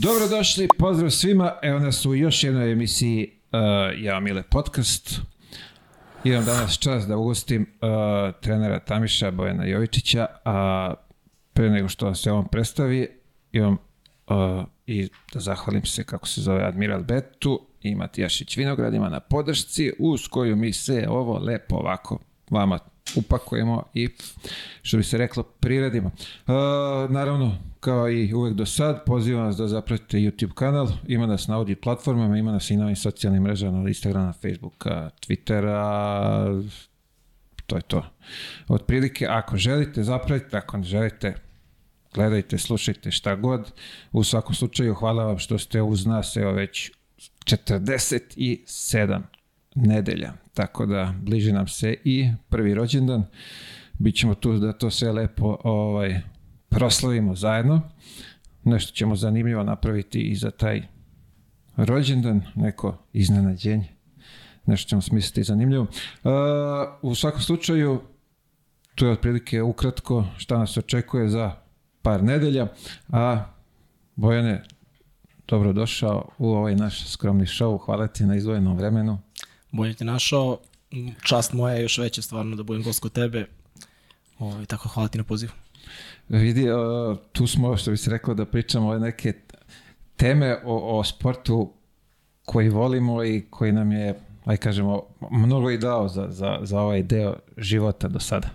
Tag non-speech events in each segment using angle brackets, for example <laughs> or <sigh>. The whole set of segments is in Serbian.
Dobrodošli, pozdrav svima. Evo nas u još jednoj emisiji uh, Ja Mile podcast. Imam danas čas da ugostim uh, trenera Tamiša Bojana Jovičića, a pre nego što se on predstavi, imam uh, i da zahvalim se kako se zove Admiral Betu i Matijašić Vinogradima na podršci uz koju mi se ovo lepo ovako vama upakujemo i što bi se reklo priredimo. Uh, naravno, kao i uvek do sad, pozivam vas da zapratite YouTube kanal, ima nas na audio platformama, ima nas i na ovim socijalnim mrežama, Instagrama, Facebooka, Twittera, to je to. Od prilike, ako želite, zapratite, ako ne želite, gledajte, slušajte šta god. U svakom slučaju, hvala vam što ste uz nas, evo već 47 nedelja. Tako da bliži nam se i prvi rođendan. Bićemo tu da to sve lepo ovaj, proslavimo zajedno. Nešto ćemo zanimljivo napraviti i za taj rođendan, neko iznenađenje. Nešto ćemo smisliti zanimljivo. Uh, u svakom slučaju, to je otprilike ukratko šta nas očekuje za par nedelja, a Bojane, dobrodošao u ovaj naš skromni show. Hvala ti na izdvojenom vremenu. Bolje te našao. Čast moja je još veća stvarno da budem gost kod tebe. Ovo, tako hvala ti na pozivu. Vidi, uh, tu smo, što bi se reklo, da pričamo o neke teme o, o sportu koji volimo i koji nam je, aj kažemo, mnogo i dao za, za, za ovaj deo života do sada.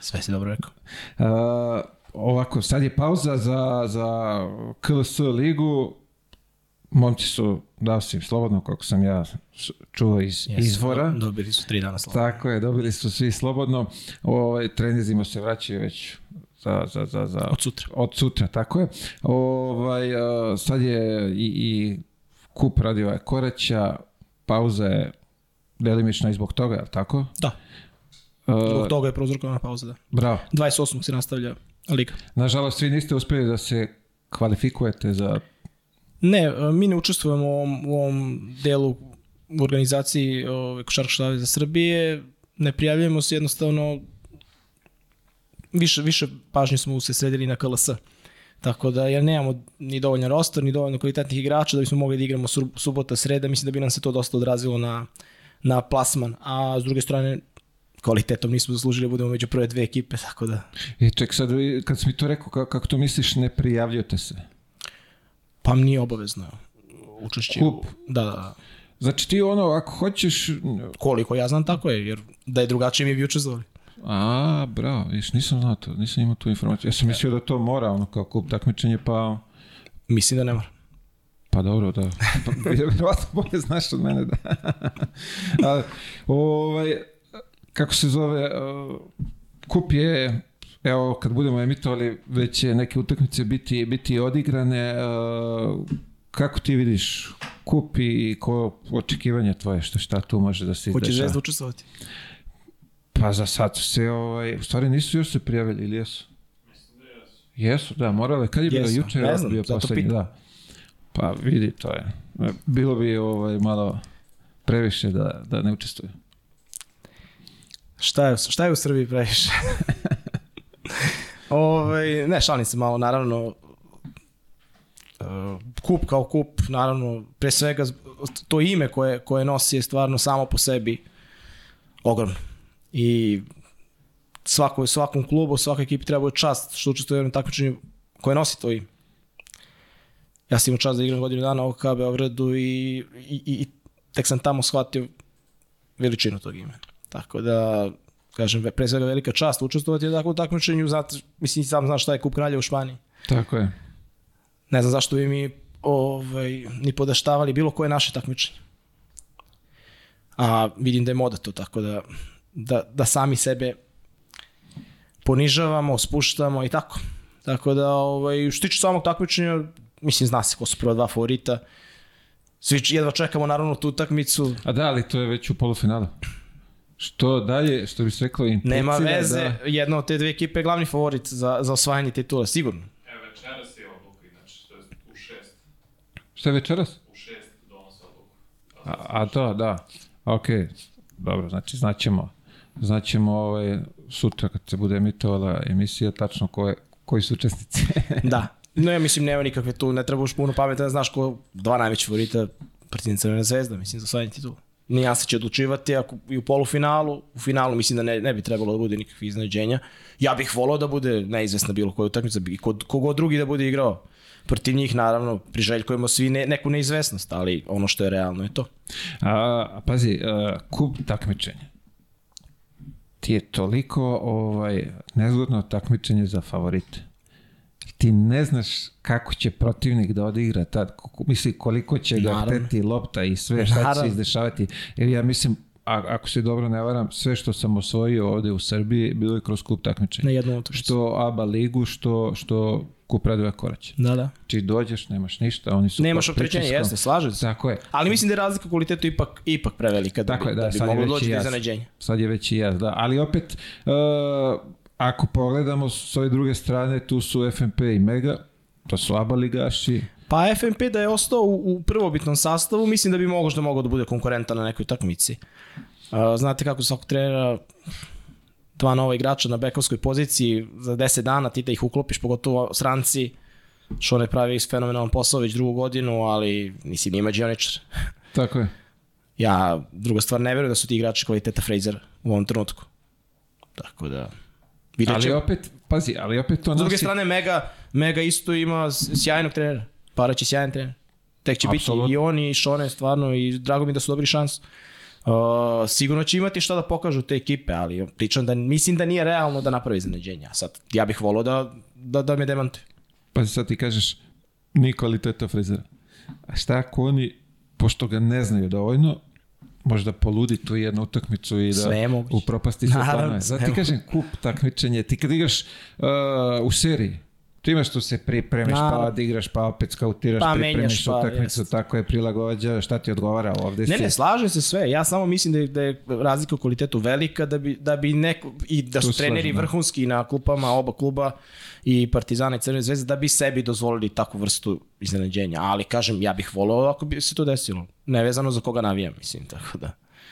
Sve si dobro rekao. Uh, ovako, sad je pauza za, za KLS ligu, momci su, dao si im slobodno, kako sam ja čuo iz Jesu, izvora. Dobili su tri dana slobodno. Tako je, dobili su svi slobodno. Ovaj, trenizima se vraćaju već za, za, za, za, Od sutra. od sutra, tako je. Ovaj, sad je i, i kup je koraća, pauza je delimična i zbog toga, je tako? Da, zbog toga je prouzrokovana pauza. Da. bravo. 28. se nastavlja liga. Nažalost, vi niste uspjeli da se kvalifikujete za... Ne, mi ne učestvujemo u ovom, u ovom delu u organizaciji ove, Košarkaškog saveza Srbije, ne prijavljujemo se jednostavno više, više pažnje smo se sredili na KLS. Tako da, jer nemamo ni dovoljno roster, ni dovoljno kvalitetnih igrača da bismo mogli da igramo subota, sreda, mislim da bi nam se to dosta odrazilo na, na plasman. A s druge strane, kvalitetom nismo zaslužili da budemo među prve dve ekipe, tako da... I ček, sad, kad si mi to rekao, kako, kako to misliš, ne prijavljujete se? Pa nije obavezno učešće. Kup. U, da, da, da. Znači ti ono, ako hoćeš... Koliko ja znam, tako je, jer da je drugačije mi bi učestvovali. A, bravo, viš, nisam znao to, nisam imao tu informaciju. Ja sam mislio da to mora, ono, kao kup takmičenje, pa... Mislim da ne mora. Pa dobro, da. Pa, <laughs> vjerovatno bolje znaš od mene, da. <laughs> Ali, ovaj, kako se zove, uh, kup je, evo, kad budemo emitovali, već će neke utakmice biti, biti odigrane. Uh, kako ti vidiš kup i koje očekivanje tvoje, što šta tu može da se Hoće izdešava? Zvezda učestvovati? Pa za sad su se, ovaj, u stvari nisu još se prijavili ili jesu? Jesu, da, morale. Kad je bilo juče, je znam, bio poslednji, da. Pa vidi, to je. Bilo bi ovaj, malo previše da, da ne učestvuju. Šta je, šta je u Srbiji previše? <laughs> Ove, ne, šalim se malo, naravno, e, kup kao kup, naravno, pre svega to ime koje, koje nosi je stvarno samo po sebi ogromno. I svako, svakom klubu, svakoj ekipi treba bude čast što učestvuje u jednom takmičenju koje nosi to ime. Ja sam imao čast da igram godinu dana u OK Beogradu i, i, i, i tek sam tamo shvatio veličinu tog imena. Tako da, kažem, pre svega velika čast učestvovati u takvom takmičenju, zato, mislim, sam znaš šta je Kup Kralja u Španiji. Tako je. Ne znam zašto bi mi ovaj, ni podaštavali bilo koje naše takmičenje. A vidim da je moda to, tako da, da, da sami sebe ponižavamo, spuštamo i tako. Tako da, ovaj, što tiče samog takmičenja, mislim, zna se ko su prva dva favorita. Svi jedva čekamo naravno tu utakmicu. A da, ali to je već u polufinalu. Što dalje, što bi se reklo, intencija Nema veze, Da, jedna od te dve ekipe je glavni favorit za, za osvajanje titula, sigurno. Evo večeras je odluka, inače, to je u šest. šta je večeras? U šest donose odluku. A, a to, da. Ok, dobro, znači znaćemo. Znaćemo ovaj, sutra kad se bude emitovala emisija tačno koje, koji su učesnici. <laughs> Da, Ne, mislim, nema nikakve tu, ne treba už puno pameta da znaš ko dva najveća favorita Partizan Crvena zvezda, mislim, za osvajanje titula. Nijanse će odlučivati ako i u polufinalu, u finalu mislim da ne, ne bi trebalo da bude nikakvih iznenađenja. Ja bih volao da bude neizvesna bilo koja utakmica i kod kogod drugi da bude igrao. Protiv njih naravno priželjkujemo svi ne, neku neizvesnost, ali ono što je realno je to. A pazi, a, kup takmičenja. Ti je toliko ovaj, nezgodno takmičenje za favorite. Ti ne znaš kako će protivnik da odigra tad, misli koliko će ga Naravno. hteti lopta i sve šta će Naravno. izdešavati. Jer ja mislim, a, ako se dobro ne varam, sve što sam osvojio ovde u Srbiji bilo je kroz kup takmičenja. Na jednu utakmicu. Što ABA ligu, što, što kup Radova Korać. Da, da. Či dođeš, nemaš ništa, oni su Nemaš opterećenje, jeste, slažem se. Tako je. Ali mislim da je razlika u kvalitetu ipak, ipak prevelika da Tako bi, je, da, da bi moglo doći do iznenađenja. Sad je već i jaz, da. Ali opet, uh, ako pogledamo s ove druge strane, tu su FNP i Mega, to su aba ligaši. Pa FNP da je ostao u, u prvobitnom sastavu, mislim da bi možda mogao da bude konkurentan na nekoj takmici. Uh, znate kako svakog trenera dva nova igrača na bekovskoj poziciji za 10 dana ti da ih uklopiš, pogotovo stranci. Šone pravi fenomenalan posao već drugu godinu, ali nisi nima Đoničar. <laughs> Tako je. Ja, druga stvar, ne verujem da su ti igrači kvaliteta Fraser u ovom trenutku. Tako da... Vidjet Ali opet, pazi, ali opet to S druge nosi... strane, Mega, Mega isto ima sjajnog trenera. Parać je sjajan trener. Tek će Apsolutno. biti i oni i Šone, stvarno, i drago mi da su dobri šans. Uh, sigurno će imati šta da pokažu te ekipe, ali pričam da mislim da nije realno da napravi iznenađenja. Sad, ja bih volao da, da, da me demantuje. Pazi, sad ti kažeš, ni kvaliteta frizera. A šta ako oni, pošto ga ne znaju dovoljno, možda poludi tu jednu utakmicu i da upropasti planove. sve Zato ti kažem, kup takmičenje, ti kad igraš uh, u seriji, ti imaš tu se pripremiš, pa odigraš, pa opet skautiraš, Pa pripremiš pa, utakmicu, jest. tako je prilagođa, šta ti odgovara ovde Ne, si. ne, slažem se sve. Ja samo mislim da je, da je razlika u kvalitetu velika da bi, da bi neko, i da su treneri slažem, da. vrhunski na klupama oba kluba i Partizana i Crvene zvezde da bi sebi dozvolili takvu vrstu iznenađenja. Ali kažem, ja bih volao ako bi se to desilo. Nevezano za koga navijam, mislim, tako da.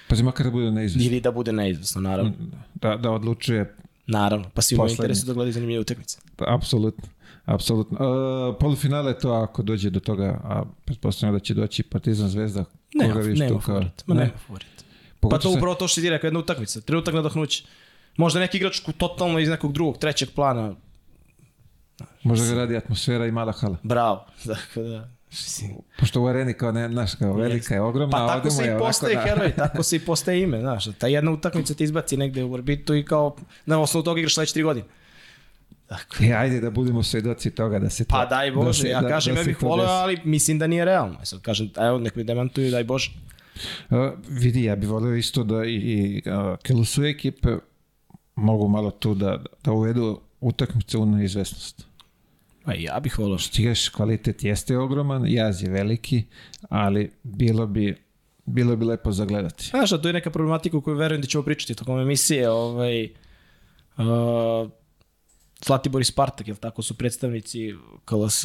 Pazi, makar da bude neizvesno. Ili da bude neizvesno, naravno. Da, da odlučuje Naravno, pa svi imaju interesu da gledaju zanimljive utakmice. Apsolutno. Apsolutno. Uh, polufinale to ako dođe do toga, a pretpostavljam da će doći Partizan Zvezda. Nema, koga nema kao- favorit. Ma Ne. nema favorit. Pa to se- upravo to što ti rekao, jedna utakmica, trenutak nadahnuće. Možda neki igrač ku- totalno iz nekog drugog, trećeg plana, Možda ga radi atmosfera i mala hala. bravo. <laughs> Tako da, Pošto u areni kao ne, znaš, kao velika je ogromna, Pa a tako se i postaje da- heroj, <laughs> tako se i postaje ime, znaš. Ta jedna utakmica te izbaci negde u orbitu i kao na osnovu toga igraš sledeće tri godine. Tako. E, ajde da budemo svedoci toga da se to... Pa daj Bože, da se- ja da- kažem, da ja bih voleo, ali mislim da nije realno. E Sad kažem, evo, nek mi demantuju, daj Bože. Uh, vidi, ja bih volio isto da i, i uh, Kelusu ekipe mogu malo tu da, da uvedu utakmice u neizvesnost. Pa ja bih voleo. Stigaš, kvalitet jeste ogroman, jaz je veliki, ali bilo bi, bilo bi lepo zagledati. Znaš, to je neka problematika u kojoj verujem da ćemo pričati tokom emisije. Ovaj, uh, Zlatibor i Spartak, jel tako su predstavnici KLS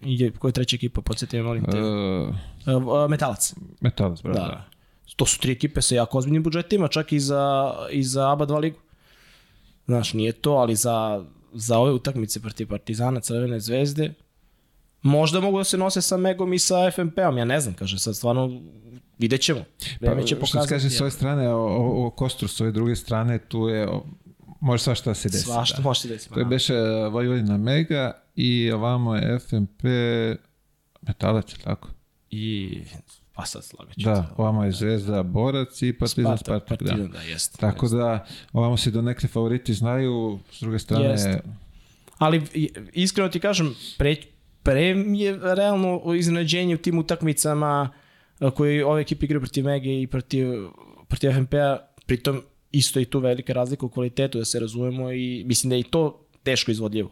i koja je treća ekipa, podsjeti me, molim te. Uh, Metalac. metalac, bravo. Da. To su tri ekipe sa jako ozbiljnim budžetima, čak i za, i za ABA 2 ligu. Znaš, nije to, ali za, za ove utakmice protiv Partizana, Crvene zvezde, možda mogu da se nose sa Megom i sa FNP-om, ja ne znam, kaže, sad stvarno vidjet ćemo. Vreme će Pa, što se pokazati. kaže s ove strane, o, o, o Kostru, s ove druge strane, tu je, o, može svašta da se desi. Svašta da. može se desiti. To je beše uh, Vojvodina Mega i ovamo je FNP Metalac, tako? I, pa sad slagaću. Da, ovamo je Zvezda Borac i Partizan Spartak, Spartak, da. Partizan, da, jeste. Tako da, ovamo se do nekle favoriti znaju, s druge strane, Jeste. Ali iskreno ti kažem, pre, pre je realno iznenađenje u tim utakmicama a, koje ove ekipe igraju protiv Mege i protiv, protiv FNP-a, pritom isto je i tu velika razlika u kvalitetu, da se razumemo i mislim da je i to teško izvodljivo.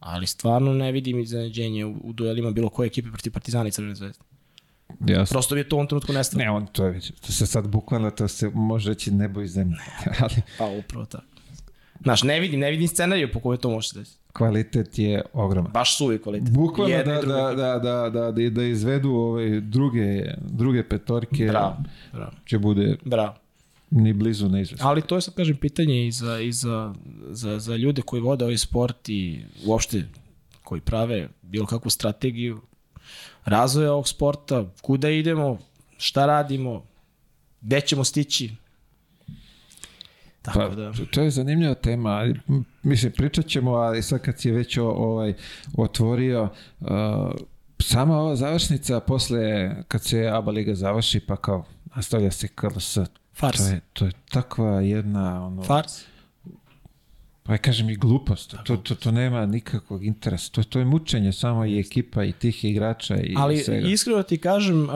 Ali stvarno ne vidim iznenađenje u, u duelima bilo koje ekipe protiv Partizana i Crvene zvezde. jasno. Prosto mi je to u ovom trenutku nestalo. Ne, on, to je već, to se sad bukvalno, to se može reći nebo i zemlja. <laughs> Ali Pa upravo tako. Znaš, ne vidim, ne vidim scenariju po kojoj to može se desiti. kvalitet je ogroman. Baš suvi kvalitet. Bukvalno Jedne da, da, da, da, da, da, da izvedu ove druge, druge petorke, Bravo, bravo, će bude bravo. Ni blizu neizvesno. Ali to je sad kažem pitanje i za, i za, za, za ljude koji vode ovaj sport i uopšte koji prave bilo kakvu strategiju razvoja ovog sporta, kuda idemo, šta radimo, gde ćemo stići. Tako Pa, da... to je zanimljiva tema. Mislim, pričat ćemo, ali sad kad si je već ovaj, otvorio, uh, sama ova završnica posle, kad se ABA Liga završi, pa kao nastavlja se KLS. Fars. To je, to je takva jedna, ono, Fars. pa ja kažem i glupost. To, to, to nema nikakvog interesa. To, to je mučenje samo i ekipa i tih igrača i Ali svega. iskreno ti kažem, uh,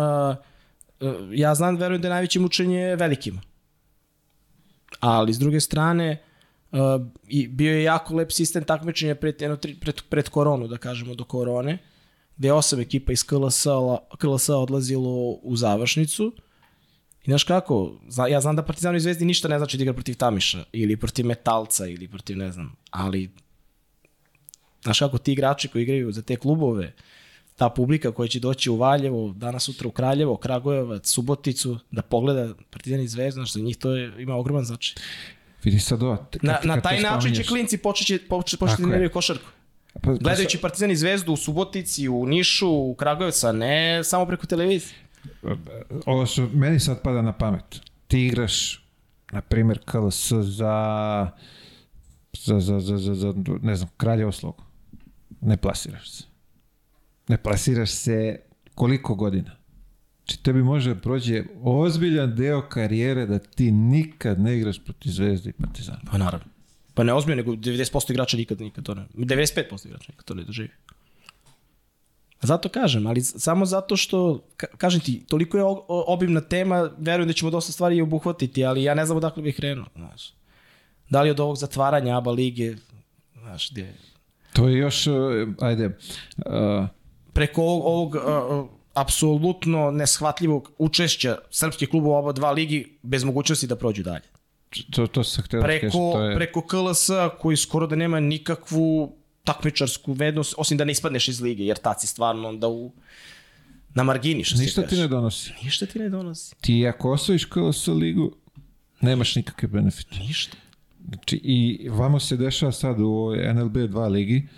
uh, ja znam, verujem da je najveće mučenje velikima. Ali s druge strane, uh, i bio je jako lep sistem takmičenja pred, jedno, tri, pred, pred koronu, da kažemo, do korone, gde je osam ekipa iz KLS, KLS odlazilo u završnicu. I znaš kako, zna- ja znam da Partizanu i Zvezdi ništa ne znači da igra protiv Tamiša, ili protiv Metalca, ili protiv ne znam, ali znaš kako ti igrači koji igraju za te klubove, ta publika koja će doći u Valjevo, danas sutra u Kraljevo, Kragujevac, Suboticu, da pogleda Partizan i Zvezdu, znaš, za njih to je, ima ogroman značaj. Vidi sad ovo. kad- Na, na taj način će klinci početi početi početi da košarku. Pa- pa Gledajući Partizan i Zvezdu u Subotici, u Nišu, u Kragujevcu, a ne samo preko televizije. Ovo što meni sad pada na pamet. Ti igraš, na primjer, KLS za, za, za, za, za, za ne znam, Kraljevo slogo. Ne plasiraš se. Ne plasiraš se koliko godina? Znači tebi može prođe ozbiljan deo karijere da ti nikad ne igraš protiv Zvezde i Partizana. Pa naravno. Pa ne ozbiljno, nego 90% igrača nikad, nikad to ne, 95% igrača nikad to ne doživi. Zato kažem, ali samo zato što, ka- kažem ti, toliko je obimna tema, verujem da ćemo dosta stvari obuhvatiti, ali ja ne znam odakle bih krenuo, znaš. Da li od ovog zatvaranja ABA lige, znaš, gdje, To je još, uh, ajde, uh, preko ovog, ovog uh, uh, apsolutno neshvatljivog učešća srpskih klubova u oba dva ligi bez mogućnosti da prođu dalje. to, to sam htio da kažem, preko, to je... preko KLS koji skoro da nema nikakvu takmičarsku vednost, osim da ne ispadneš iz lige, jer tad si stvarno onda u, na margini, što Ništa ti ne donosi. Ništa ti ne donosi. Ti ako osvojiš KLS ligu, nemaš nikakve benefite. Ništa. Znači, i vamo se dešava sad u NLB 2 ligi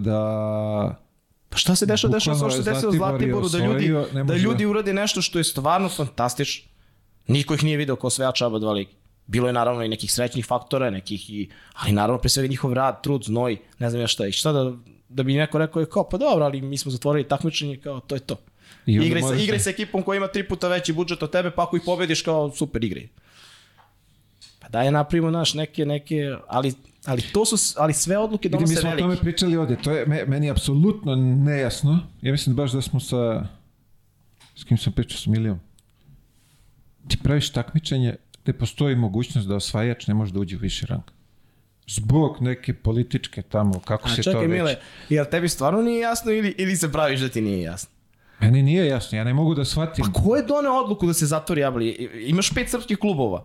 da Pa šta se dešava? Dešava se ono što se desilo Zlatiboru, da ljudi, da ljudi urade nešto što je stvarno fantastično. Niko ih nije video kao osvajača aba dva ligi. Bilo je naravno i nekih srećnih faktora, nekih i, ali naravno pre svega njihov rad, trud, znoj, ne znam ja šta. I šta da, da bi neko rekao je kao, pa dobro, ali mi smo zatvorili takmičenje, kao, to je to. I Igraj sa, možeš igraj da- sa ekipom koja ima tri puta veći budžet od tebe, pa ako ih pobediš kao super igraj. Pa daj napravimo naš neke, neke, ali, ali to su, ali sve odluke Vidi, mi donose smo o tome veliki. pričali ovdje, to je me- meni apsolutno nejasno. Ja mislim baš da smo sa... S kim sam pričao, s Milijom. Ti praviš takmičenje gde postoji mogućnost da osvajač ne može da uđe u viši rang. Zbog neke političke tamo, kako A se to čekaj, već... Mile, jel tebi stvarno nije jasno ili, ili se praviš da ti nije jasno? Meni nije jasno, ja ne mogu da shvatim. Pa ko je doneo odluku da se zatvori Abali? Imaš pet srpskih klubova.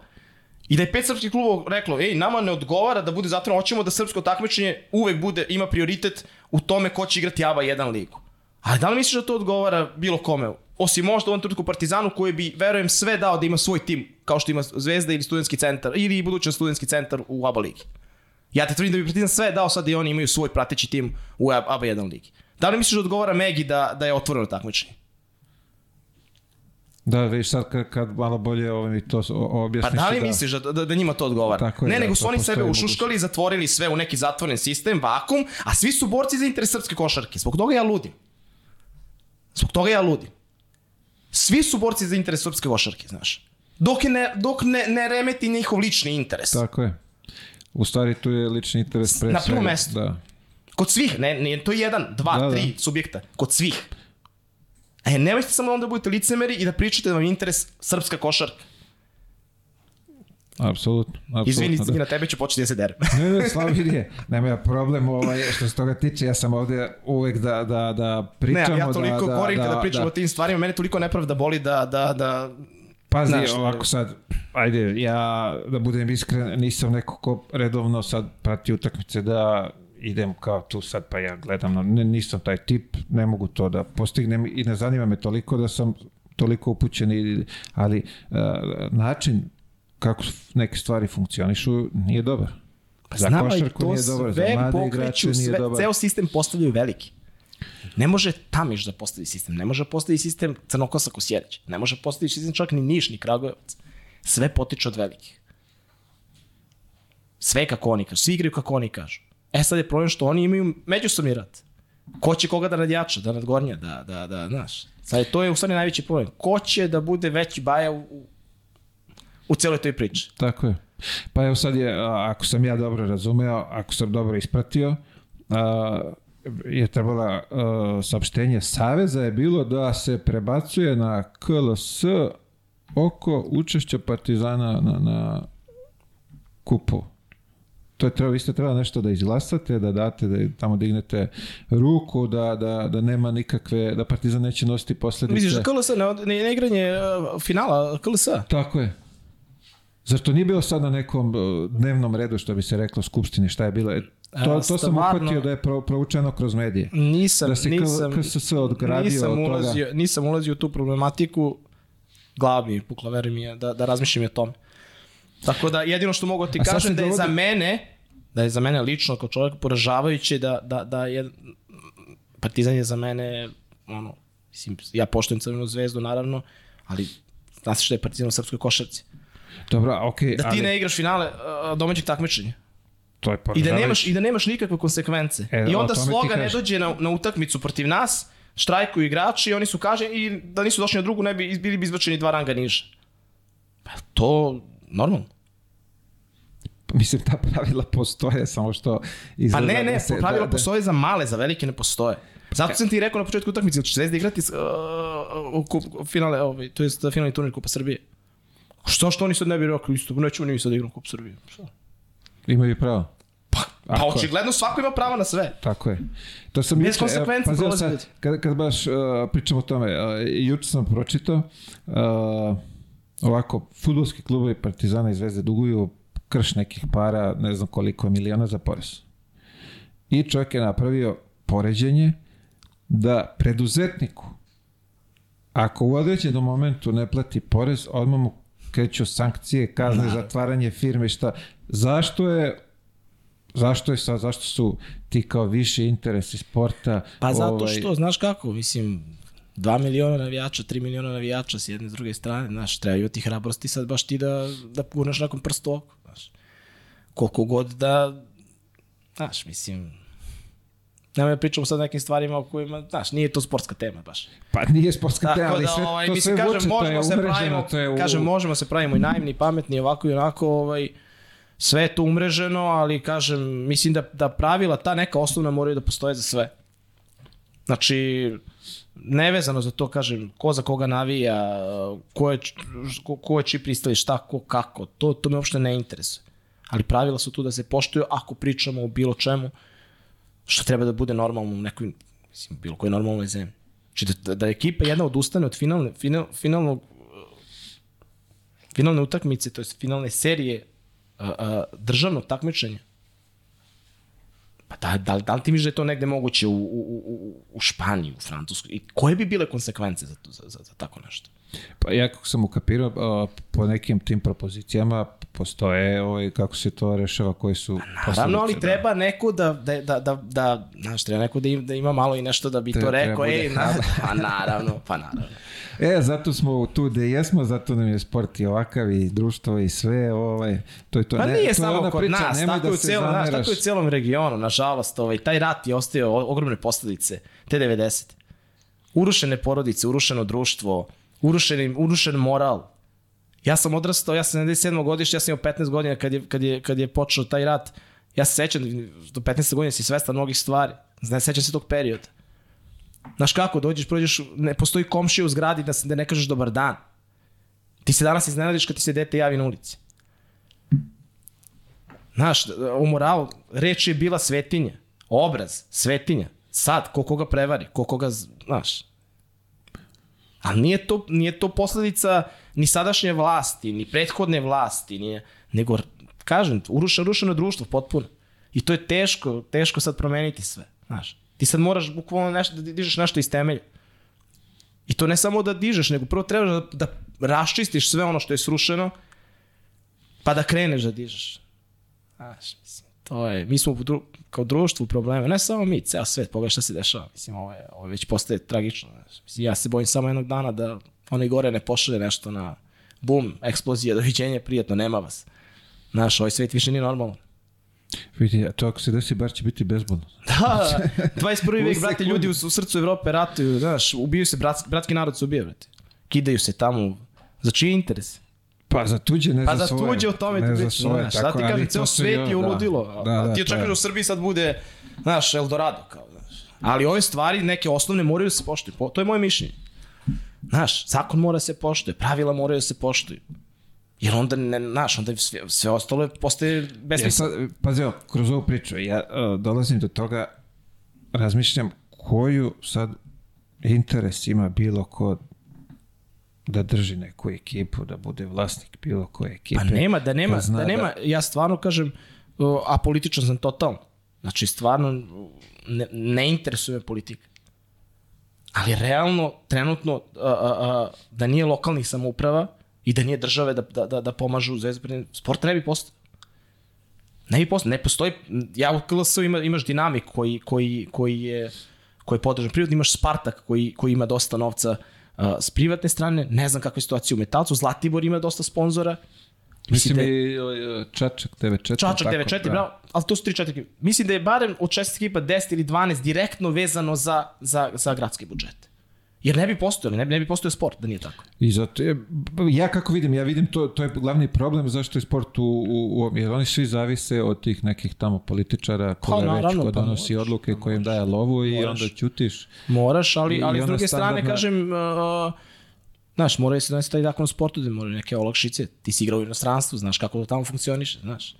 I da je pet srpskih klubova reklo, ej, nama ne odgovara da bude zatvoreno, hoćemo da srpsko takmičenje uvek bude, ima prioritet u tome ko će igrati ABA 1 ligu. Ali da li misliš da to odgovara bilo kome? Osim možda u ovom trenutku Partizanu koji bi, verujem, sve dao da ima svoj tim, kao što ima Zvezda ili studentski centar, ili budućan studentski centar u ABA ligi. Ja te tvrdim da bi Partizan sve dao sad da i oni imaju svoj prateći tim u ABA 1 ligi. Da li misliš da odgovara Megi da, da je otvoreno takmičenje? Da, vidiš sad kad, kad malo bolje ovo mi to o- Pa objasniš. da li misliš da, da, da njima to odgovara? Tako je, ne, da, nego su oni postoji sebe ušuškali, zatvorili sve u neki zatvoren sistem, vakum, a svi su borci za interes srpske košarke. Zbog toga ja ludim. Zbog toga ja ludim. Svi su borci za interes srpske košarke, znaš. Dok, je ne, dok ne, ne remeti njihov lični interes. Tako je. U stvari tu je lični interes pre Na prvom svega, mestu. Da. Kod svih, ne, ne, to je jedan, dva, Da, da. tri subjekta. Kod svih. E, nemojte samo onda budete licemeri i da pričate da vam je interes srpska košarka. Apsolutno. apsolutno Izvini, da. da. na tebe ću početi da se derem. Ne, ne, Slavirije, nema ja problem ovaj, što se toga tiče, ja sam ovde uvek da, da, da Ne, pričamo. ja toliko da, korim da, kada pričamo da, o tim stvarima, mene toliko nepravda boli da, da, da... Pazi, Znaš, ovako sad, ajde, ja da budem iskren, nisam neko ko redovno sad prati utakmice da idem kao tu sad pa ja gledam, no, ne, nisam taj tip, ne mogu to da postignem i ne zanima me toliko da sam toliko upućen, ali uh, način kako neke stvari funkcionišu nije dobar. Za Znam, ali košarku to nije dobar, za sve mlade pokreću, igrače nije sve- dobar. Ceo sistem postavljaju veliki. Ne može Tamiš da postavi sistem, ne može postavi sistem Crnokosa Kosjerić, ne može postavi sistem čak ni Niš, ni Kragujevac. Sve potiče od velikih. Sve kako oni kažu, svi igraju kako oni kažu. E sad je problem što oni imaju međusobni rat. Ko će koga da nadjača, da nadgornja, da, da, da, znaš. Sad je, to je u stvari najveći problem. Ko će da bude veći baja u, u, u celoj toj priči? Tako je. Pa evo sad je, ako sam ja dobro razumeo, ako sam dobro ispratio, a, je trebala a, saopštenje Saveza je bilo da se prebacuje na KLS oko učešća Partizana na, na kupu. To je treba, vi ste trebali nešto da izglasate, da date, da tamo dignete ruku, da, da, da nema nikakve, da Partizan neće nositi posledice. Misliš da KLS, ne, ne, ne igranje uh, finala KLS? Tako je. Zar to nije bilo sad na nekom uh, dnevnom redu, što bi se reklo, skupštini, šta je bilo? E, To, to sam uhvatio da je pro, proučeno kroz medije. Nisam, Da se nisam, KSS odgradio nisam od toga. ulazio, nisam ulazio u tu problematiku, glava mi je pukla, veruj mi je, da, da razmišljam o tome. Tako da jedino što mogu ti A kažem se da je dovodi- za mene, da je za mene lično kao čovjek poražavajuće da, da, da je Partizan je za mene ono, mislim, ja poštujem Crvenu zvezdu naravno, ali znaš što je Partizan u srpskoj košarci. Dobro, okej, Da ti ali ne igraš finale domaćeg takmičenja. to je I da nemaš i da nemaš nikakve konsekvence. E, I onda sloga ne dođe na, na utakmicu protiv nas, štrajkuju igrači i oni su kaže i da nisu došli na drugu ne bi bili bi izbačeni dva ranga niže. Pa to normalno. Mislim, ta pravila postoje, samo što... Pa ne, ne, da se- pravila da, da, postoje za male, za velike ne postoje. Zato sam ti rekao na početku utakmice, da će Zvezda igrati uh, u kup, finale, ovaj, to jest finalni turnir Kupa Srbije. Što što oni sad ne bi rekli isto, nećemo ni mi sad igrati Kup Srbije. Šta? Imaju pravo. Pa, pa očigledno svako ima pravo na sve. Tako je. To sam Bez konsekvenci prolazi sad, kad, kad baš uh, pričamo o tome, uh, juče sam pročitao, uh, ovako, futbolski klubovi Partizana i Zvezde duguju krš nekih para, ne znam koliko miliona za porez. I čovjek je napravio poređenje da preduzetniku, ako u određenom momentu ne plati porez, odmah mu kreću sankcije, kazne, zatvaranje firme, šta. Zašto je Zašto je sad, zašto su ti kao viši interesi sporta? Pa zato ovaj, što, znaš kako, mislim, 2 miliona navijača, 3 miliona navijača s jedne i s druge strane, znaš, treba imati hrabrosti sad baš ti da, da gurneš nakon prstu oko, znaš. Koliko god da, znaš, mislim, nemoj da pričamo sad o nekim stvarima o kojima, znaš, nije to sportska tema baš. Pa nije sportska Tako tema, ali da, sve, ovaj, to mislim, sve kažem, vuče, to je možemo se umreženo, pravimo, to je u... kažem, možemo se pravimo i naivni, i pametni, ovako i onako, ovaj, sve je to umreženo, ali kažem, mislim da, da pravila ta neka osnovna moraju da postoje za sve. Znači, nevezano za to, kažem, ko za koga navija, ko je, ko, ko je čiji pristali, šta, ko, kako, to, to me uopšte ne interesuje. Ali pravila su tu da se poštuju ako pričamo o bilo čemu što treba da bude normalno u nekoj, mislim, bilo kojoj normalnoj zemlji. Znači da, da ekipa jedna odustane od finalne, final, finalnog finalne utakmice, to jest finalne serije a, a, državnog takmičenja. Pa da, da, da li ti misliš da je to negde moguće u, u, u, u Španiji, u Francuskoj? I koje bi bile konsekvence za, za, za, za tako nešto? Pa ja kako sam ukapirao, po nekim tim propozicijama postoje, ovaj, kako se to rešava, koji su Naravno, ali da. treba neko da, da, da, da, da znaš, treba neko da, im, da ima malo i nešto da bi Treba- to rekao, ej, na, pa naravno, pa naravno. <laughs> E, zato smo tu gde jesmo, zato nam je sport i ovakav i društvo i sve, ovaj, to je to. Pa ne, nije to je samo kod priča, nas, tako, da u celom, znaš, zameraš. tako i u celom regionu, nažalost, ovaj, taj rat je ostavio ogromne posledice, te 90. Urušene porodice, urušeno društvo, urušen, urušen moral. Ja sam odrastao, ja sam 77. godište, ja sam imao 15 godina kad je, kad je, kad je počeo taj rat. Ja se sećam, do 15. godina si svestan mnogih stvari. Znaš, sećam se tog perioda. Znaš kako, dođeš, prođeš, ne postoji komšija u zgradi da, se, da ne kažeš dobar dan. Ti se danas iznenadiš kad ti se dete javi na ulici. Znaš, o moralu, reč je bila svetinja. Obraz, svetinja. Sad, ko koga prevari, ko koga, znaš. Ali nije to, nije to posledica ni sadašnje vlasti, ni prethodne vlasti, nije, nego, kažem, urušeno, urušeno društvo potpuno. I to je teško, teško sad promeniti sve, znaš. Ti sad moraš bukvalno nešto, da dižeš nešto iz temelja. I to ne samo da dižeš, nego prvo trebaš da, da raščistiš sve ono što je srušeno, pa da kreneš da dižeš. Znaš, mislim, To je, mi smo dru, kao društvo u problemu, ne samo mi, ceo svet, pogledaj šta se dešava. Mislim, ovo, je, ovo već postaje tragično. Mislim, ja se bojim samo jednog dana da onaj gore ne pošalje nešto na bum, eksplozija, <laughs> doviđenja, prijatno, nema vas. Znaš, ovaj svet više nije normalan. Vidi, a to ako se desi, bar će biti bezbolno. <laughs> Da, 21. vek, brate, ljudi u, u srcu Evrope ratuju, znaš, ubijaju se, bratski, bratski narod se ubija, brate. Kidaju se tamo, za čiji interes? Pa za tuđe, ne Pa za za svoje. tuđe o tome ne ti za svoje, znaš. Šta tako, ti kažem, to ceo svet je uludilo. Da, a da, ti je. da u Srbiji sad bude, znaš, Eldorado, kao, znaš. Ali ove stvari, neke osnovne moraju da se poštuju. Po, to je moje mišljenje. Znaš, zakon mora da se poštuje, pravila moraju da se poštuju. Jer onda, ne, znaš, onda sve, sve ostalo je- postaje Ja besmisleno. sad, pazi, kroz ovu priču, ja uh, dolazim do toga, razmišljam koju sad interes ima bilo ko da drži neku ekipu, da bude vlasnik bilo koje ekipe. Pa nema, da nema, zna da nema, ja stvarno kažem, uh, apolitičan sam totalno. Znači, stvarno, ne, ne interesuje me politika. Ali realno, trenutno, uh, uh, uh, da nije lokalnih samouprava i da nije države da, da, da, da pomažu Zvezda, sport ne bi postao. Ne bi postao, ne postoji, ja u KLS-u ima, imaš dinamik koji, koji, koji je koji je podržan privatno, imaš Spartak koji, koji ima dosta novca uh, s privatne strane, ne znam kakva je situacija u Metalcu, Zlatibor ima dosta sponzora, Mislim da i ovaj, Čačak 94. Čačak tako, 9-4, da. bravo, ali to su 3-4 ekipe. Mislim da je barem od 6 ekipa 10 ili 12 direktno vezano za, za, za gradski budžet. Jer ne bi postojali, ne bi, ne bi postojao sport da nije tako. I zato ja kako vidim, ja vidim to, to je glavni problem zašto je sport u, u, u jer oni svi zavise od tih nekih tamo političara koga Pa, već ko pa donosi moraš, odluke koji im daje lovu i Moraš. onda ćutiš. Moraš, ali, I ali s druge strane, standardna- kažem, uh, znaš, mora se donesti taj zakon o sportu da moraju neke olakšice. Ti si igrao u inostranstvu, znaš kako to tamo funkcioniše, znaš.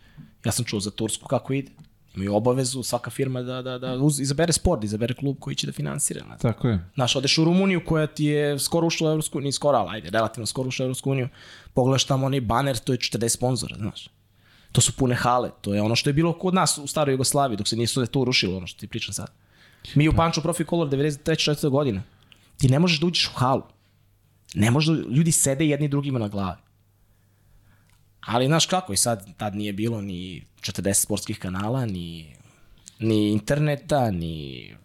Ja sam čuo za Tursku kako ide. Imaju obavezu svaka firma da, da, da uz, izabere sport, izabere klub koji će da finansira. Znaš. Tako je. Znaš, odeš u Rumuniju koja ti je skoro ušla u Evropsku uniju, nije skoro, ali ajde, relativno skoro ušla u Evropsku uniju, pogledaš tamo onaj baner, to je 40 sponzora, znaš. To su pune hale, to je ono što je bilo kod nas u staroj Jugoslaviji, dok se nije sve to urušilo, ono što ti pričam sad. Mi u Pančo Profi Color 93. 4. godina, ti ne možeš da uđeš u halu. Ne možeš da, ljudi sede jedni drugima na glavi. Ali znaš kako, i sad tad nije bilo ni 40 sportskih kanala, ni, ni interneta, ni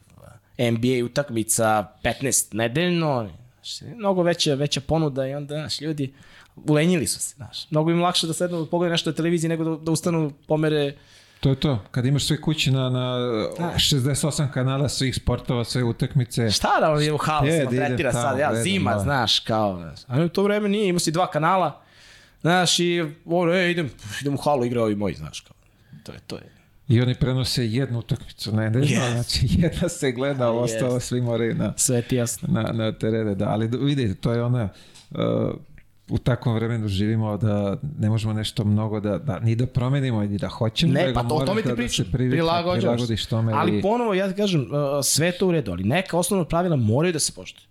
NBA utakmica 15 nedeljno, znaš, mnogo veća, veća ponuda i onda, znaš, ljudi ulenjili su se, znaš. Mnogo im lakše da sednu da pogledaju nešto na televiziji nego da, da ustanu, pomere To je to. Kad imaš sve kući na, na 68 kanala svih sportova, sve utakmice, Šta da on je u halu, Je, tretira sad, ja, zima, da. znaš, kao. A u to vreme nije, imao si dva kanala, znaš, i ono, e, idem, idem u halu, igra ovi moji, znaš, kao. To je, to je. i oni prenose jednu utakmicu nedeljno, Yes. znači jedna se gleda, a ostalo Yes. svi moraju na, Sve ti jasno. na, na terene, da, ali da- vidite, to je ona, uh, u takvom vremenu živimo da ne možemo nešto mnogo da, da ni da promenimo ni da hoćemo, Ne, pa to, o tome ti da, da pričam. Prilagođavaš. prilagodiš tome. Ali i- ponovo, ja ti kažem, uh, sve to u redu, ali neka osnovna pravila moraju da se poštuju.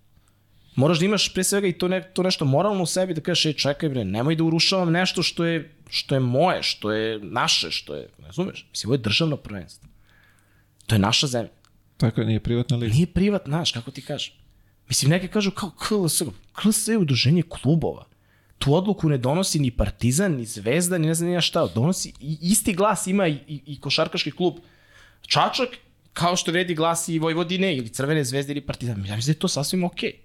Moraš da imaš pre svega i to, ne, to nešto moralno u sebi da kažeš, ej, čekaj bre, nemoj da urušavam nešto što je, što je moje, što je naše, što je, ne razumeš? Mislim, ovo je državno prvenstvo. To je naša zemlja. Tako je, nije privatna liga. Nije privat naš, kako ti kažem. Mislim, neke kažu kao KLS, KLS je udruženje klubova. Tu odluku ne donosi ni Partizan, ni Zvezda, ni ne znam ni ja šta. Donosi, i, isti glas ima i, i, i košarkaški klub Čačak, kao što vredi glas i Vojvodine ili Crvene zvezde ili Partizan. Ja mislim da je to sasvim okej.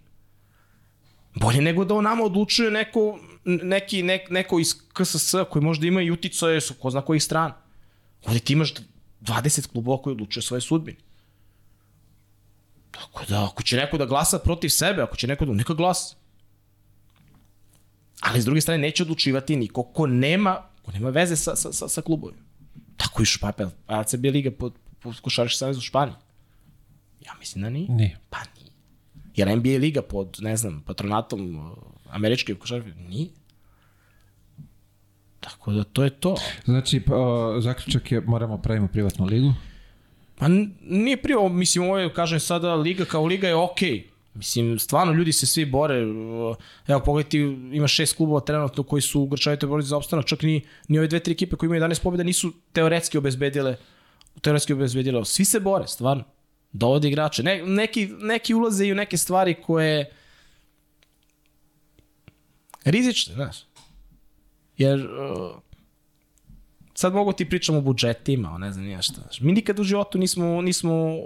Bolje nego da o nama odlučuje neko, neki, nek, neko iz KSS koji možda ima i uticaje su ko zna kojih strana. Ovdje ti imaš 20 klubova koji odlučuje svoje sudbine. Tako da, ako će neko da glasa protiv sebe, ako će neko da, neka glasa. Ali s druge strane neće odlučivati niko ko nema, ko nema veze sa, sa, sa, sa klubovima. Tako i Špapel, ACB Liga pod, pod Košarkaški savez u Španiji. Ja mislim da nije. Nije. Pa nije. Jer NBA Liga pod, ne znam, patronatom uh, američke košarke, nije. Tako da to je to. Znači, pa, o, zaključak je moramo pravimo privatnu ligu. Pa nije prije, ovo, mislim, ovo je, kažem sada, liga kao liga je okej. Okay. Mislim, stvarno ljudi se svi bore. uh, Evo, pogledajte, ima šest klubova trenutno koji su u grčavite boriti za opstanak. Čak ni, ni ove dve, tri ekipe koji imaju 11 pobjeda nisu teoretski obezbedile teoretski obezbedile. Svi se bore, stvarno. Dovode igrače. Ne, neki, neki ulaze i u neke stvari koje rizične, znaš. Jer uh, sad mogu ti pričam o budžetima, o ne znam nije šta. znaš. Mi nikad u životu nismo, nismo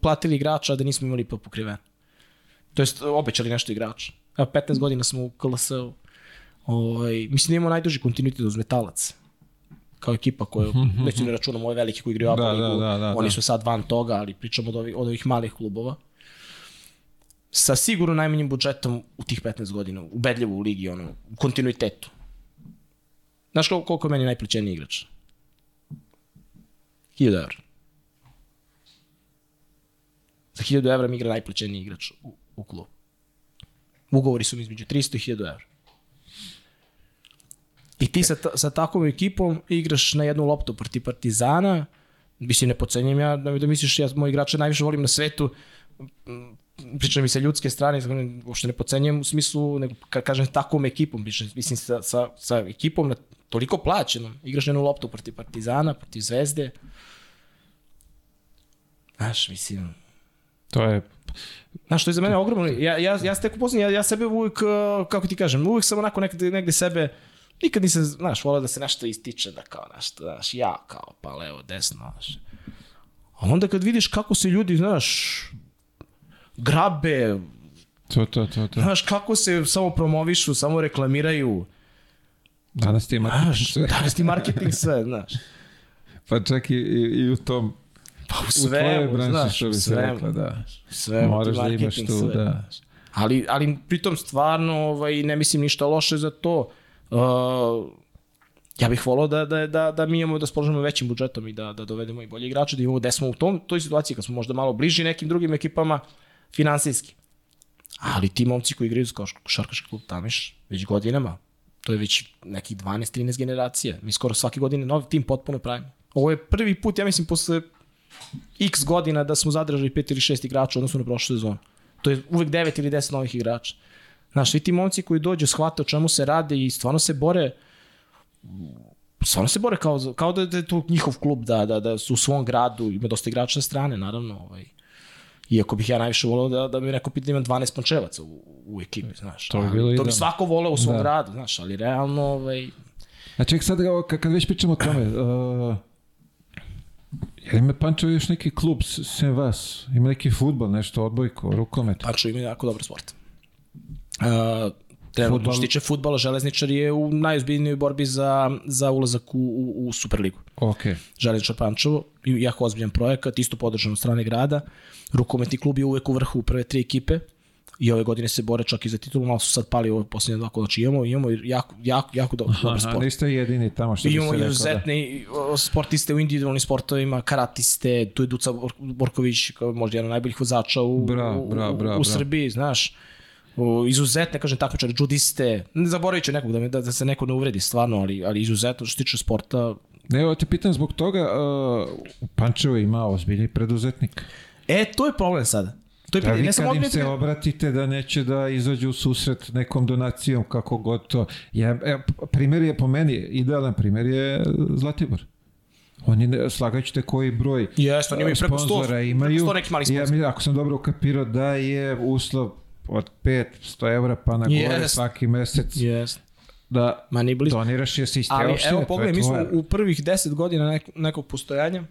platili igrača, da nismo imali po pokriven. To jest, obećali nešto igrača. Evo, 15 godina smo u KLS-u. Ovaj, mislim da imamo najduži kontinuitet uz metalac kao ekipa koju, već ne računamo ove velike koji igraju Da, da, da, da, oni da. su sad van toga, ali pričamo od ovih, od ovih malih klubova. Sa sigurno najmanjim budžetom u tih 15 godina, ubedljivo u ligi, ono, u kontinuitetu. Znaš koliko, koliko je meni najplaćeniji igrač? 1000 evra. Za 1000 evra mi igra najplaćeniji igrač u, u klubu. Ugovori su mi između 300 i 1000 evra. I ti sa, sa takvom ekipom igraš na jednu loptu proti Partizana, mislim ne pocenjam ja, da, da misliš ja moj igrače najviše volim na svetu, m, pričam mi sa ljudske strane, znači, uopšte ne pocenjam u smislu, nego kažem takvom ekipom, pričam, mislim sa, sa, sa ekipom na, toliko plaćenom, igraš na jednu loptu proti Partizana, proti Zvezde, Znaš, mislim, To je Znaš, to je za mene ogromno. Ja, ja, ja se tek upoznam, ja, ja sebe uvijek, uh, kako ti kažem, uvijek sam onako negde, negde sebe, nikad nisam, znaš, volao da se nešto ističe, da kao, znaš, znaš ja kao, pa levo, desno, znaš. A onda kad vidiš kako se ljudi, znaš, grabe, to, to, to, to. znaš, kako se samo promovišu, samo reklamiraju, Danas ti je marketing znaš, sve. danas ti marketing sve, znaš. <laughs> Pa čak i, i, i u tom Pa u u tvojoj svemu, branši znaš, što u bi se svemu, rekla, da. sve, Moraš da imaš tu, da. znaš. Ali, ali pritom stvarno ovaj, ne mislim ništa loše za to. Uh, ja bih volao da, da, da, da mi imamo da spoložimo većim budžetom i da, da dovedemo i bolje igrače, da imamo gde smo u tom, toj situaciji kad smo možda malo bliži nekim drugim ekipama finansijski. Ali ti momci koji igraju kao šarkaški klub Tamiš već godinama, to je već nekih 12-13 generacija. Mi skoro svake godine novi tim potpuno pravimo. Ovo je prvi put, ja mislim, posle x godina da smo zadržali pet ili šest igrača u odnosu na prošlu sezonu. To je uvek 9 ili 10 novih igrača. Znaš, svi ti momci koji dođu, shvate o čemu se radi i stvarno se bore stvarno se bore kao, kao da, da je to njihov klub, da, da, da su u svom gradu, ima dosta igrača sa strane, naravno. Ovaj. Iako bih ja najviše volao da, da mi neko pita da imam 12 pančevaca u, u ekipi, znaš. To bi bilo to bi svako voleo u svom Da. gradu, znaš, ali realno, ovaj, A ček sad, kad, već pričamo o tome, <clears throat> uh, je li ima Pančevo još neki klub sem vas? Ima neki futbol, nešto, odbojko, rukomet? Pančevo ima jako dobar sport. Uh, trenutno što se tiče futbala, Železničar je u najozbiljnijoj borbi za, za ulazak u, u, u Superligu. Ok. Železničar Pančevo, jako ozbiljan projekat, isto podržan od strane grada. Rukometni klub je uvek u vrhu prve tri ekipe i ove godine se bore čak i za titulu, malo su sad pali ove posljednje dva kola, znači imamo, imamo jako, jako, jako do, dobar Aha, sport. niste jedini tamo što bi se Imamo rekao. Da. izuzetne o, sportiste u individualnim sportovima, karatiste, tu je Duca Bor- Borković, možda jedan od najboljih vozača u, Bra, u, bra, bra, u, bra. u Srbiji, znaš. O, izuzetne, kažem, takmičari, judiste, ne zaboravit ću nekog da, me, da, da se neko ne uvredi stvarno, ali, ali izuzetno što se tiče sporta. Ne, evo te pitam zbog toga, uh, Pančevo ima ozbiljni preduzetnik. E, to je problem sada. To je Da pitanje, vi ne samo kad im se obratite da neće da izađu u susret nekom donacijom, kako god to. Ja, evo, primjer je po meni, idealan primjer je Zlatibor. Oni, ne- slagaću te koji broj Jeste, oni imaju preko 100, sponzora imaju. preko 100 nekih malih ja, ako sam dobro ukapirao da je uslov od 500 evra pa na gore Jest. svaki mesec Jeste. da Ma ni blizu. doniraš je sistem Ali opštine, evo je pogledaj, mi smo u prvih 10 godina nek, nekog postojanja,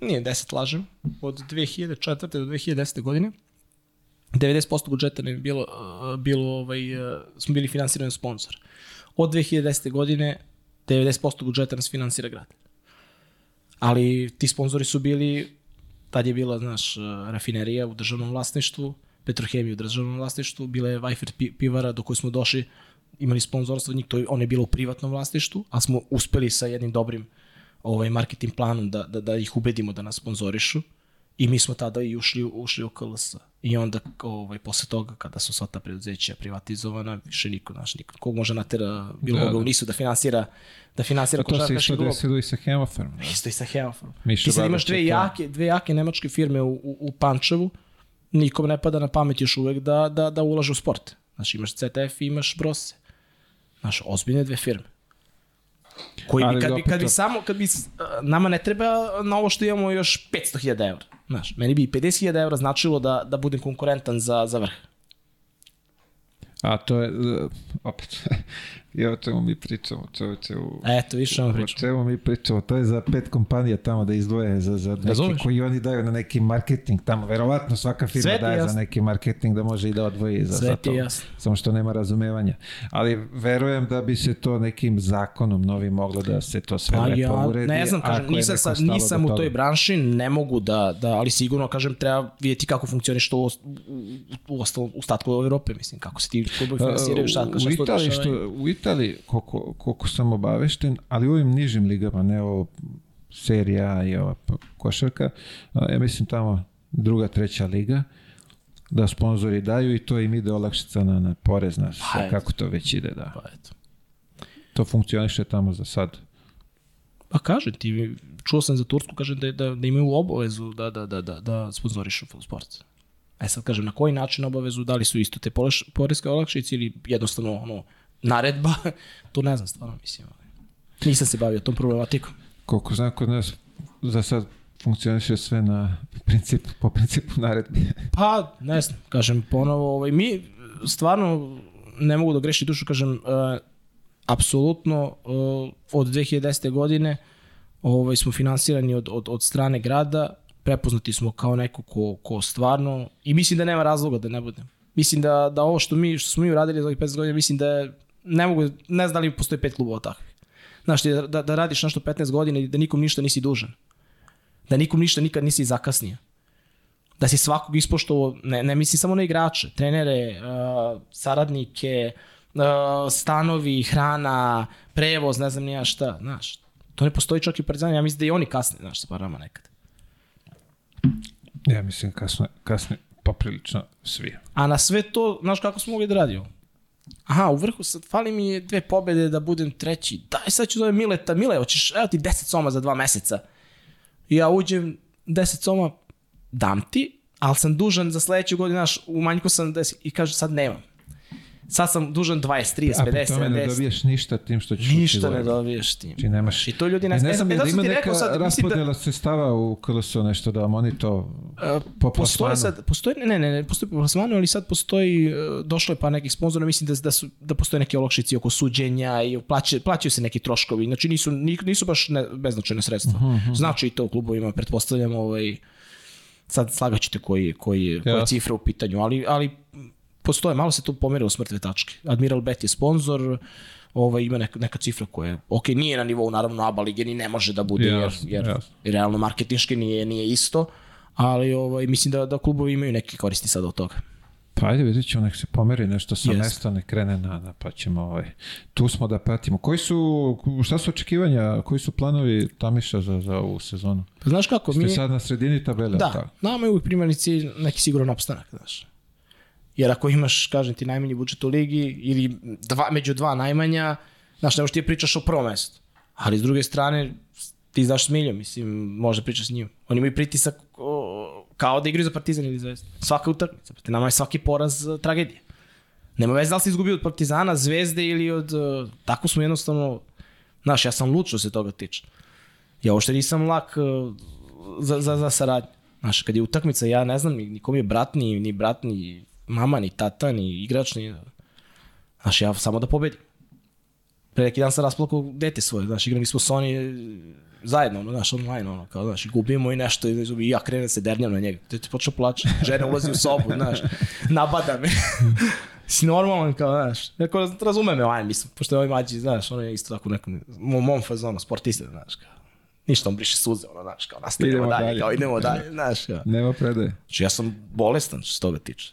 nije 10 lažem, od 2004. do 2010. godine, 90% budžeta ne bi bilo, uh, bilo ovaj, uh, smo bili finansirani od sponsora. Od 2010. godine 90% budžeta nas finansira grad. Ali ti sponzori su bili, tad je bila, znaš, uh, rafinerija u državnom vlasništvu, Petrohemija u državnom vlasništvu, bila je Vajfer pi- pivara do koje smo došli, imali sponzorstvo od njih, to je, ona je bila u privatnom vlasništvu, ali smo uspeli sa jednim dobrim ovaj, marketing planom da, da, da ih ubedimo da nas sponzorišu i mi smo tada i ušli, ušli u KLS. I onda, ovaj, posle toga, kada su sva ta preduzeća privatizovana, više niko, znaš, niko, kog može natera bilo Da, da, koga da. u nisu da finansira, da finansira To se košarkaški isto klub. desilo i sa Hemofarm. Isto i sa Hemofarm. Ti sad imaš dve jake, dve jake nemačke firme u, u, u Pančevu, nikom ne pada na pamet još uvek da, da, da ulaže u sport. Znači imaš CTF i imaš Brose. Znaš, ozbiljne dve firme. Koji bi, kad, bi, kad bi samo, kad bi, nama ne treba na ovo što imamo još 500.000 evra. Znaš, meni bi i 50.000 evra značilo da, da budem konkurentan za, za vrh. A to je, opet, I o čemu mi pričamo, čoveče, u... Eto, više O pričam. čemu mi pričamo? To je za pet kompanija tamo da izdvoje za, za neki Razumeš? koji oni daju na neki marketing tamo. Verovatno svaka firma Sve ti daje za jasno. neki marketing da može i da odvoji za, Sve za to. jasno. Samo što nema razumevanja. Ali verujem da bi se to nekim zakonom novim moglo da se to sve Pa lepo ja uredi. ne znam, kažem, nisam, sad, nisam u toj branši, ne mogu da, da, ali sigurno, kažem, treba vidjeti kako funkcioniš to u, u, u, ostalom, u statku Evrope, mislim, kako se ti klubovi finansiraju, šta, šta u se to Italiji, dešava. što, u Italiji, koliko, koliko sam obavešten, ali u ovim nižim ligama, ne ovo serija i ova košarka, ja mislim tamo druga, treća liga, da sponzori daju i to im ide olakšica na, na porez, na Pa, eto. kako to već ide, da. Pa eto. To funkcioniše tamo za sad. Pa kažem ti, čuo sam za Tursku, kažem da, da, da imaju obavezu da, da, da, da, da sponzorišu sport. E sad kažem, na koji način obavezu, da li su isto te poreske olakšice ili jednostavno ono, naredba, <laughs> to ne znam stvarno, mislim. Nisam se bavio tom problematikom. Koliko znam kod nas za sad funkcioniše sve na principu, po principu naredbi. <laughs> Pa, ne znam, kažem ponovo, ovaj, mi stvarno ne mogu da greši dušu, kažem, uh, apsolutno uh, od 2010. godine ovaj, smo finansirani od, od, od strane grada, prepoznati smo kao neko ko, ko stvarno, i mislim da nema razloga da ne budem. Mislim da, da ovo što mi što smo mi uradili za ovih 15 godina, mislim da je, ne mogu, ne znam da li postoji pet klubova takvih. Znaš, ti da, da radiš nešto 15 godina i da nikom ništa nisi dužan. Da nikom ništa nikad nisi zakasnio da si svakog ispoštovao, ne, ne mislim samo na igrače, trenere, uh, saradnike, uh, stanovi, hrana, prevoz, ne znam nija šta, znaš. To ne postoji čak i u Partizanu, ja mislim da i oni kasne, znaš, sa parama nekad. Ja mislim kasno, kasno poprilično svi. A na sve to, znaš kako smo mogli da radimo? Aha, u vrhu sad fali mi dve pobede da budem treći. Daj, sad ću zove Mileta. Mile, hoćeš, evo ti 10 soma za dva meseca. I ja uđem 10 soma, dam ti, ali sam dužan za sledeću godinu, znaš, u manjku sam 10 i kaže sad nemam. Sad sam dužan 20, 30, A 50, po tome ne 70. dobiješ ništa tim što ćeš Ništa ne dobiješ tim. Znači nemaš... I to ljudi ne, ne, ne znam, e, da ima ti neka sad, mislim da- raspodela sredstava u KLS-u nešto da vam oni to E, po postoji sad, postoji, ne, ne, ne, postoji po plasmanu, ali sad postoji, e, došlo je pa nekih sponzora, mislim da, da, su, da postoje neke olakšice oko suđenja i plaća, plaćaju se neki troškovi, znači nisu, ni- nisu baš ne, beznačajne sredstva. Znači i to u klubovima, pretpostavljam, ovaj, sad slagaćete koji, koji, koja Jasno. cifra u pitanju, ali, ali postoje, malo se tu pomerilo s mrtve tačke. Admiral Bet je sponsor, ovaj, ima neka, neka cifra koja je, ok, nije na nivou naravno ABA lige, ni ne može da bude, jer, Jasno, jer jasno. realno marketinški nije, nije isto, ali ovaj, mislim da, da klubovi imaju neke koristi sada od toga. Pa ajde vidjet ćemo, nek se pomeri nešto sa Jeste. mesta, nek krene na, na, pa ćemo, ovaj, tu smo da pratimo. Koji su, šta su očekivanja, koji su planovi Tamiša za, za ovu sezonu? Pa Znaš kako, Ste mi... sad na sredini tabele, Da, tako? nama je uvijek primarni cilj neki siguran opstanak, znaš. Jer ako imaš, kažem ti, najmanji budžet u ligi ili dva, među dva najmanja, znaš, ne možeš ti da pričaš o prvom mestu. Ali s druge strane, ti znaš s Miljom, mislim, može da pričaš s njim. Oni imaju pritisak o, kao da igraju za Partizan ili Zvezdu. Svaka utakmica. Proti nama je svaki poraz uh, tragedija. Nema veze da li si izgubio od Partizana, Zvezde ili od... Uh, tako smo jednostavno... Znaš, ja sam lud što se toga tiče. Ja uopšte nisam lak uh, za, za, za saradnju. Znaš, kad je utakmica, ja ne znam, ni- nikom je brat, ni, ni brat, ni mama, ni tata, ni igrač, ni... Znaš, ja samo da pobedim. Pre neki dan sam rasplakao dete svoje, znaš, igrali smo Sony zajedno, ono, znaš, online, ono, kao, znaš, gubimo i nešto, i, i ja krenem da se dernjam na njega, te ti počeo plače, žena ulazi u sobu, znaš, <laughs> nabada me. <laughs> si normalan, kao, znaš, neko raz- razume me, aj, mislim, pošto je ovaj mađi, znaš, on je isto tako u nekom, mom, mom fazonu, sportista, znaš, kao, ništa, on briše suze, ono, znaš, kao, nastavljamo dalje, dalje. kao, idemo dalje, <laughs> znaš, kao. Nema predaje. Znači ja sam bolestan što se toga tiče.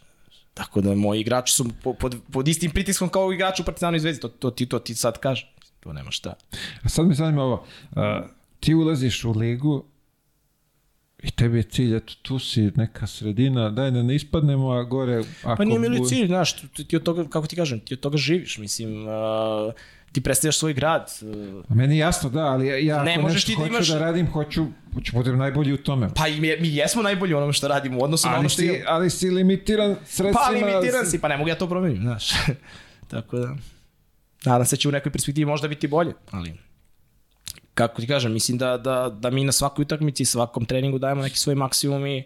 Tako da moji igrači su po- pod, pod istim pritiskom kao igrači u Partizanu i Zvezdi. To, to, ti, to ti sad kažeš. To nema šta. A sad me zanima ovo, a, ti ulaziš u ligu i tebi je cilj, eto, tu si neka sredina, daj da ne ispadnemo, a gore... Ako Pa nije mi li cilj, znaš, ti, ti od toga, kako ti kažem, ti od toga živiš, mislim, uh, ti predstavljaš svoj grad. Uh, A Meni je jasno, da, ali ja, ja Ne ako možeš nešto ti da hoću imaš- da radim, hoću, hoću budem najbolji u tome. pa i mi, mi jesmo najbolji u onome što radimo u odnosu na Ali ono što si, je... ali si limitiran sredstvima. Pa limitiran si, pa ne mogu ja to promenim, znaš. <laughs> Tako da, nadam se da će u nekoj perspektivi možda biti bolje, ali kako ti kažem, mislim da, da, da mi na svakoj utakmici, svakom treningu dajemo neki svoj maksimum i,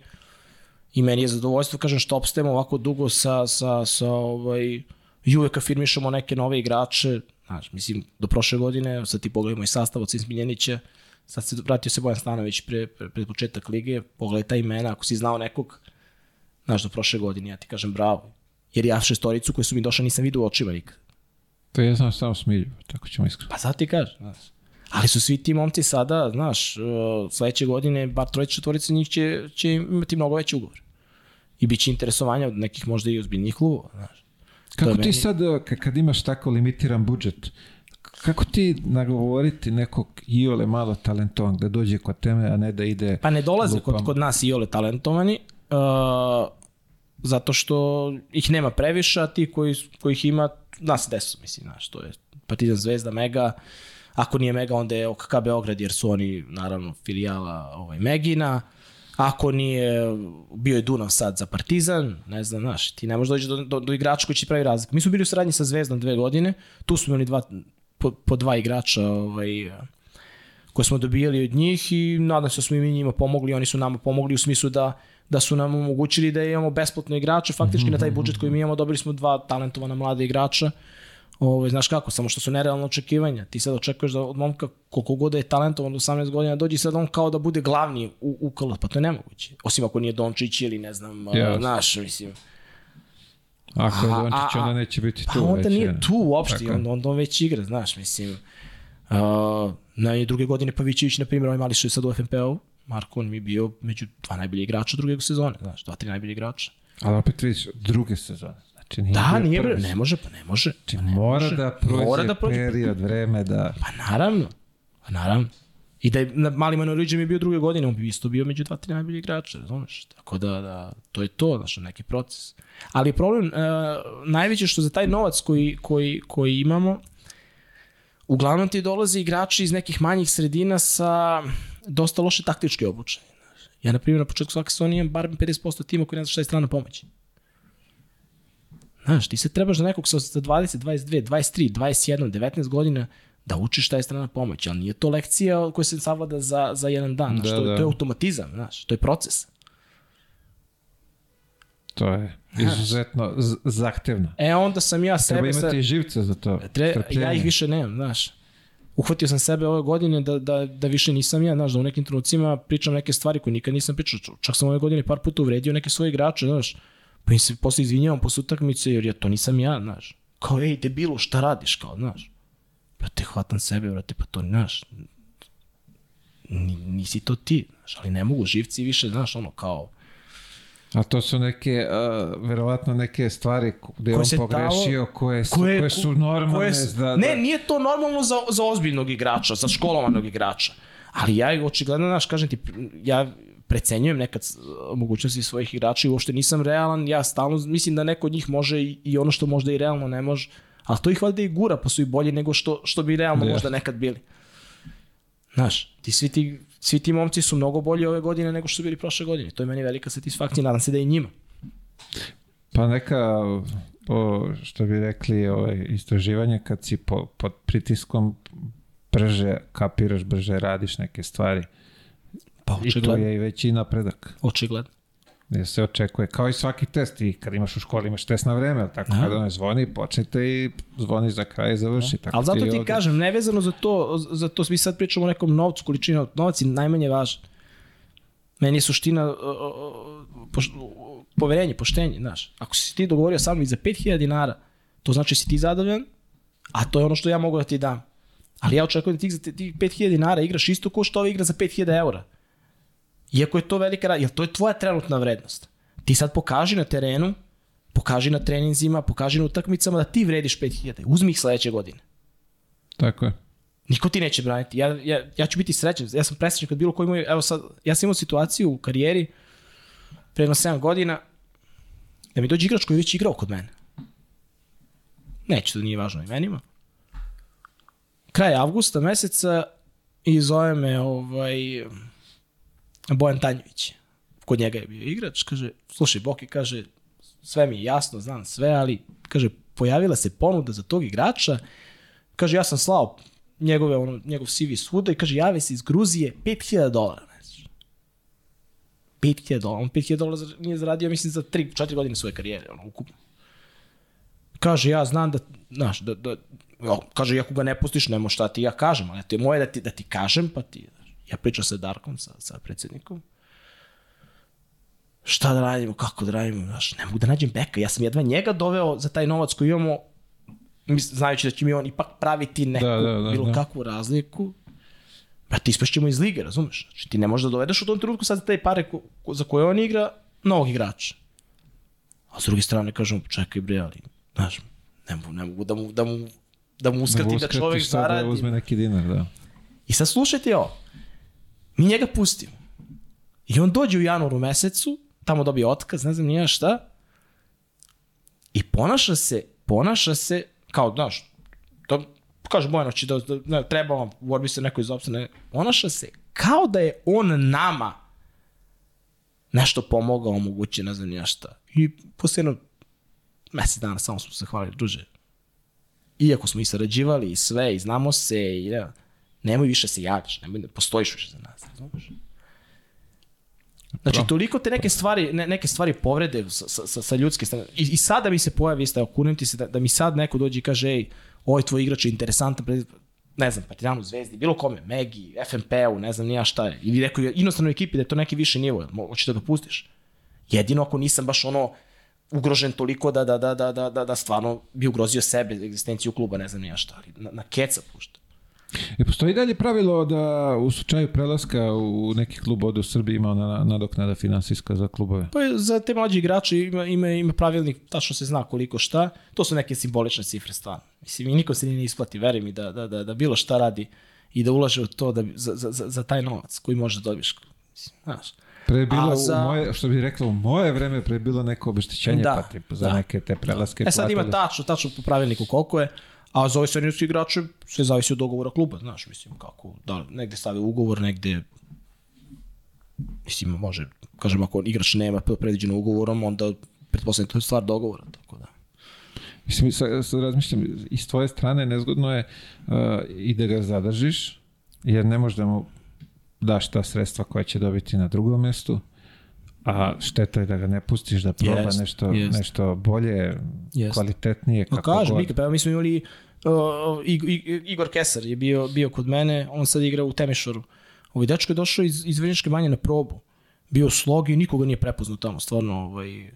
i meni je zadovoljstvo, kažem, što opstajemo ovako dugo sa, sa, sa ovaj, i uvek afirmišemo neke nove igrače, Znaš, mislim, do prošle godine, sad ti pogledaj moj sastav od Smiljenića, sad se vratio se Bojan Stanović pre, pre, pred početak lige, pogledaj ta imena, ako si znao nekog, znaš, do prošle godine, ja ti kažem bravo. Jer ja šestoricu koji su mi došli nisam vidio u očima nikad. To je znam samo smilju, tako ćemo iskreno. Pa sad ti kažem, znaš. Ali su svi ti momci sada, znaš, uh, sledeće godine, bar trojice četvorice njih će, će imati mnogo veći ugovor. I bit će interesovanja od nekih možda i ozbiljnih klubova, znaš. Kako ti meni- sad, ka- kad imaš tako limitiran budžet, kako ti nagovoriti nekog iole malo talentovan da dođe kod teme, a ne da ide... Pa ne dolaze kod, lupam- kod nas i ole talentovani, uh, zato što ih nema previše, a ti koji, kojih ima, zna se desu, mislim, znaš, to je Partizan Zvezda, Mega, ako nije Mega, onda je OKK Beograd, jer su oni, naravno, filijala ovaj, Megina, ako nije, bio je Dunav sad za Partizan, ne znam, znaš, ti ne možeš doći do, do, do igrača koji će pravi razliku. Mi smo bili u saradnji sa Zvezdom dve godine, tu smo imali dva, po, po dva igrača ovaj, koje smo dobijali od njih i nadam se da smo i mi njima pomogli, oni su nama pomogli u smislu da da su nam omogućili da imamo besplatno igrače, faktički na taj budžet koji mi imamo dobili smo dva talentovana mlada igrača. Ove, znaš kako, samo što su nerealne očekivanja. Ti sad očekuješ da od momka koliko god da je talentovan do 18 godina dođe i sad on kao da bude glavni u, u KL, pa to je nemoguće. Osim ako nije Dončić ili ne znam, yes. naš, mislim. Ako je Dončić, onda neće biti tu. Pa onda već, nije je. tu uopšte, Tako onda, onda on već igra, znaš, mislim. Uh, na druge godine Pavićević, na primjer, ovaj mali što je sad u FNP-u, Marko, on mi je bio među dva najbolji igrača druge sezone, znaš, dva, tri najbolji igrača. Ali opet vidiš, druge sezone. Znači, nije Da, nije, prvi. ne može, pa ne može. Znači, Pa ne mora može. da prođe, Mora da prođe. period, vreme da... Pa naravno, pa naravno. I da je na mali Manoriđe mi je bio druge godine, on bi isto bio među dva, tri najbolji igrača, razumeš? Tako da, da to je to, znaš, neki proces. Ali problem, uh, najveće što za taj novac koji, koji, koji imamo, uglavnom ti dolaze igrači iz nekih manjih sredina sa dosta loše taktičke obučenje. Ja, na primjer, na početku svake sezone imam bar 50% tima koji ne zna šta je strana pomoć. Znaš, ti se trebaš za nekog sa sa 20, 22, 23, 21, 19 godina da učiš šta je strana pomoć, ali nije to lekcija koja se savlada za, za jedan dan, znaš, Da, to, da. to je automatizam, znaš, to je proces. To je izuzetno zahtevno. E, onda sam ja Treba sebe... sa- imati živce za to. Tre, strpljenje. ja ih više nemam, znaš. Uhvatio sam sebe ove godine da, da, da više nisam ja, znaš, da u nekim trenucima pričam neke stvari koje nikad nisam pričao. Čak sam ove godine par puta uvredio neke svoje igrače, znaš. Pa im se posle izvinjavam posle utakmice jer ja to nisam ja, znaš. Kao, ej, debilu, šta radiš, kao, znaš. Brate, hvatam sebe, brate, pa to, znaš, ni- nisi to ti, znaš, ali ne mogu živci više, znaš, ono, kao, A to su neke, uh, verovatno neke stvari gde je Koje on pogrešio, koje su, koje, koje su normalne. koje su- da, ne, da, nije to normalno za, za ozbiljnog igrača, za školovanog igrača. Ali ja očigledno, znaš, kažem ti, ja precenjujem nekad s- mogućnosti svojih igrača i uopšte nisam realan, ja stalno mislim da neko od njih može i, i ono što možda i realno ne može, ali to ih valjda i gura, pa su i bolji nego što, što bi realno Da. možda nekad bili. Znaš, ti svi ti, svi ti momci su mnogo bolji ove godine nego što su bili prošle godine. To je meni velika satisfakcija, nadam se da i njima. Pa neka, o, što bi rekli, ovaj, istraživanje kad si po, pod pritiskom brže kapiraš, brže radiš neke stvari. Pa I to očigledno. je i veći napredak. Očigledno. Jer se očekuje, kao i svaki test, i kad imaš u školi imaš test na vreme, ali tako Da. kada ne zvoni, počnete i zvoni za kraj i završi. Tako Ali zato ti ovde. kažem, nevezano za to, za to mi sad pričamo o nekom novcu, količina novac je najmanje važan. Meni je suština poš, poverenje, poštenje, znaš. Ako si ti dogovorio sa mnom i za 5000 dinara, to znači da si ti zadovoljan, a to je ono što ja mogu da ti dam. Ali ja očekujem da ti za te- tih 5000 dinara igraš isto kao što ova igra za 5000 eura. Iako je to velika, ra- jer to je tvoja trenutna vrednost. Ti sad pokaži na terenu, pokaži na treninzima, pokaži na utakmicama da ti vrediš 5000. Uzmi ih sledeće godine. Tako je. Niko ti neće braniti. Ja, ja, ja ću biti srećan. Ja sam presrećan kad bilo koji moj... Evo sad, ja sam imao situaciju u karijeri pre jedno 7 godina da mi dođe igrač koji je već igrao kod mene. Neće da nije važno imenima. Kraj avgusta meseca i zove me ovaj, Bojan Tanjević. Kod njega je bio igrač. Kaže, slušaj, Boki, kaže, sve mi je jasno, znam sve, ali, kaže, pojavila se ponuda za tog igrača. Kaže, ja sam slao njegove, ono, njegov CV svuda i kaže, jave se iz Gruzije 5000 dolara. Znači. 5000 dolara. On 5000 dolara nije zaradio, mislim, za 3-4 godine svoje karijere, ono, ukupno. Kaže, ja znam da, znaš, da, da kaže, ako ga ne pustiš, nemo šta ti ja kažem, ali to je moje da ti, da ti kažem, pa ti, ja pričam sa Darkom, sa, sa predsjednikom, šta da radimo, kako da radimo, znaš, ne mogu da nađem beka, ja sam jedva njega doveo za taj novac koji imamo, znajući da će mi on ipak praviti neku, Da, da, da, bilo da. kakvu razliku, ba ti ispašćemo iz lige, razumeš? Znači ti ne možeš da dovedeš u tom trenutku sad za te pare ko, ko, za koje on igra novog igrača. A s druge strane kažemo, čekaj bre, ali, znaš, ne mogu, ne mogu da mu, da mu, da mu uskratim da čovek sad zaradi. Da uzme neki dinar, da. I sad slušajte ovo. Mi njega pustimo. I on dođe u januaru mesecu, tamo dobije otkaz, ne znam nija šta. I ponaša se, ponaša se, kao, znaš, to, kaže Bojanović, da, da ne, treba vam, borbi se neko iz opštine, ponaša se kao da je on nama nešto pomogao, omogućio, ne znam nija šta. I posle jedno mesec dana samo smo se hvalili, druže, iako smo i sarađivali i sve, i znamo se, i ne, nemoj više se javljaš, nemoj da postojiš više za nas, razumeš? Znači, toliko te neke stvari, ne, neke stvari povrede sa, sa, sa ljudske strane. I, I sada mi se pojavi, isto, evo, ti se, da, da mi sad neko dođe i kaže, ej, ovaj tvoj igrač je interesantan, ne znam, Partizanu, Zvezdi, bilo kome, Megi, FNP-u, ne znam nija šta je, ili nekoj inostavnoj ekipi da je to neki više nivo, hoćeš da ga pustiš. Jedino ako nisam baš ono ugrožen toliko da, da, da, da, da, da, da stvarno bi ugrozio sebe, egzistenciju kluba, ne znam nija šta, ali na, na keca pušta. E, postoji dalje pravilo da u slučaju prelaska u neki klub od u Srbiji ima ona nadoknada finansijska za klubove? Pa za te mlađe igrače ima, ima, ima pravilnik, tačno se zna koliko šta, to su neke simbolične cifre stvarno. Mislim, i niko se ni ne isplati, veri mi, da, da, da, da bilo šta radi i da ulaže u to da, za, za, za, za taj novac koji možeš da dobiš. Mislim, znaš. Pre je bilo u za- moje, što bi reklo, u moje vreme pre je bilo neko obeštećenje, Da, pa za da. neke te prelaske. E sad ima tačno, tačno po pravilniku koliko je, a za ove seniorske igrače sve zavisi od dogovora kluba, znaš, mislim, kako, da li negde stave ugovor, negde, mislim, može, kažem, ako igrač nema predviđeno ugovorom, onda pretpostavljam to je stvar dogovora, tako da. Mislim, sad, sad razmišljam, i s tvoje strane nezgodno je uh, i da ga zadržiš, jer ne možeš da mu daš ta sredstva koja će dobiti na drugom mestu, a šteta je da ga ne pustiš da proba Jest, nešto, jest. nešto bolje, Jest. kvalitetnije, kako kažem, god. Mika, pa mi smo imali uh, Ig- Igor Kesar je bio, bio kod mene, on sad igra u Temešoru. Ovaj dečko je došao iz, iz Vrnjačke banje na probu. Bio u slogi i nikoga nije prepoznao tamo, stvarno, ovaj,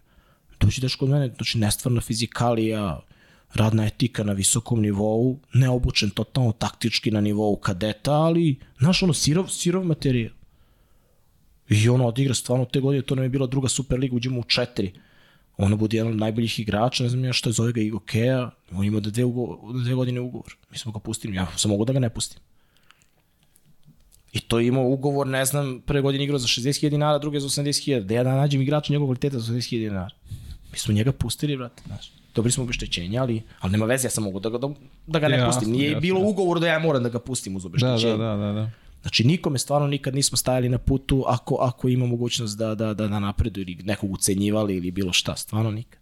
doći dečko kod mene, znači nestvarna fizikalija, radna etika na visokom nivou, neobučen totalno taktički na nivou kadeta, ali, znaš, ono, sirov, sirov materijal. I ono odigra stvarno te godine, to nam je bila druga Superliga, uđemo u četiri. Ono bude jedan od najboljih igrača, ne znam ja šta je, zove ga Igo Kea, on ima da dve, ugo, da dve godine ugovor. Mi smo ga pustili, ja sam mogu da ga ne pustim. I to je imao ugovor, ne znam, prve godine igrao za 60.000 dinara, druge za 80.000. Da ja da nađem igrača njegovog kvaliteta za 80.000 dinara. Mi smo njega pustili, brate, znaš. Dobili smo obeštećenje, ali, ali nema veze, ja sam mogu da ga, da, da ga ne Jasno, pustim. Nije jasno. bilo ugovor da ja moram da ga pustim uz Da, obeštećenje. da, da, da, da. Znači nikome stvarno nikad nismo stajali na putu ako, ako ima mogućnost da, da, da, da napredu ili nekog ucenjivali ili bilo šta, stvarno nikad.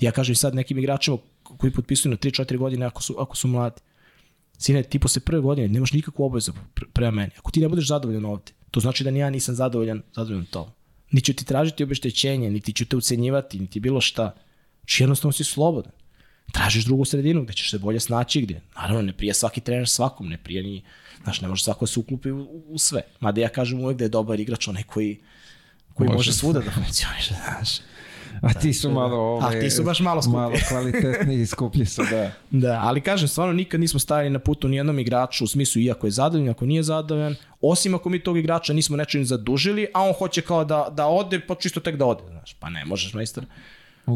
Ja kažem sad nekim igračima koji potpisuju na 3-4 godine ako su, ako su mladi. Sine, ti posle prve godine nemaš nikakvu obavezu pre- prema meni. Ako ti ne budeš zadovoljan ovde, to znači da ni ja nisam zadovoljan, zadovoljan to. Niti ću ti tražiti obeštećenje, niti ću te ucenjivati, niti bilo šta. Znači jednostavno si slobodan. Tražiš drugu sredinu gde ćeš se bolje snaći gde. Naravno, ne prija svaki trener svakom, ne prija ni, znaš, ne može svako da se uklupi u, u sve. Mada ja kažem uvek da je dobar igrač onaj koji, koji može, Može. svuda da funkcioniše, <laughs> znaš. A ti su malo... Ovaj, A ti su baš malo skuplji. Malo kvalitetniji i skuplji su, da. <laughs> Da, ali kažem, stvarno nikad nismo stajali na putu ni jednom igraču, u smislu iako je zadovoljan, ako nije zadovoljan, osim ako mi tog igrača nismo nečim zadužili, a on hoće kao da, da ode, pa čisto tek da ode, znaš, pa ne možeš, majstor.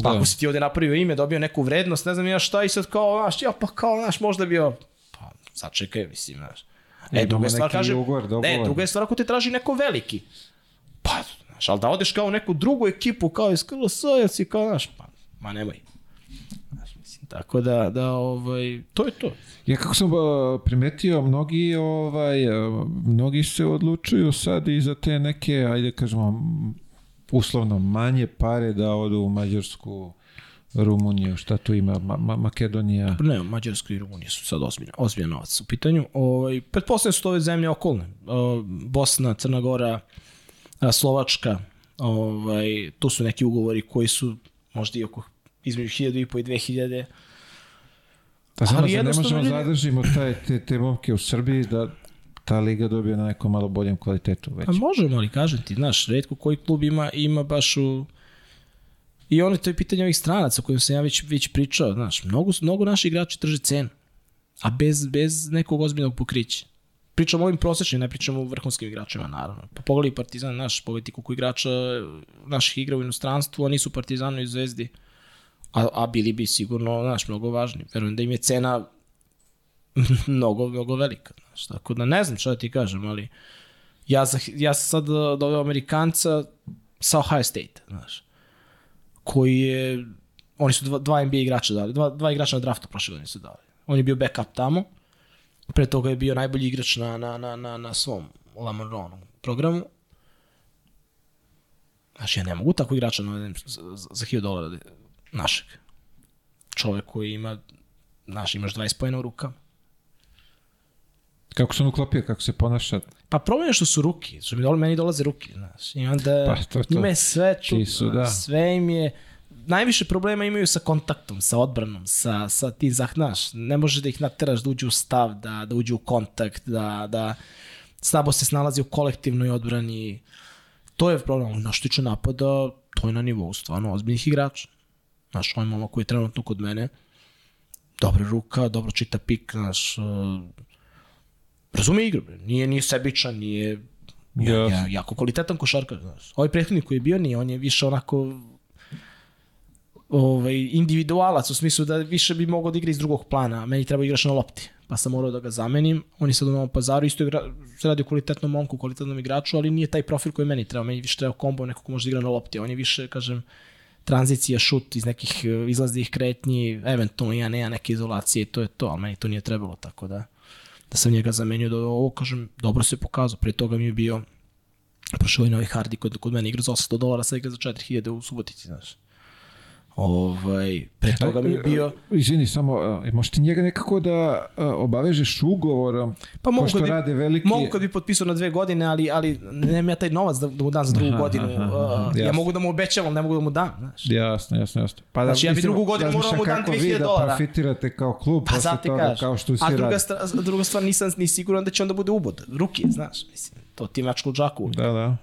Pa Da. ako si ti ovde napravio ime, dobio neku vrednost, ne znam ja šta i sad kao, znaš, ja pa kao, znaš, možda bio, pa sačekaj, mislim, znaš. E, Imamo druga je stvar, kaže, ne, druga je stvar ako te traži neko veliki. Pa, znaš, ali da odeš kao u neku drugu ekipu, kao iz KLS, si kao, znaš, pa, ma nemoj. Znaš, mislim, tako da, da, ovaj, to je to. Ja kako sam uh, primetio, mnogi ovaj uh, mnogi se odlučuju sad i za te neke, ajde kažemo, uslovno manje pare da odu u Mađarsku, Rumuniju, šta tu ima, Ma Ma Makedonija. Ne, Mađarska i Rumunija su sad ozbiljno, ozbiljan novac u pitanju. Ovaj, pretpostavljam da su to ove zemlje okolne. O, Bosna, Crna Gora, Slovačka, ovaj, tu su neki ugovori koji su možda i oko između 1000 i po i 2000. Da samo da ne možemo ljudi- zadržimo taj, te, te momke u Srbiji da ta liga dobije na nekom malo boljem kvalitetu već. Pa možemo, ali kažem ti, znaš, redko koji klub ima, ima baš u... I ono, to je pitanje ovih stranaca o kojim sam ja već, već pričao, znaš, mnogo, su- mnogo naši igrači trže cenu, a bez, bez nekog ozbiljnog pokrića. Pričamo o ovim prosečnim, ne pričamo o vrhunskim igračima, naravno. Pa pogledaj Partizan, naš, pogledaj koliko igrača naših igra u inostranstvu, a nisu Partizanu i Zvezdi. A, a bili bi sigurno, znaš, mnogo važni. Verujem da im je cena <laughs> mnogo, mnogo velika. Znaš, tako da ne znam šta da ti kažem, ali ja, za, ja sam sad uh, doveo Amerikanca sa Ohio State, znaš, koji je, oni su dva, dva NBA igrača dali, dva, dva igrača na draftu prošle godine su dali. On je bio backup tamo, pre toga je bio najbolji igrač na, na, na, na, na svom Lamar Ronom programu. Znači, ja ne mogu tako igrača navedem za, za, za 1000 dolara da- našeg. Čovek koji ima, znaš, imaš 20 pojena u rukama. Kako se on uklopio, kako se ponaša, Pa problem je što su ruki, što mi dole, meni dolaze ruke, znaš. I onda Pa, to to. njima je sve čudno, su, da. sve im je, najviše problema imaju sa kontaktom, sa odbranom, sa, sa ti zahnaš, ne možeš da ih nateraš da uđu u stav, da, da uđu u kontakt, da, da slabo se snalazi u kolektivnoj odbrani. To je problem, na što tiče napada, to je na nivou stvarno ozbiljnih igrača. Znaš, ovaj momak koji je trenutno kod mene, dobra ruka, dobro čita pik, znaš, razume igru, bre. nije, nije sebičan, nije Jasno. ja, jako kvalitetan košarkaš, znaš. Ovaj prethodnik koji je bio nije, on je više onako ovaj, individualac, u smislu da više bi mogao da igra iz drugog plana, a meni treba igraš na lopti, pa sam morao da ga zamenim, on je sad u Novom pazaru, isto igra, se radi o kvalitetnom momku, kvalitetnom igraču, ali nije taj profil koji meni treba, meni više treba kombo, neko ko može da igra na lopti, on je više, kažem, tranzicija, šut iz nekih izlaznih kretnji, eventualno ja ne, ja neke izolacije to je to, ali meni to nije trebalo, tako da da sam njega zamenio da ovo, kažem, dobro se pokazao. Pre toga mi je bio prošao i novi Hardy kod, kod mene igra za 800 dolara, sad igra za 4000 u Subotici, znaš. Ovaj, pre toga mi je bio... Izvini, samo, uh, možeš ti njega nekako da uh, obavežeš ugovorom, Pa mogu ko što bi- rade veliki... Mogu kad bi potpisao na dve godine, ali, ali nemam ja taj novac da, da mu dam za drugu Aha, godinu. aha, aha, ja jasno. mogu da mu obećavam, ne mogu da mu dam. Znaš. Jasno, jasno, jasno. Pa da, Znači, ja bi drugu godinu morao mu dam kako 2000 vi da dolara. profitirate kao klub Pa posle zato ti toga, kao što A svi druga, stra, druga stvar, nisam ni siguran da će onda bude ubod. Ruki, znaš, mislim. To ti mač luđaku. Da, da.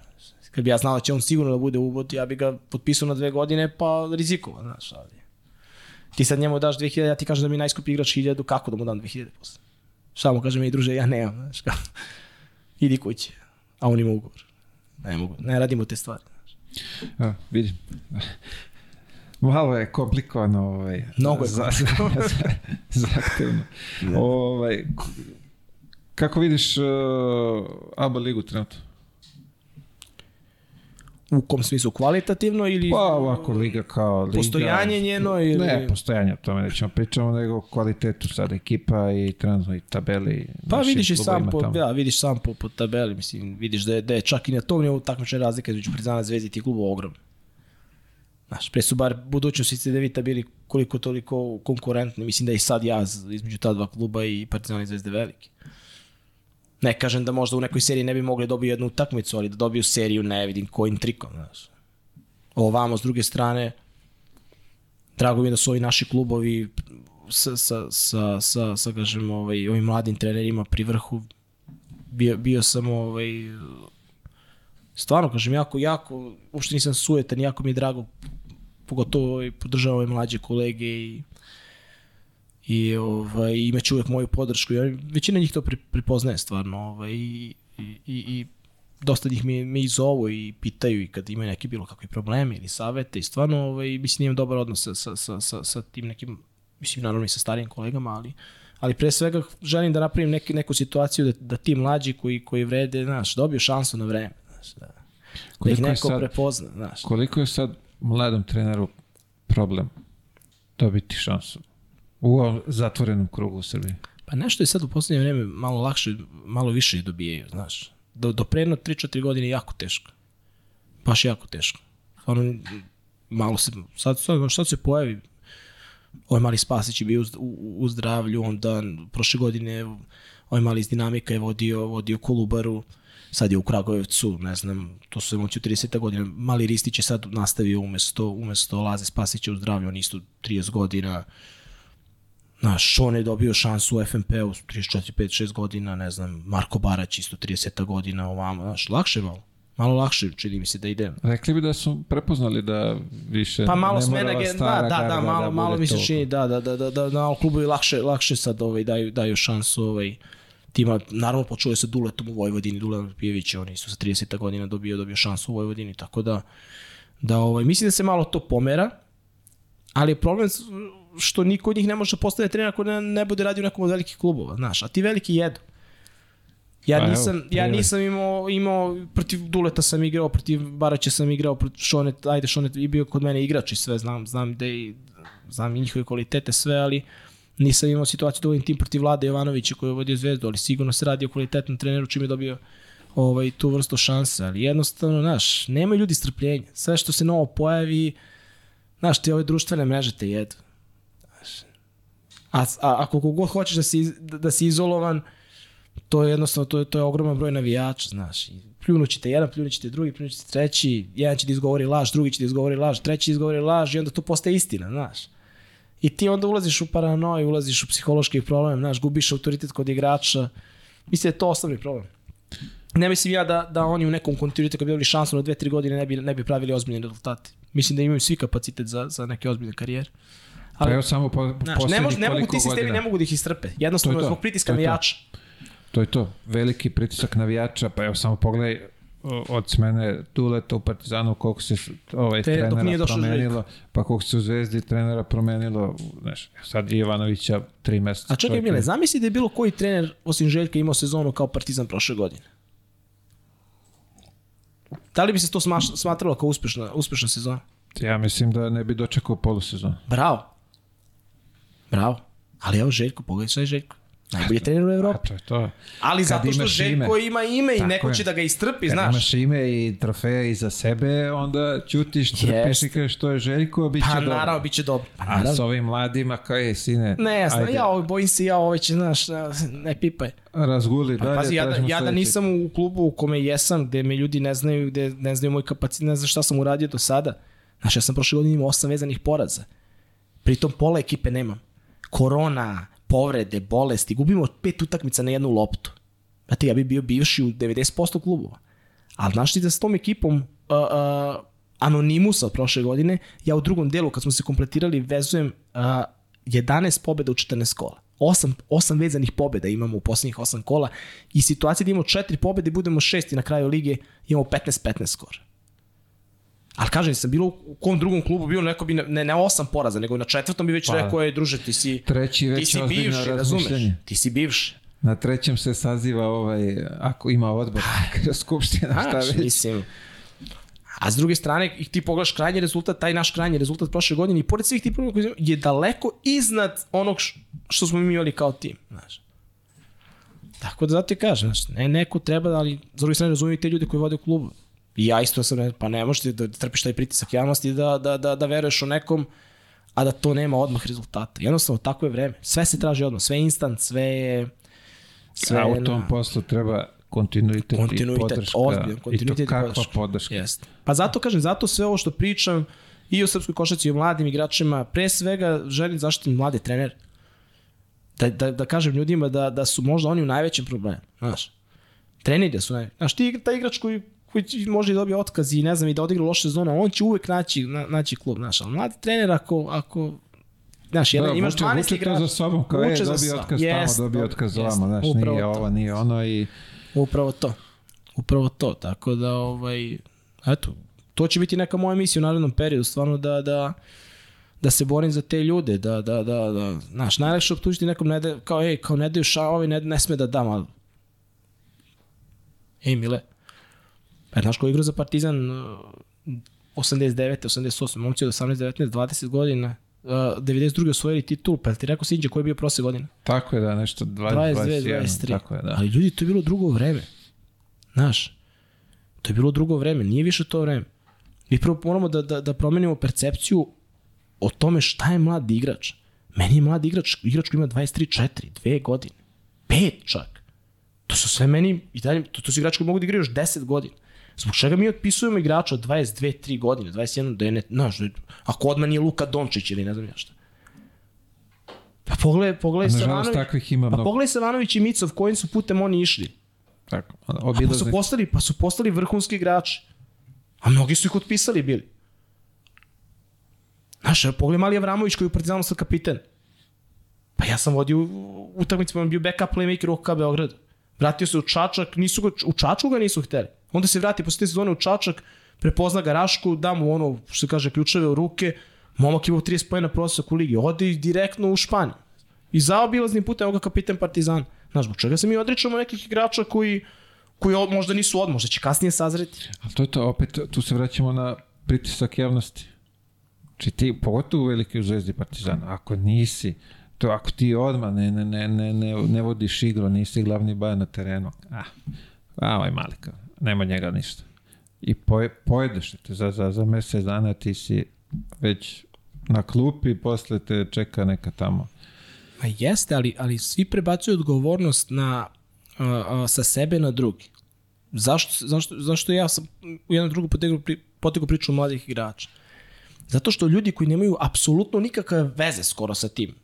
Kad bi ja znao da će on sigurno da bude ubod, ja bi ga potpisao na dve godine, pa rizikovao, znaš, ali... Ti sad njemu daš 2000, ja ti kažem da mi je najskupi igrač 1000, kako da mu dam 2000 posle? Šta mu kažem, ej druže, ja nemam, znaš, kao, <laughs> idi kući, a on ima ugovor. Ne mogu, ne radimo te stvari. Znaš. A, vidim. Malo je komplikovano. Ovaj, Mnogo je za, <laughs> za, za, zahtevno. Ovaj, k- kako vidiš uh, ABA ligu trenutno? U kom smislu, kvalitativno ili Pa ovako liga kao liga. postojanje njeno ili... Ne, postojanje o tome nećemo pričamo, nego kvalitetu sad ekipa i trenutno i tabeli. Pa vidiš i sam po, tamo. ja, vidiš sam po, po tabeli, mislim, vidiš da je, da je čak i na tom nivou takmična razlika između Partizana Zvezde i tih klubova ogromna. Znaš, pre su bar budućnosti Cedevita bili koliko toliko konkurentni, mislim da i sad jaz između ta dva kluba i Partizana i Zvezde veliki. Ne kažem da možda u nekoj seriji ne bi mogli da dobiju jednu utakmicu, ali da dobiju seriju ne vidim kojim trikom, znaš. Ovamo, s druge strane, drago mi je da su ovi naši klubovi sa, sa, sa, sa, sa kažem, ovaj, ovim mladim trenerima pri vrhu bio, bio sam ovaj, stvarno kažem jako, jako, uopšte nisam sujetan, jako mi je drago pogotovo ovaj, podržavam ove mlađe kolege i i ovaj, imaće uvek moju podršku. Ja, većina njih to prepoznaje stvarno ovaj, i, i, i, dosta njih mi, me i zovu i pitaju i kad imaju neki bilo kakvi problemi ili savete i stvarno ovaj, mislim imam dobar odnos sa, sa, sa, sa, sa tim nekim, mislim naravno i sa starijim kolegama, ali ali pre svega želim da napravim neki, neku situaciju da, da ti mlađi koji, koji vrede, znaš, dobiju šansu na vreme, znaš, da, da ih neko sad- prepozna, znaš. Koliko je sad mladom treneru problem dobiti šansu u zatvorenom krugu u Srbiji? Pa nešto je sad u poslednje vreme malo lakše, malo više dobijaju, znaš. Do, do predno 3-4 godine je jako teško. Baš jako teško. Ono, malo se, sad, sad, sad se pojavi, ovaj mali Spasić je bio u, u, u zdravlju, onda prošle godine ovaj mali iz Dinamika je vodio, vodio Kolubaru, sad je u Kragujevcu, ne znam, to su emoći u 30. godina. Mali Ristić je sad nastavio umesto, umesto Laze Spasića u zdravlju, on isto 30 godina. Znaš, Sean je dobio šansu u FNP-u 34, 5, 6 godina, ne znam, Marko Barać isto 30 godina ovamo, znaš, lakše je malo. Malo lakše čini mi se da ide. Rekli bi da su prepoznali da više Pa malo ne smena, da, da, da, garda malo, malo bude mi se čini, da, da, da, da, da, da malo klubovi lakše, lakše sad ovaj, daju, daju šansu ovaj, tima, naravno počuje se Duletom u Vojvodini, Dule Pijević, on isto sa 30 godina dobio, dobio šansu u Vojvodini, tako da, da ovaj, mislim da se malo to pomera, ali je problem što niko od njih ne može postaviti trenera ako ne, ne bude radio u nekom od velikih klubova, znaš, a ti veliki jedu. Ja Pa evo, nisam, ja primjer. nisam imao, imao, protiv Duleta sam igrao, protiv Baraća sam igrao, protiv Šonet, ajde Šonet i bio kod mene igrač i sve, znam, znam da i, znam i njihove kvalitete sve, ali nisam imao situaciju da vodim tim protiv Vlade Jovanovića koji je vodio zvezdu, ali sigurno se radi o kvalitetnom treneru čim je dobio ovaj, tu vrstu šanse, ali jednostavno, znaš, nemaju ljudi strpljenja. Sve što se novo pojavi, znaš, ti ove društvene mreže te jedu. A, a, a koliko god hoćeš da si, da, da si izolovan, to je jednostavno, to je, to je ogroman broj navijača, znaš. Pljunući te jedan, pljunući te drugi, pljunući te treći, jedan će da izgovori laž, drugi će da izgovori laž, treći da izgovori laž i onda to postaje istina, znaš. I ti onda ulaziš u paranoju, ulaziš u psihološki problem, znaš, gubiš autoritet kod igrača. Mislim da je to osnovni problem. Ne mislim ja da, da oni u nekom kontinuitetu kad bi dobili šansu na dve, tri godine ne bi, ne bi pravili ozbiljne rezultate. Mislim da imaju svi kapacitet za, za neke ozbiljne karijere. Pa evo samo po, Znaš, ne, mož, ne mogu ti sistemi, ne mogu da ih istrpe. Jednostavno je zbog pritiska To je to. navijača. To je to. Veliki pritisak navijača, pa evo samo pogledaj od smene Duleta u Partizanu koliko se ovaj Te- trenera promenilo, pa koliko se u Zvezdi trenera promenilo, znaš, sad i Ivanovića tri meseca. A čekaj je- Mile, zamisli da je bilo koji trener osim Željka imao sezonu kao Partizan prošle godine. Da li bi se to smaš, smatralo kao uspešna, uspešna sezona? Ja mislim da ne bi dočekao polusezon. Bravo. Bravo. Ali evo Željko, pogledaj je Željko. Najbolji trener u A Evropi. to je to. Ali Kad zato što Željko ime. ima ime i Tako neko je. će da ga istrpi, Kad znaš. imaš ime i trofeje iza sebe, onda ćutiš, trpiš Jeste. i kažeš što je Željko, bit će Pa dobro. naravno, bit će dobro. Pa A naravno. s ovim mladima, kao je, sine, Ne, jasno, ja ovaj, bojim se, ja ovaj će, znaš, ne pipaj. razguli dalje, Pazi, ja, da, ja da nisam u klubu u kome jesam, gde me ljudi ne znaju, gde ne znaju moj kapacitet, ne znam šta sam uradio do sada. Znaš, ja sam prošle godine imao osam vezanih poraza. Pritom pola ekipe nemam. Korona, povrede, bolesti, gubimo pet utakmica na jednu loptu. Znate, ja bi bio bivši u 90% klubova. Ali znaš ti da s tom ekipom uh, uh, Anonimusa od prošle godine, ja u drugom delu kad smo se kompletirali vezujem uh, 11 pobjeda u 14 kola. 8, 8 vezanih pobjeda imamo u posljednjih 8 kola i situacija da imamo 4 pobjede budemo šesti na kraju lige imamo 15-15 skor. Ali kažem, sam bilo u kom drugom klubu bio neko bi na, ne, ne osam poraza, nego na četvrtom bi već Pa, rekao, je, druže, ti si, Treći ti već si ozbiljno bivši, razumeš? Ti si bivši. Na trećem se saziva ovaj, ako ima odbor, <laughs> skupština, šta već. mislim, A s druge strane, i ti pogledaš krajnji rezultat, taj naš krajnji rezultat prošle godine i pored svih tih problema koji je daleko iznad onog što smo mi imali kao tim. Znaš. Tako da zato ti kažem, znaš, ne, neko treba, ali s druge strane razumijem i te ljude koji vode klubu. I ja isto sam, pa ne možeš ti da trpiš taj pritisak javnosti da, da, da, da veruješ u nekom, a da to nema odmah rezultata. Jednostavno, tako je vreme. Sve se traži odmah, sve je instant, sve je... Sve A u tom na- poslu treba kontinuitet, kontinuitet, i podrška. ozbiljan kontinuitet I to kakva podrška. podrška. Jeste. Pa zato kažem, zato sve ovo što pričam i o srpskoj košarci i o mladim igračima, pre svega želim zaštitim mlade trenere. Da, da, da kažem ljudima da, da su možda oni u najvećem problemu. Znaš, treneri da su najveći. Znaš, ti igra- taj igrač koji, koji će- može i dobije otkaz i ne znam i da odigra loše sezone, on će uvek naći, na, naći klub. Znaš, ali mladi trener ako, ako Znaš, jedan, Da, imaš vuče, 12 vuče igrača. za sobom, kao je, Vuče za dobio sobom. otkaz Jest, tamo, dobro, otkaz jest. ovamo, znaš, nije to. ovo, nije ono i Upravo to. Upravo to. Tako da, ovaj, eto, to će biti neka moja misija u narednom periodu, stvarno da, da, da se borim za te ljude, da, da, da, da, znaš, najlakše optužiti nekom, ne da, kao, ej, kao ne daju ša, ovaj ne, ne sme da dam, ali, ej, Mile, znaš ko je igrao za Partizan uh, 89. 88. momci od 18, 19, 20 godina, uh, 92. osvojili titul, pa ti rekao Sinđe koji je bio prošle godine? tako je da, nešto 20, 22, 21, 23. tako je da. Ali ljudi, to je bilo drugo vreme. Znaš, to je bilo drugo vreme, nije više to vreme. Mi prvo moramo da, da, da promenimo percepciju o tome šta je mlad igrač. Meni je mlad igrač, igrač koji ima 23, 4, 2 godine, 5 čak. To su sve meni, i dalje, to, to su igrači koji mogu da igraju još 10 godina. Zbog čega mi otpisujemo igrača od 22, 3 godine, 21, da je ne, znaš, ako odmah nije Luka Dončić ili ne znam ja šta. Pa pogledaj, pogledaj Savanović. takvih ima Pa mnogo. pogledaj Savanović i Micov kojim su putem oni išli. Tako, Pa su obilazni. postali, pa su postali vrhunski igrači. A mnogi su ih otpisali bili. Znaš, pogledaj Mali Avramović koji je u Partizanu sad kapiten. Pa ja sam vodio utakmicu, on bio backup playmaker u OKK Beogradu. Vratio se u Čačak, nisu ga, u Čačku ga nisu hteli. Onda se vrati posle te sezone u Čačak, prepozna ga Rašku, da mu ono, što se kaže, ključeve u ruke, momak imao 30 pojena prosjek u ligi, ode i direktno u Španiju. I zaobilaznim putem ovoga kapiten Partizan. Znaš, zbog čega se mi odričamo nekih igrača koji, koji od- možda nisu od, možda će kasnije sazreti. A to je to, opet, tu se vraćamo na pritisak javnosti. Či ti, pogotovo u velike zvezdi Partizana, ako nisi, to ako ti odmah ne, ne, ne, ne, ne, ne vodiš igru, nisi glavni bajan na terenu, ah, a ovaj mali, kao, nema njega ništa. I poje, pojedeš te, za, za, za mesec dana ti si već na klupi, posle te čeka neka tamo. Ma jeste, ali, ali svi prebacuju odgovornost na, a, a, sa sebe na drugi. Zašto, zašto, zašto ja sam u jednom drugu potegnu, pri, potegnu priču o mladih igrača? Zato što ljudi koji nemaju apsolutno nikakve veze skoro sa tim,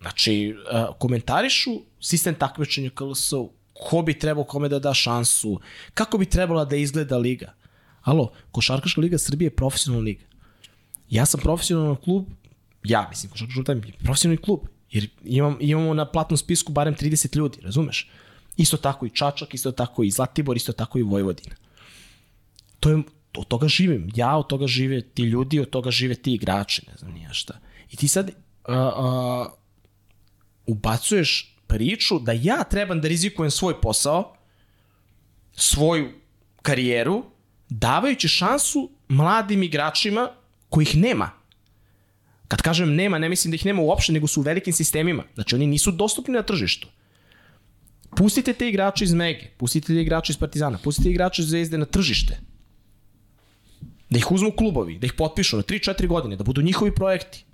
znači, a, komentarišu sistem takmičenja KLS, ko bi trebao kome da da šansu, kako bi trebala da izgleda liga. Alo, Košarkaška liga Srbije je profesionalna liga. Ja sam profesionalan klub, ja mislim, košarkaška liga je profesionalni klub, jer imam, imamo na platnom spisku barem 30 ljudi, razumeš? Isto tako i Čačak, isto tako i Zlatibor, isto tako i Vojvodina. To je, od toga živim. Ja od toga žive ti ljudi, od toga žive ti igrači, ne znam nije šta. I ti sad a, a, ubacuješ priču da ja trebam da rizikujem svoj posao, svoju karijeru, davajući šansu mladim igračima kojih nema. Kad kažem nema, ne mislim da ih nema uopšte, nego su u velikim sistemima. Znači oni nisu dostupni na tržištu. Pustite te igrače iz Mege, pustite te igrače iz Partizana, pustite igrače iz Zvezde na tržište. Da ih uzmu klubovi, da ih potpišu na 3-4 godine, da budu njihovi projekti.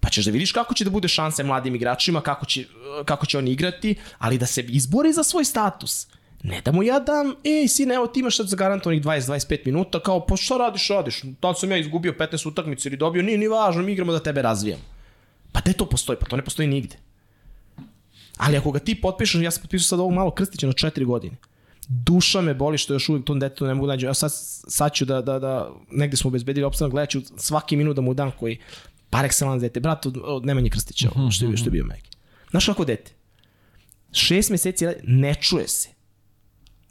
Pa ćeš da vidiš kako će da bude šanse mladim igračima, kako će, kako će oni igrati, ali da se izbori za svoj status. Ne da mu ja dam, ej, sine, evo ti imaš sad zagarantovanih 20-25 minuta, kao, pa šta radiš, radiš? Li sam ja izgubio 15 utakmica ili dobio? Nije ni važno, mi igramo da tebe razvijamo. Pa gde to postoji? Pa to ne postoji nigde. Ali ako ga ti potpišeš, ja sam potpisao sad ovog malo Krstića na 4 godine. Duša me boli što još uvijek tom detetu ne mogu da nađu. Ja sad, sad ću da, da, da, negde smo obezbedili opstanak, gledat ću svaki minut da mu dam koji par excellence dete. Brat od, od Nemanje Krstića, ovo, što je, što je bio Megi. Znaš kako dete? Šest meseci radi- ne čuje se.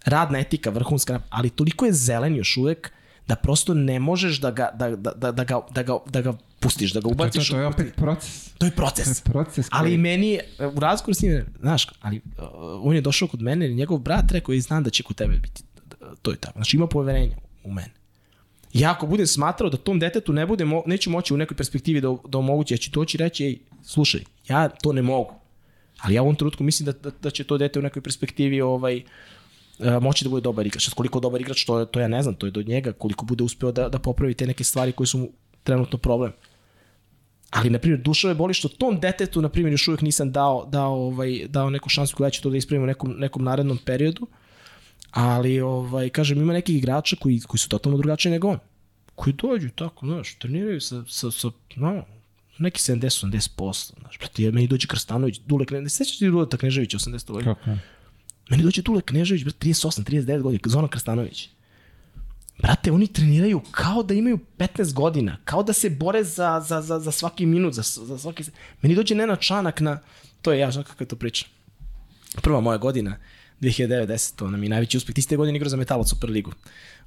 Radna etika, vrhunska, ali toliko je zelen još uvek da prosto ne možeš da ga, da, da, da, da, ga, da, ga, da ga pustiš, da ga To, to, ubaciš. to je opet proces. to je To proces. je proces Ali koji- meni, je, u razgovoru s njim, znaš, ali uh, on je došao kod mene njegov brat rekao i znam da će kod tebe biti. To je tako. Znači ima poverenja u mene. Ja ako budem smatrao da tom detetu ne bude, mo neću moći u nekoj perspektivi da, da omogući, ja ću doći i reći, ej, slušaj, ja to ne mogu. Ali ja u ovom trenutku mislim da, da, da će to dete u nekoj perspektivi ovaj, uh, moći da bude dobar igrač. Koliko dobar igrač, to, to ja ne znam, to je do njega, koliko bude uspeo da, da popravi te neke stvari koje su mu trenutno problem. Ali, na primjer, duša me boli što tom detetu, na primjer, još uvijek nisam dao, dao, ovaj, dao neku šansu koja će to da ispravimo u nekom, nekom narednom periodu. Ali, ovaj, kažem, ima nekih igrača koji, koji su totalno drugačiji nego on. Koji dođu tako, znaš, treniraju sa, sa, sa no, neki 70-80%, znaš, brate, jer meni dođe Krstanović, Dule Knežević, sećaš ti Duleta Kneževića 80 godina? Kako ne? Meni dođe Dule Knežević, brate, 38, 39 godina, Zoran Krstanović. Brate, oni treniraju kao da imaju 15 godina, kao da se bore za, za, za, za svaki minut, za, za svaki... Meni dođe Nenad Čanak na... To je ja, znaš kako je to priča. Prva moja godina, 2009-10, to nam je najveći uspeh. Ti ste godine igrao za Metal od Superligu.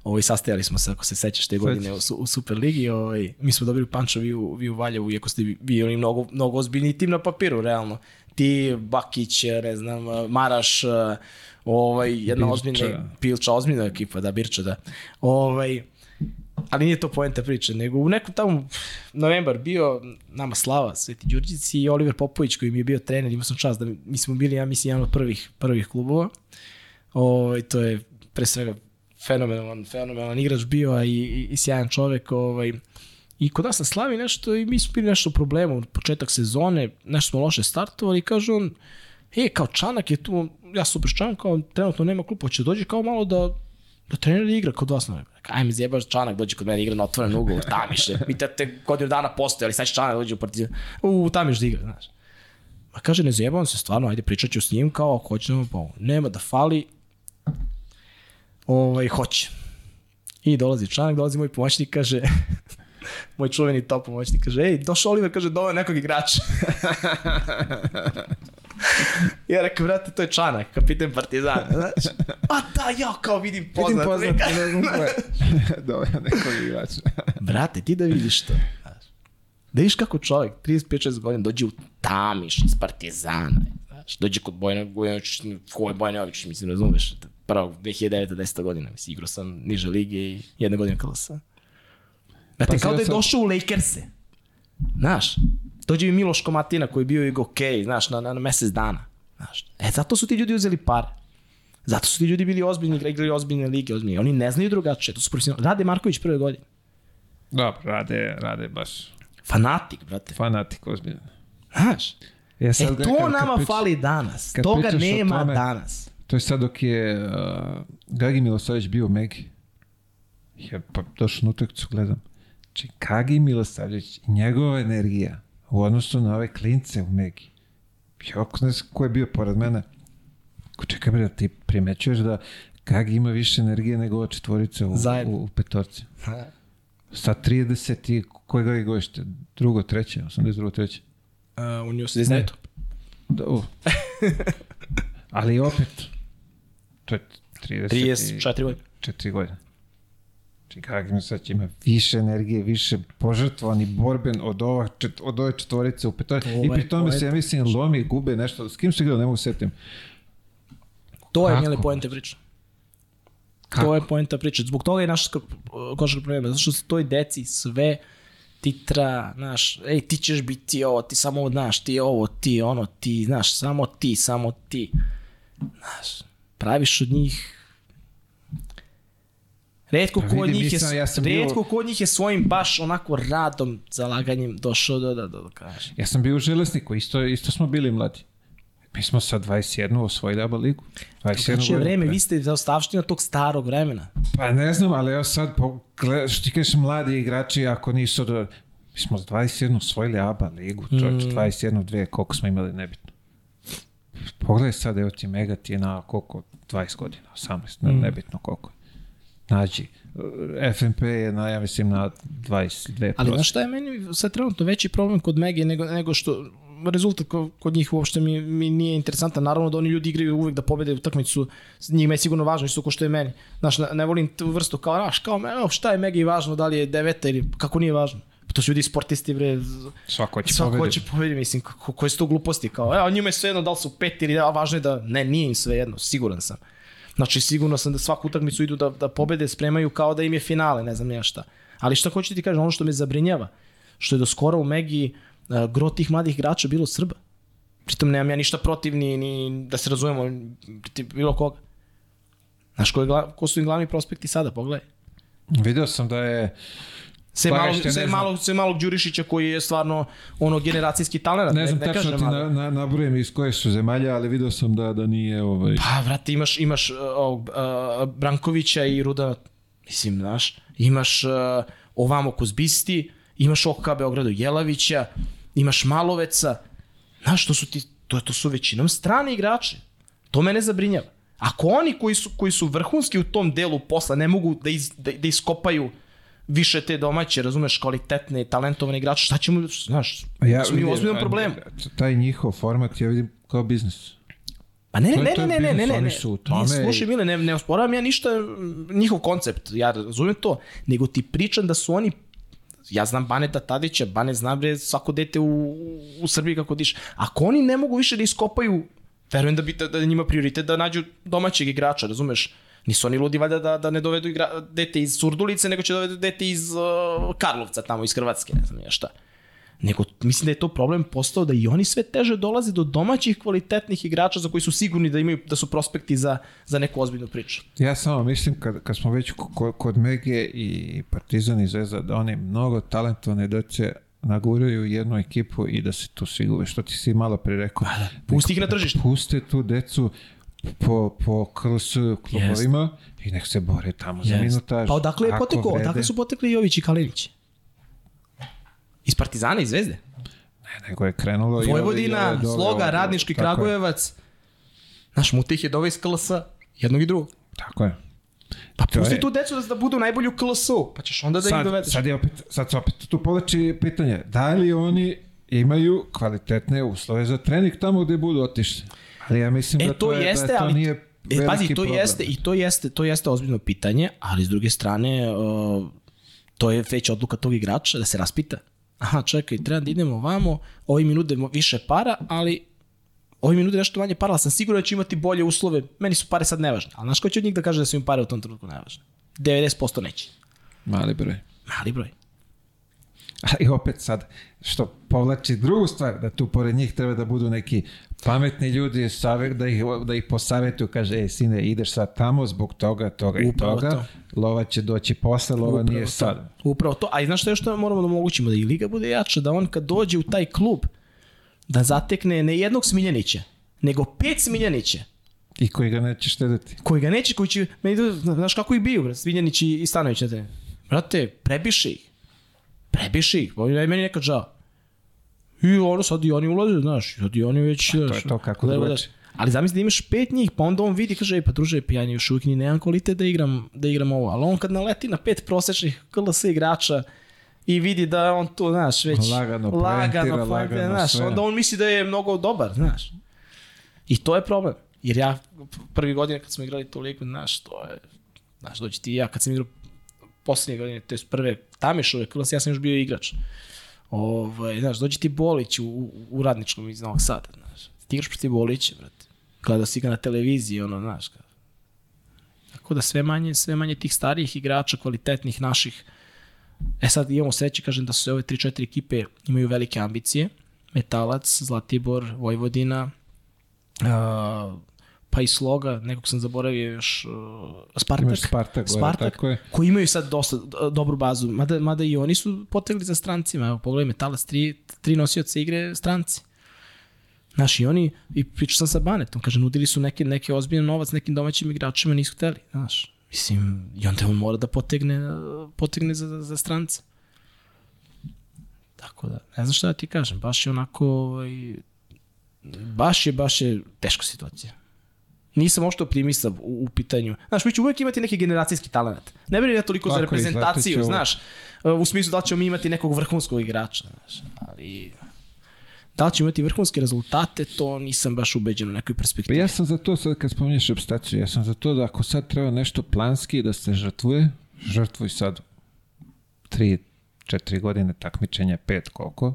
Ovaj, sastajali smo se, ako se sećaš, te godine u, u Superligi. Ovaj, mi smo dobili pančo vi u, vi u Valjevu, iako ste bili mnogo, mnogo ozbiljni tim na papiru, realno. Ti, Bakić, ne znam, Maraš, ovaj, jedna Birča. ozbiljna, Pilča, ozbiljna ekipa, da, Birča, da. Ovaj, ali nije to poenta priče, nego u nekom tamo novembar bio nama Slava, Sveti Đurđici i Oliver Popović koji mi je bio trener, imao sam čast da mi, smo bili, ja mislim, jedan od prvih, prvih klubova. Ovaj, to je pre svega fenomenalan, fenomenalan igrač bio, a i, i, i sjajan čovek. Ovaj, I kod nas na Slavi nešto, i mi smo bili nešto u problemu, početak sezone, nešto smo loše startovali i kaže on, e, kao Čanak je tu, ja super Čanak, kao trenutno nema klupa, hoće dođe kao malo da Da trener igra kod vas. Ne. Aj mi zjebaš Čanak, dođe kod mene igra na otvoren ugovor, tamiše. Pitate godinu dana postoje, ali sad će Čanak dođe u partizan. U, tamiš da igra, znaš. Ma kaže, ne zjebavam se stvarno, ajde pričat ću s njim kao ako hoćemo, pa nema da fali. Ovaj, hoće. I dolazi Čanak, dolazi moj pomoćnik, kaže, <laughs> moj čuveni top pomoćnik, kaže, ej, došao Oliver, kaže, dove nekog igrača. <laughs> ja rekao, brate, to je Čanak, kapiten Partizana, znaš. A da, ja kao vidim poznat. Vidim poznat, ne znam ko je. <laughs> Dobro, nekog igrača. Brate, ti da vidiš to. Da vidiš kako čovjek, 35-6 godina, dođe u Tamiš iz Partizana. Znaš, dođe kod Bojana Gujanović, ko je Bojan Jović, mislim, razumeš? Prvo, 2009-10 godina, mislim, igrao sam niže lige i jedne godine klasa. Brate, Pa kao da je došao u Lakers-e. Znaš, dođe mi Miloš Komatina koji je bio i okej, znaš, na, na, na mesec dana. Znaš, e, zato su ti ljudi uzeli pare. Zato su ti ljudi bili ozbiljni, igrali ozbiljne lige, ozbiljni. Oni ne znaju drugačije, to su profesionalni. Rade Marković prve godine. Dobro, rade, rade baš Fanatik, brate. fanatik ozbiljno. Znaš, Ja e sad to kad- kad nama prič- fali danas. Toga nema tome- danas. To je sad dok je uh, Gagi Milosavljević bio u Megi. Ja pa došao na utakmicu gledam. Znači, Gagi Milosavljević i njegova energija u odnosu na ove klince u Megi. Ako ne znam ko je bio pored mene. Ko čekaj bre, da ti primećuješ da Gagi ima više energije nego ova četvorica u, Zajedno. u, u petorci. Sa 30 i koje Gagi godište? Drugo, treće, 82, treće. Uh, u nju se znaje to. Da, u. <laughs> Ali opet, to je 30 34 godine. 4 godine. Znači, Gagin sad će ima više energije, više požrtvovan i borben od, ova, čet, od ove četvorice u petori. I pri tome se, ja mislim, lomi, gube nešto. S kim se igrao, ne mogu setim. To je Kako? mile poente priče. Kako? To je poenta priče. Zbog toga je naš košar problema. Zato što se toj deci sve titra, znaš, ej, ti ćeš biti ovo, ti samo, znaš, ti ovo, ti ono, ti, znaš, samo ti, samo ti. Znaš, praviš od njih Redko Pa ko od vidim, njih je, nisam- ja sam bio- redko ko njih je svojim baš onako radom, zalaganjem došao do da, da, da kaže. Ja sam bio u Železniku, isto, isto smo bili mladi. Mi smo sa 21 osvojili ABA ligu. 21 Znači je vreme, vi ste zaostavština tog starog vremena. Pa ne znam, ali evo sad, pogled, što ti kažeš mladi igrači, ako nisu do... Mi smo s 21 osvojili ABA ligu, čovječ, Mm. 21, 2, koliko smo imali, nebitno. Pogledaj sad, evo ti Mega ti je na koliko, 20 godina, 18, ne, Mm. nebitno koliko. Nađi, FNP je na, ja mislim, na 22 Ali plus. znaš šta je meni sad trenutno veći problem kod Mege nego, nego što rezultat ko- kod njih uopšte mi, mi nije interesantan. Naravno da oni ljudi igraju uvek da pobede utakmicu, njima je sigurno važno isto ko što je meni. Znaš, ne, volim tu vrstu kao, znaš, kao, evo, šta je Megi važno, da li je deveta ili kako nije važno. Pa to su ljudi sportisti, bre, Svako će svako pobediti. hoće pobedi, mislim, kako, koje su to gluposti, kao, evo, njima je svejedno da li su pet ili, a važno je da, ne, nije im svejedno, siguran sam. Znači, sigurno sam da svaku utakmicu idu da, da pobede, spremaju kao da im je finale, ne znam ja šta. Ali šta hoću ti kažem, ono što me zabrinjava, što je do skoro u Megi uh, gro tih mladih igrača bilo Srba. Pritom nemam ja ništa protiv ni, ni da se razumemo, bilo koga. Znaš, ko, je, ko su im glavni prospekti sada, pogledaj. Video sam da je Sve Pa malo, još te ne sve znam. malo, sve malog Đurišića koji je stvarno ono generacijski talent. Ne znam ne, tačno kažem, ti na, na, nabrojem iz koje su zemalja, ali video sam da, da nije ovaj... Pa, vrati, imaš, imaš uh, ovog, uh, Brankovića i Ruda, mislim, znaš, imaš uh, ovamo Kozbisti, imaš OKA Beogradu Jelavića, imaš Maloveca, znaš, to su, ti, to, to su većinom strani igrači. To mene zabrinjava. Ako oni koji su, koji su vrhunski u tom delu posla ne mogu da, iz, da, da iskopaju više te domaće, razumeš, kvalitetne, talentovane igrače, šta ćemo, znaš, ja, smo mi u ozbiljnom problemu. Taj njihov format ja vidim kao biznis. Pa ne, To ne, ne, ne, ne, ne, ne, ne, u ne, tome slušaj, i- Mile, ne, ne osporavam ja ništa njihov koncept, ja razumem to, nego ti pričam da su oni ja znam Baneta Tadića, Bane zna bre svako dete u, u Srbiji kako diše. Ako oni ne mogu više da iskopaju, verujem da bi da, da njima prioritet da nađu domaćeg igrača, razumeš? Nisu oni ludi valjda da, da ne dovedu igra, dete iz Surdulice, nego će dovedu dete iz uh, Karlovca, tamo iz Hrvatske, ne znam ja šta. Nego mislim da je to problem postao da i oni sve teže dolaze do domaćih kvalitetnih igrača za koji su sigurni da imaju da su prospekti za, za neku ozbiljnu priču. Ja samo mislim kad, kad smo već ko- kod Mege i Partizan i Zvezda da oni mnogo talentovane dece naguraju jednu ekipu i da se tu svi gube, što ti si malo pre rekao. Pusti ih na tržište. Puste tu decu, po, po KLS klubovima i nek se bore tamo za minutaž. Pa odakle je potekao? vrede- Odakle su potekli Jović i Kalinić? Iz Partizana i Zvezde? Ne, nego je krenulo Vojvodina, i Sloga, Radnički, Kragujevac. Naš Mutih je doveo iz KLS jednog i drugog. Tako je. Pa To pusti je- tu decu da, da budu najbolji u KLS-u, pa ćeš onda da ih sad, dovedeš. sad, je opet, sad se opet tu povlači pitanje, da li oni imaju kvalitetne uslove za trening tamo gde budu otišli? Ali ja mislim E, da to to, je, jeste, da to ali- nije E, pazi, to problem. jeste, i to jeste, to jeste ozbiljno pitanje, ali s druge strane, uh, to je već odluka tog igrača da se raspita. Aha, čekaj, treba da idemo ovamo, ovi mi nude više para, ali ovi mi nude nešto manje para, ali sam siguran da će imati bolje uslove. Meni su pare sad nevažne. Ali znaš ko će od njih da kaže da su im pare u tom trenutku nevažne? 90% neće. Mali broj. Mali broj. Ali opet sad, što povlači drugu stvar, da tu pored njih treba da budu neki pametni ljudi, savjet, da ih, da ih posavetuju, kaže, ej sine, ideš sad tamo zbog toga, toga i Upravo toga, lova će doći posle, lova Upravo nije to. sad. Upravo to. A i znaš što još što moramo da omogućimo? Da i Liga bude jača, da on kad dođe u taj klub, da zatekne ne jednog Smiljanića, nego pet Smiljanića, I koji ga neće štediti. koji ga neće, koji će, meni to, znaš kako ih biju, Smiljanić i, i Stanović na te. Brate, prebiši ih. Prebiši ih, meni nekad žao. I ono sad i oni ulaze, znaš, sad i oni već... to je znaš, to, kako da- Ali zamisli da imaš pet njih, pa onda on vidi, kaže, ej, pa druže, pa ja još uvijek ni nemam kvalitet da igram, da igram ovo. Ali on kad naleti na pet prosečnih KLS igrača i vidi da on to, znaš, već Lagano lagano, poentira, lagano znaš, sve. onda on misli da je mnogo dobar, znaš. I to je problem. Jer ja prvi godine kad smo igrali tu ligu, znaš, to je, znaš, dođi ti ja kad sam igrao poslednje godine, to je prve Tamišove klas, ja sam još bio igrač. Ovaj, znaš, dođi ti Bolić u, u, radničkom iz Novog Sada, znaš. Ti igraš Bolića, brate. Gledao si ga na televiziji, ono, znaš. Kao. Tako da sve manje, sve manje tih starijih igrača, kvalitetnih naših. E sad imamo sreće, kažem da su ove 3-4 ekipe imaju velike ambicije. Metalac, Zlatibor, Vojvodina, uh, pa i Sloga, nekog sam zaboravio još, uh, Spartak. Imaš Spartak, gore, Spartak tako je. koji imaju sad dosta d- dobru bazu, mada, mada i oni su potegli za strancima. Evo, pogledaj Metalac, tri, tri nosioca igre stranci. Znaš, i oni, i pričao sam sa Banetom, kaže, nudili su neke, neke ozbiljne novac nekim domaćim igračima, nisu hteli, znaš. Mislim, i onda on mora da potegne, potegne za, za, za strance. Tako da, ne znam šta da ti kažem, baš je onako, ovaj, baš je, baš je teška situacija. Nisam ošto optimista u, u pitanju. Znaš, mi ću uvijek imati neki generacijski talent. Ne bih ja toliko za Tako je, reprezentaciju, znaš. U smislu da ćemo mi imati nekog vrhunskog igrača, znaš. Ali da li ćemo imati vrhunske rezultate, to nisam baš ubeđen u nekoj Pa perspektivi. ja sam za to, sad kad spominješ reprezentaciju, ja sam za to da ako sad treba nešto planski da se žrtvuje, žrtvuj sad 3, 4 godine takmičenja, 5 koliko,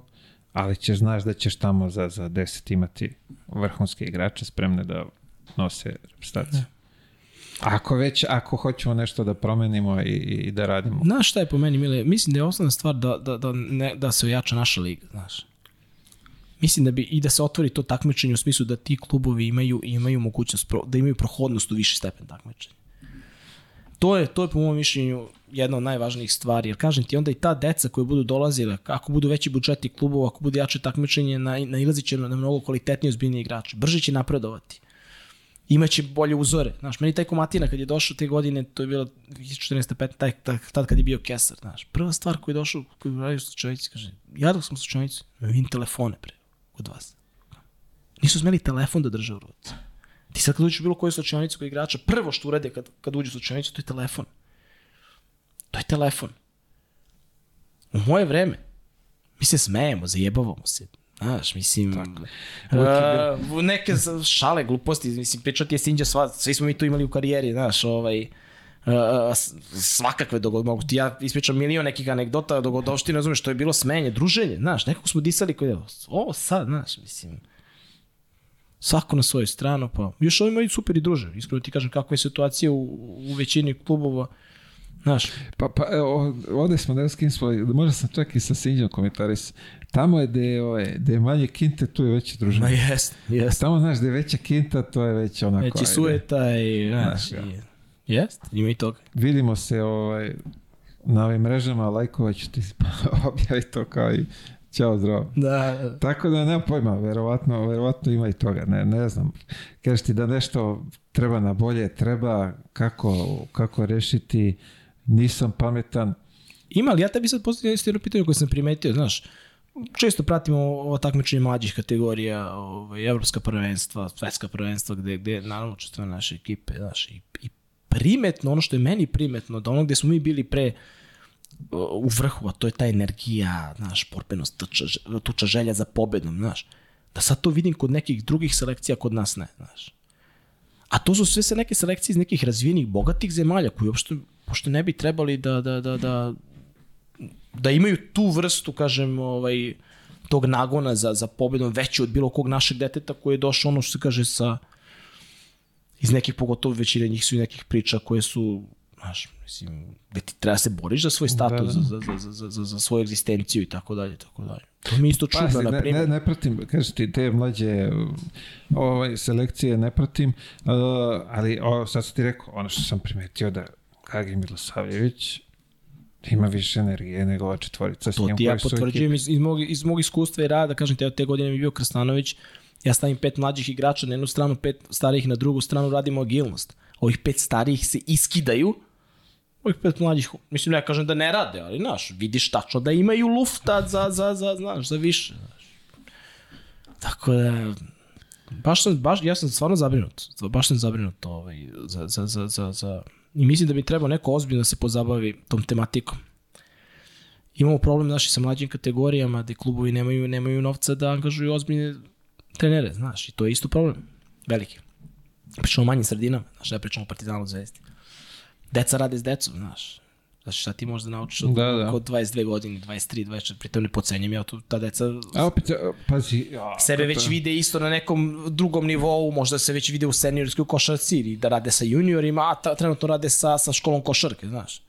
ali ćeš znaš da ćeš tamo za, za 10 imati vrhunske igrače spremne da nose reprezentaciju. Ako već, ako hoćemo nešto da promenimo i, i da radimo. Znaš šta je po meni, Mile? Mislim da je osnovna stvar da, da, da, ne, da se ojača naša liga, znaš. Mislim da bi i da se otvori to takmičenje u smislu da ti klubovi imaju imaju mogućnost pro, da imaju prohodnost u viši stepen takmičenja. To je to je po mom mišljenju jedna od najvažnijih stvari, jer kažem ti onda i ta deca koja budu dolazile, ako budu veći budžeti klubova, ako bude jače takmičenje, na, nailazit će na, na mnogo kvalitetnije ozbiljnije igrače, brže će napredovati. Imaće bolje uzore. Znaš, meni taj Komatina kad je došao te godine, to je bilo 2014. 15. Taj, taj, tad kad je bio Kesar, znaš. Prva stvar koju je došao, koju je radio slučajnici, kaže, ja dok sam slučajnici, vidim telefone pre, kod vas. Nisu smeli telefon da drže u ruci. Ti sad kad uđeš u bilo koju slučajnicu kod igrača, prvo što urade kad, kad uđu u slučajnicu, to je telefon. To je telefon. U moje vreme, mi se smejemo, zajebavamo se. Znaš, mislim, uh, neke šale, gluposti, mislim, pričati je Sinđa, sva, svi smo mi to imali u karijeri, znaš, ovaj, uh, svakakve dogod, mogu ti ja ispričam milion nekih anegdota, dogodovština, razumeš, to je bilo smenje, druženje, znaš, nekako smo disali koji je, ovo sad, znaš, mislim, svako na svoju stranu, pa još ovi imaju super i druže, iskreno ti kažem kakva je situacija u, u većini klubova, Znaš, Pa, pa evo, ovde smo ne s kim smo, možda sam čak i sa Sinđom komentaris. Tamo je gde je, ovaj, gde je manje kinte, tu je veća družina. ma jest, jest. Tamo, znaš, gde je veća kinta, to je već onako... Veći ajde. sueta i, znaš, Znaš, i, jest, ima i toga. Vidimo se ovaj, na ovim mrežama, lajkovat ću ti <laughs> objavi to kao i Ćao, zdravo. Da, Tako da nema pojma, verovatno, verovatno ima i toga, ne, ne znam. Kažeš ti da nešto treba na bolje, treba kako, kako rešiti, nisam pametan. Ima, ali ja tebi sad postavljam isto jedno pitanje koje sam primetio, znaš, često pratimo ovo takmičenje mlađih kategorija, ovaj, evropska prvenstva, svetska prvenstva, gde, gde naravno učestvuju naše ekipe, znaš, i, i primetno, ono što je meni primetno, da ono gde smo mi bili pre u vrhu, a to je ta energija, znaš, borbenost, tuča, tuča želja za pobedom, znaš, da sad to vidim kod nekih drugih selekcija, kod nas ne, znaš. A to su sve se neke selekcije iz nekih razvijenih, bogatih zemalja koji uopšte, uopšte ne bi trebali da, da, da, da, da imaju tu vrstu, kažem, ovaj, tog nagona za, za pobedom veći od bilo kog našeg deteta koji je došao, ono što se kaže, sa iz nekih, pogotovo većine njih su i nekih priča koje su znaš, mislim, gde ti treba se boriš za svoj status, da, da. Za, za, za, za, za svoju egzistenciju i tako dalje, tako dalje. To mi isto čudno, na primjer. Ne, ne pratim, kažeš ti, te mlađe ovaj, selekcije ne pratim, uh, ali o, sad sam ti rekao, ono što sam primetio da Kagi Milosavljević ima više energije nego ova četvorica to ti ja potvrđujem iz, iz, mog, iz mog iskustva i rada, kažem te, te godine mi bio Krstanović, ja stavim pet mlađih igrača na jednu stranu, pet starijih na drugu stranu, radimo agilnost. Ovih pet starijih se iskidaju, ovih pet mlađih, mislim, ne kažem da ne rade, ali, znaš, vidiš tačno da imaju lufta za, za, za, znaš, za više. Znaš. Tako da, baš sam, baš, ja sam stvarno zabrinut, baš sam zabrinut ovaj, za, za, za, za, za, i mislim da bi trebao neko ozbiljno da se pozabavi tom tematikom. Imamo problem naši sa mlađim kategorijama gde klubovi nemaju, nemaju novca da angažuju ozbiljne trenere, znaš, i to je isto problem, veliki. Pričamo o manjim sredinama, znaš, ja pričamo o Partizanu zvezdi. Deca rade s decom, znaš. Znači šta ti možda naučiš od, Da, da. kod 22 godine, 23, 24, pritom ne pocenjam ja tu, ta deca A opet, pazi, ja, sebe već to- vide isto na nekom drugom nivou, možda se već vide u seniorskoj košarci ili da rade sa juniorima, a ta, trenutno rade sa, sa školom košarke, znaš.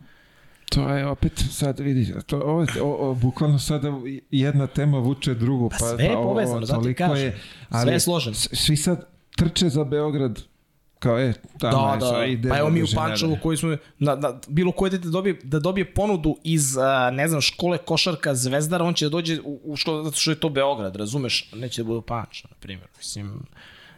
To je opet sad vidi, to ovo, o, o, bukvalno sada jedna tema vuče drugu, pa, Pa sve je pa, povezano, zato ti kažem. je, Sve ali je složeno. Svi sad trče za Beograd, kao je, tamo Da, je, da, sad idemo pa evo mi u. Pančevu koji smo, na, na, bilo koje dete dobije, da dobije ponudu iz, a, ne znam, škole košarka Zvezdara, on će da dođe u, u školu, zato što je to Beograd, razumeš, neće da bude u Pančevu, na primjer, mislim,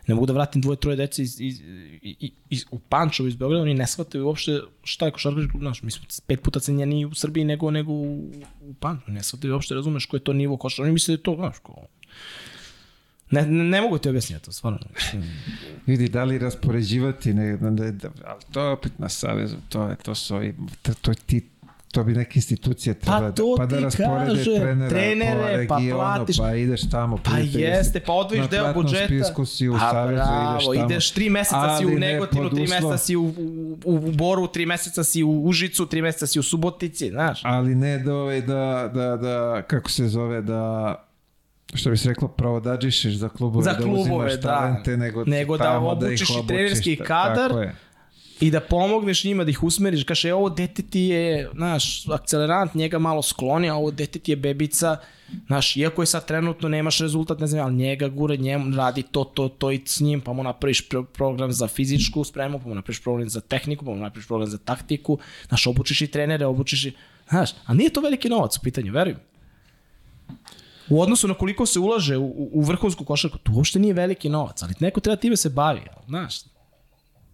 ne mogu da vratim dvoje, troje dece iz, iz, iz, iz, u Pančevu iz Beograda, oni ne shvataju uopšte šta je košarkaški klub, znaš, mi smo pet puta cenjeni u Srbiji nego, nego u, u Pančevu, ne shvataju uopšte, razumeš koji je to nivo košarka, oni misle da je to, znaš, ko, Ne, ne, ne mogu ti objasniti to, stvarno. Vidi, da li raspoređivati, ne, ne, ne, da, ali to je opet na savezu, to, je, to su ovi, to, to, ti, to bi neke institucije treba Pa to da, pa da rasporede kažem, trenera trenere, po pa regionu, platiš. pa ideš tamo. Pa prijatelj, jeste, pa odvojiš na deo platnom budžeta. spisku si u pa savezu, bravo, ideš tamo. ideš tri meseca si u ne Negotinu, tri meseca si u, u, u, u Boru, tri meseca si u Užicu, tri meseca si u Subotici, znaš. ali ne da, ovaj, da, da, da, kako se zove, da što bi se reklo, provodadžišeš za klubove, Za da klubove, uzimaš da. talente, nego, Nego da tamo obučiš ih i trenerski ta- kadar. I da pomogneš njima, da ih usmeriš, kaže, ovo dete ti je, znaš, akcelerant, njega malo skloni, a ovo dete ti je bebica, znaš, iako je sad trenutno nemaš rezultat, ne znam, ali njega gura, njemu radi to, to, to i s njim, pa mu napraviš pro program za fizičku spremu, pa mu napraviš program za tehniku, pa mu napraviš program za taktiku, znaš, obučiš i trenere, obučiš i, znaš, a nije to veliki novac u pitanju, verujem. U odnosu na koliko se ulaže u, u u vrhunsku košarku, to uopšte nije veliki novac, ali neko treba time se bavi, ali, znaš,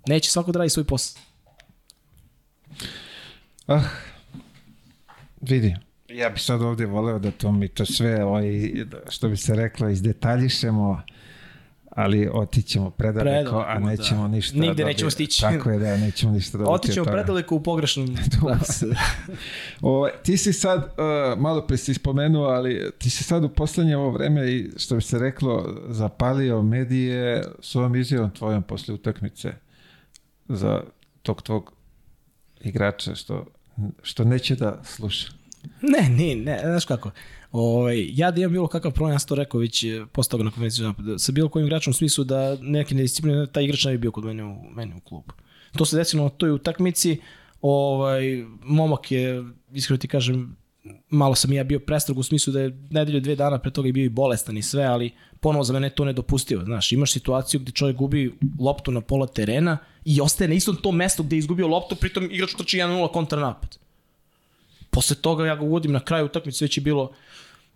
neće svako da radi svoj posao. Ah, vidi, ja bi sad ovdje voleo da to mi to sve, ovaj, što bi se reklo, izdetaljišemo, ali otićemo predaleko, Predaleko, a nećemo da. ništa Nigde dobiti. nećemo stići. Tako je, da, nećemo ništa dobiti. Otićemo predaleko u pogrešnom <laughs> pravcu. Ovaj, ti si sad, uh, malo pre si spomenuo, ali ti si sad u poslednje ovo vreme i što bi se reklo, zapalio medije s ovom izjavom tvojom posle utakmice za tog tvog igrača što, što neće da sluša. <laughs> ne, ne, ne, znaš kako. Ovaj, ja da imam bilo kakav problem, ja sam to rekao već eh, posle toga na napada, sa bilo kojim igračom u smislu da neke nediscipline, taj igrač ne bi bio kod mene u, meni u klubu. To se desilo na toj utakmici, ovaj, momak je, iskreno ti kažem, malo sam ja bio prestrog u smislu da je nedelju, dve dana pre toga i bio i bolestan i sve, ali ponovo za mene to nedopustivo. Znaš, imaš situaciju gde čovjek gubi loptu na pola terena i ostaje na istom tom mestu gde je izgubio loptu, pritom igrač trči 1-0 kontranapad. Posle toga ja ga uvodim na kraju utakmice, već je bilo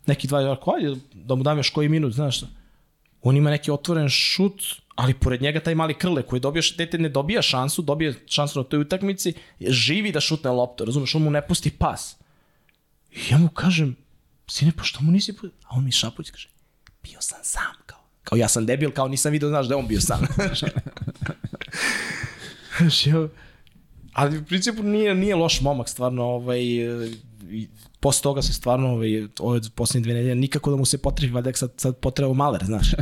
neki dva, rekao, ajde da mu dam još koji minut, znaš šta. On ima neki otvoren šut, ali pored njega taj mali krle koji dobija, dete ne dobija šansu, dobija šansu na toj utakmici, živi da šutne loptu, razumeš, on mu ne pusti pas. I ja mu kažem, sine, pa što mu nisi pu... A on mi šapuć kaže, bio sam sam, kao. Kao ja sam debil, kao nisam vidio, znaš da je on bio sam. <laughs> Znaš, ja, ali u principu nije, nije loš momak, stvarno, ovaj, i posle toga se stvarno, ovaj, ove poslednje dve nedelje, nikako da mu se potrebi, valjda sad, sad potrebao maler, znaš. <laughs>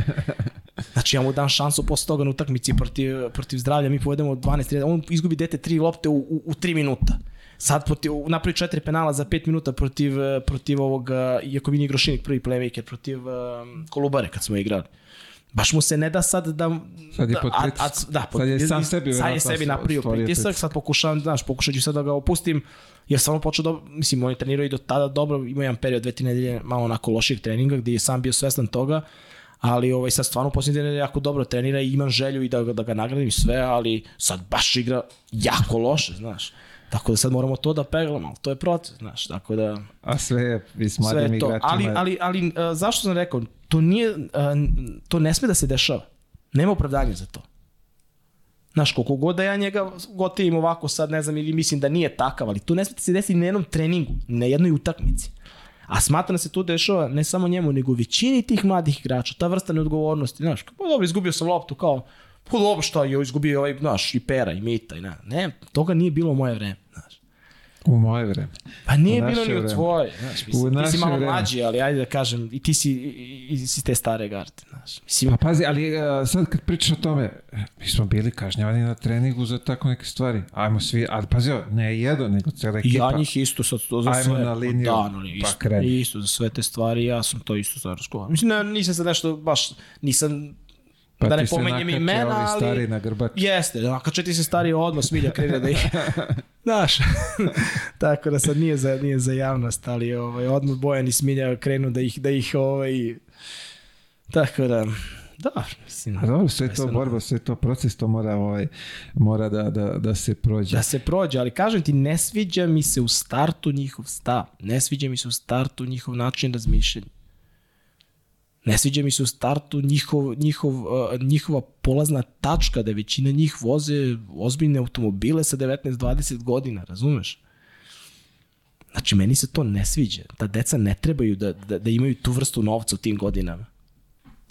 Znači ja mu dam šansu posle toga na utakmici protiv, protiv zdravlja, mi povedemo 12 on izgubi dete tri lopte u, u, u 3 minuta. Sad protiv, napravi četiri penala za 5 minuta protiv, protiv ovog, iako mi nije Grošinik prvi playmaker, protiv um, Kolubare kad smo igrali. Baš mu se ne da sad da... Sad je da, pod pritiskom. da, pod, Sad je sam sebi sad je sebi napravio pritisak, sad pokušavam, znaš, pokušat ću sad da ga opustim, jer sam počeo da, mislim, on je trenirao i do tada dobro, imao jedan period, dve, tri nedelje, malo onako loših treninga, gdje je sam bio svestan toga, ali ovaj, sad stvarno posljednje nedelje jako dobro trenira i imam želju i da, da ga nagradim sve, ali sad baš igra jako loše, znaš. Tako da sad moramo to da peglamo, ali to je proces, znaš, tako da... A sve je s mladim igračima. Ali, ali, ali uh, zašto sam rekao, to nije, uh, to ne sme da se dešava. Nema opravdanja za to. Znaš, koliko god da ja njega gotivim ovako sad, ne znam, ili mislim da nije takav, ali to ne sme da se desi na jednom treningu, na jednoj utakmici. A smatram da se to dešava ne samo njemu, nego većini tih mladih igrača, ta vrsta neodgovornosti, znaš, pa dobro, izgubio sam loptu, kao, pa dobro, šta je, izgubio ovaj, znaš, i Pera, i Mita, i ne, ne, toga nije bilo u moje vreme, znaš. U moje vreme. Pa nije bilo ni u tvoje, znaš, mislim, U ti si malo vreme. mlađi, ali ajde da kažem, i ti si, i, i, si te stare garde, znaš. Mislim, Pa pazi, ali uh, sad kad pričaš o tome, mi smo bili kažnjavani na treningu za tako neke stvari. Ajmo svi, ali pazi, ne jedan, nego cijela ekipa. ja njih isto sad to za Ajmo sve. na liniju, da, no, isto, pa kreni. isto za sve te stvari, ja sam to isto sad razgovarao. Mislim, ne, nisam sad nešto, baš, nisam, pa da ne pomenjem imena, ali... stari na grbač. Jeste, nakače ti se stari odmah smilja krene da ih... <laughs> Znaš, <laughs> tako da sad nije za, nije za javnost, ali ovaj, odmah Bojan i Smilja krenu da ih, da ih ovaj... Tako da, da, mislim... A dobro, sve to borba, sve to proces, to mora, ovaj, mora da, da, da se prođe. Da se prođe, ali kažem ti, ne sviđa mi se u startu njihov stav. Ne sviđa mi se u startu njihov način razmišljanja. Ne sviđa mi se u startu njihov, njihov, uh, njihova polazna tačka da većina njih voze ozbiljne automobile sa 19-20 godina, razumeš? Znači, meni se to ne sviđa. Ta deca ne trebaju da, da, da imaju tu vrstu novca u tim godinama.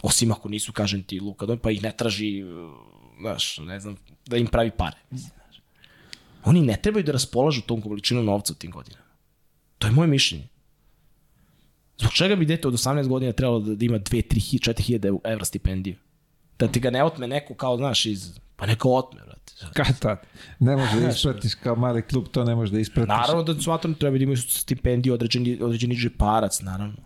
Osim ako nisu, kažem ti, Luka Don, pa ih ne traži, znaš, ne znam, da im pravi pare. Oni ne trebaju da raspolažu tom količinom novca u tim godinama. To je moje mišljenje. Zbog čega bi dete od 18 godina trebalo da, da ima 2, 3, 4 hiljade evra stipendiju? Da ti ga ne otme neko kao, znaš, iz... Pa neka otme, brate. Kad tad? Ne može da ispratiš kao mali klub, to ne može da ispratiš. Naravno da smatram da treba da imaju stipendiju određeni, određeni džeparac, naravno.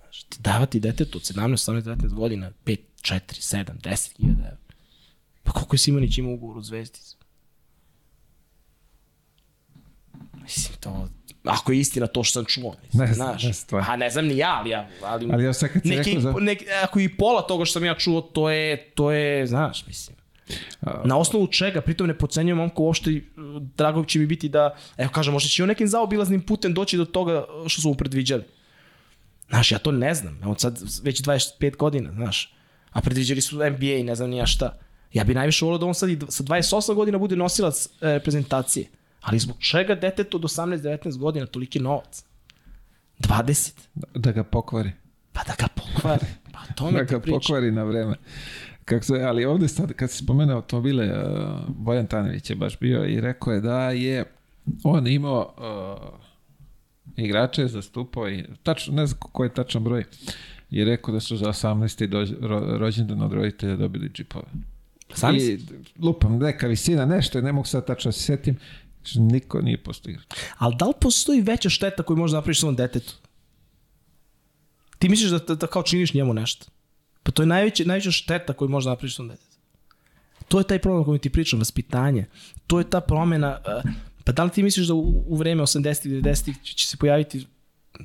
Znaš, ti davati detetu od 17, 18, 19 godina 5, 4, 7, 10 hiljada evra. Pa koliko je Simonić ima ugovor u Zvezdi? Mislim, to... Ako je istina to što sam čuo, Ne znam, znaš. ne stvarno. A ne znam ni ja, ali ja... Ali, Ali ja sad kad neki, rekao za- neki, ako i pola toga što sam ja čuo, to je, to je znaš, mislim. Na osnovu čega, pritom ne pocenjujem momka uopšte, uh, drago će mi biti da, evo kažem, možda će i on nekim zaobilaznim putem doći do toga uh, što su mu predviđali. Znaš, ja to ne znam. On sad već 25 godina, znaš. A predviđali su NBA i ne znam ni ja šta. Ja bi najviše volio da on sad i sa 28 godina bude nosilac e, reprezentacije. Ali zbog čega detetu od 18-19 godina toliki novac? 20. Da ga pokvari. Pa da ga pokvari. Pa to Da ga priča. pokvari na vreme. Kako se, ali ovde sad, kad se spomenuo automobile, uh, Bojan Tanović je baš bio i rekao je da je on imao uh, igrače, zastupao i tačno, ne znam koji je tačan broj, i rekao da su za 18. Dođ, ro, rođendan od roditelja dobili džipove. Zamisli. I lupam, neka visina, nešto, ne mogu sad tačno da se setim, niko nije postigao. Ali da li postoji veća šteta koju možeš napraviš svom detetu? Ti misliš da, da, da kao činiš njemu nešto? Pa to je najveća, najveća šteta koju možeš napraviš svom detetu. To je taj problem o kojem ti pričam, vaspitanje. To je ta promena. uh, Pa da li ti misliš da u, u vreme 80-ih, 90-ih će, će se pojaviti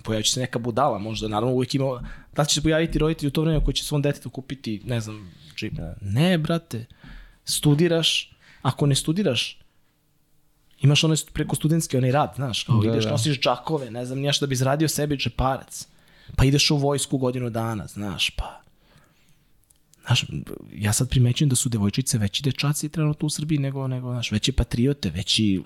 pojavit će se neka budala, možda, naravno uvijek ima, da će se pojaviti roditelj u to vreme koji će svom detetu kupiti, ne znam, džip. Ne, brate, studiraš, ako ne studiraš, imaš onaj preko studentski onaj rad, znaš, kao Da, ideš, da. nosiš džakove, ne znam, nešto da bi izradio sebi džeparac. Pa ideš u vojsku godinu dana, znaš, pa... Znaš, ja sad primećujem da su devojčice veći dečaci trenutno u Srbiji nego, nego znaš, veći patriote, veći,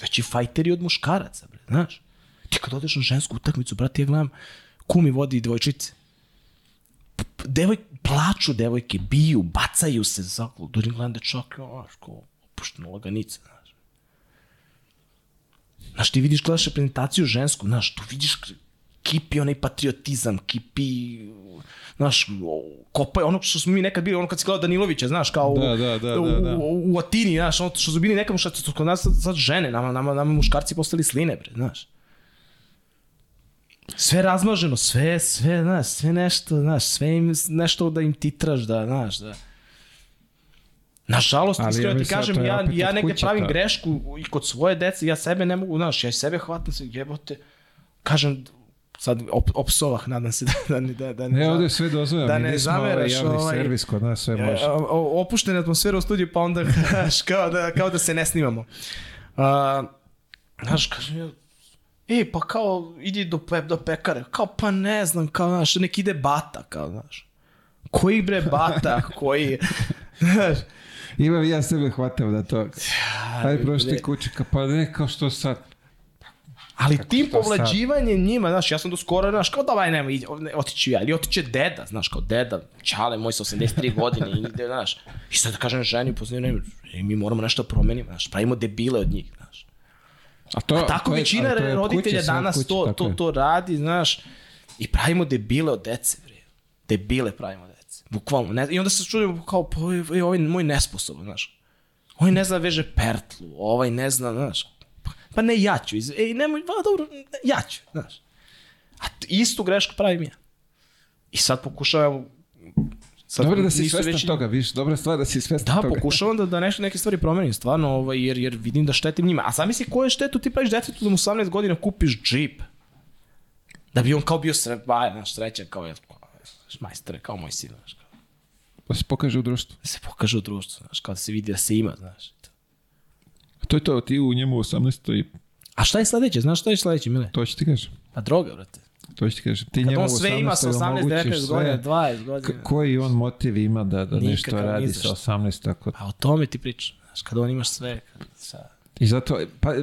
veći fajteri od muškaraca, bre, znaš. Ti kad odeš na žensku utakmicu, brate, ja gledam, kumi vodi devojčice. Devoj, plaču devojke, biju, bacaju se, zakol, dođem gledam dečak, znaš, kao opuštena laganica, znaš. Znaš, ti vidiš, gledaš reprezentaciju žensku, znaš, tu vidiš kipi onaj patriotizam, kipi, znaš, kopaj, ono što smo mi nekad bili, ono kad si gledao Danilovića, znaš, kao Da, u, da, da, da, da. u, u Atini, znaš, ono što su bili što su kod nas sad, sad žene, nama, nama, nama muškarci postali sline, bre, znaš. Sve razmaženo, sve, sve, znaš, sve nešto, znaš, sve im, nešto da im titraš, da, znaš, da. Nažalost, Ali ja iskreno ti da kažem, to je ja, ja negde kuće pravim to. grešku i kod svoje dece, ja sebe ne mogu, znaš, ja sebe hvatam se, jebote, kažem, sad op, opsovah, nadam se <laughs> da, da, da, da ne, Ne, ovde sve dozvoljeno. da ne ovaj zameraš, javni ovaj- servis kod nas, sve može. Opuštena atmosfera u studiju, pa onda <laughs> znaš, kao, da, kao da se ne snimamo. A, znaš, kažem ja, e, pa kao, idi do, pe, do pekare. Kao, pa ne znam, kao, znaš, nek ide bata, kao, znaš. Koji bre bata, koji, <laughs> znaš, Imam ja sebe hvatam da to. Ajde prošli bre. kući, ka- pa ne, kao što sad. Ali tim što sad? njima, znaš, ja sam do skoro, znaš, kao davaj, nema, ide, ne, otiću ja, ili otiće deda, znaš, kao deda, čale moj sa 83 <laughs> godine, i ide, znaš, i sad da kažem ženi, poznaju, ne, mi moramo nešto da promenimo, znaš, pravimo debile od njih, znaš. A to, A tako to je- većina ali to je od roditelja kuće, danas kuće, to, to, to radi, znaš, i pravimo debile od dece, bre. Debile pravimo. Bukvalno. Ne, I onda se čudimo kao, pa ovaj, ovaj, ovaj moj nesposoban, znaš. Ovaj ne zna da veže pertlu, ovaj ne zna, znaš. Pa, pa ne, ja ću. Iz, ej, nemoj, pa dobro, ne, ja ću, znaš. A istu grešku pravim ja. I sad pokušavam, sad Dobro da si svestan veći- toga, viš, dobra stvar da si svestan Da, toga. pokušavam da, da nešto, neke stvari promenim, stvarno, ovaj, jer, jer vidim da štetim njima. A zamisli koju štetu ti praviš detetu da mu 18 godina kupiš džip. Da bi on kao bio sre, ba, znaš, srećan, kao je, majstore, kao moj sin, znaš, Da se pokaže u društvu. da se pokaže u društvu, znaš, kao da se vidi da se ima, znaš. A to je to, ti u njemu 18. i A šta je sledeće, znaš šta je sledeće, Mile? to ću ti kažem. Pa droga, brate. To ću ti kažem. Ti Kad njemu on sve ima sa 18, omogućiš 19 godina, sve. 20 godina. Koji on motiv ima da, da nešto Nikakav, radi ni za sa šta. 18 tako Pa o tome ti pričam, znaš, kada on imaš sve, sa... I zato, pa,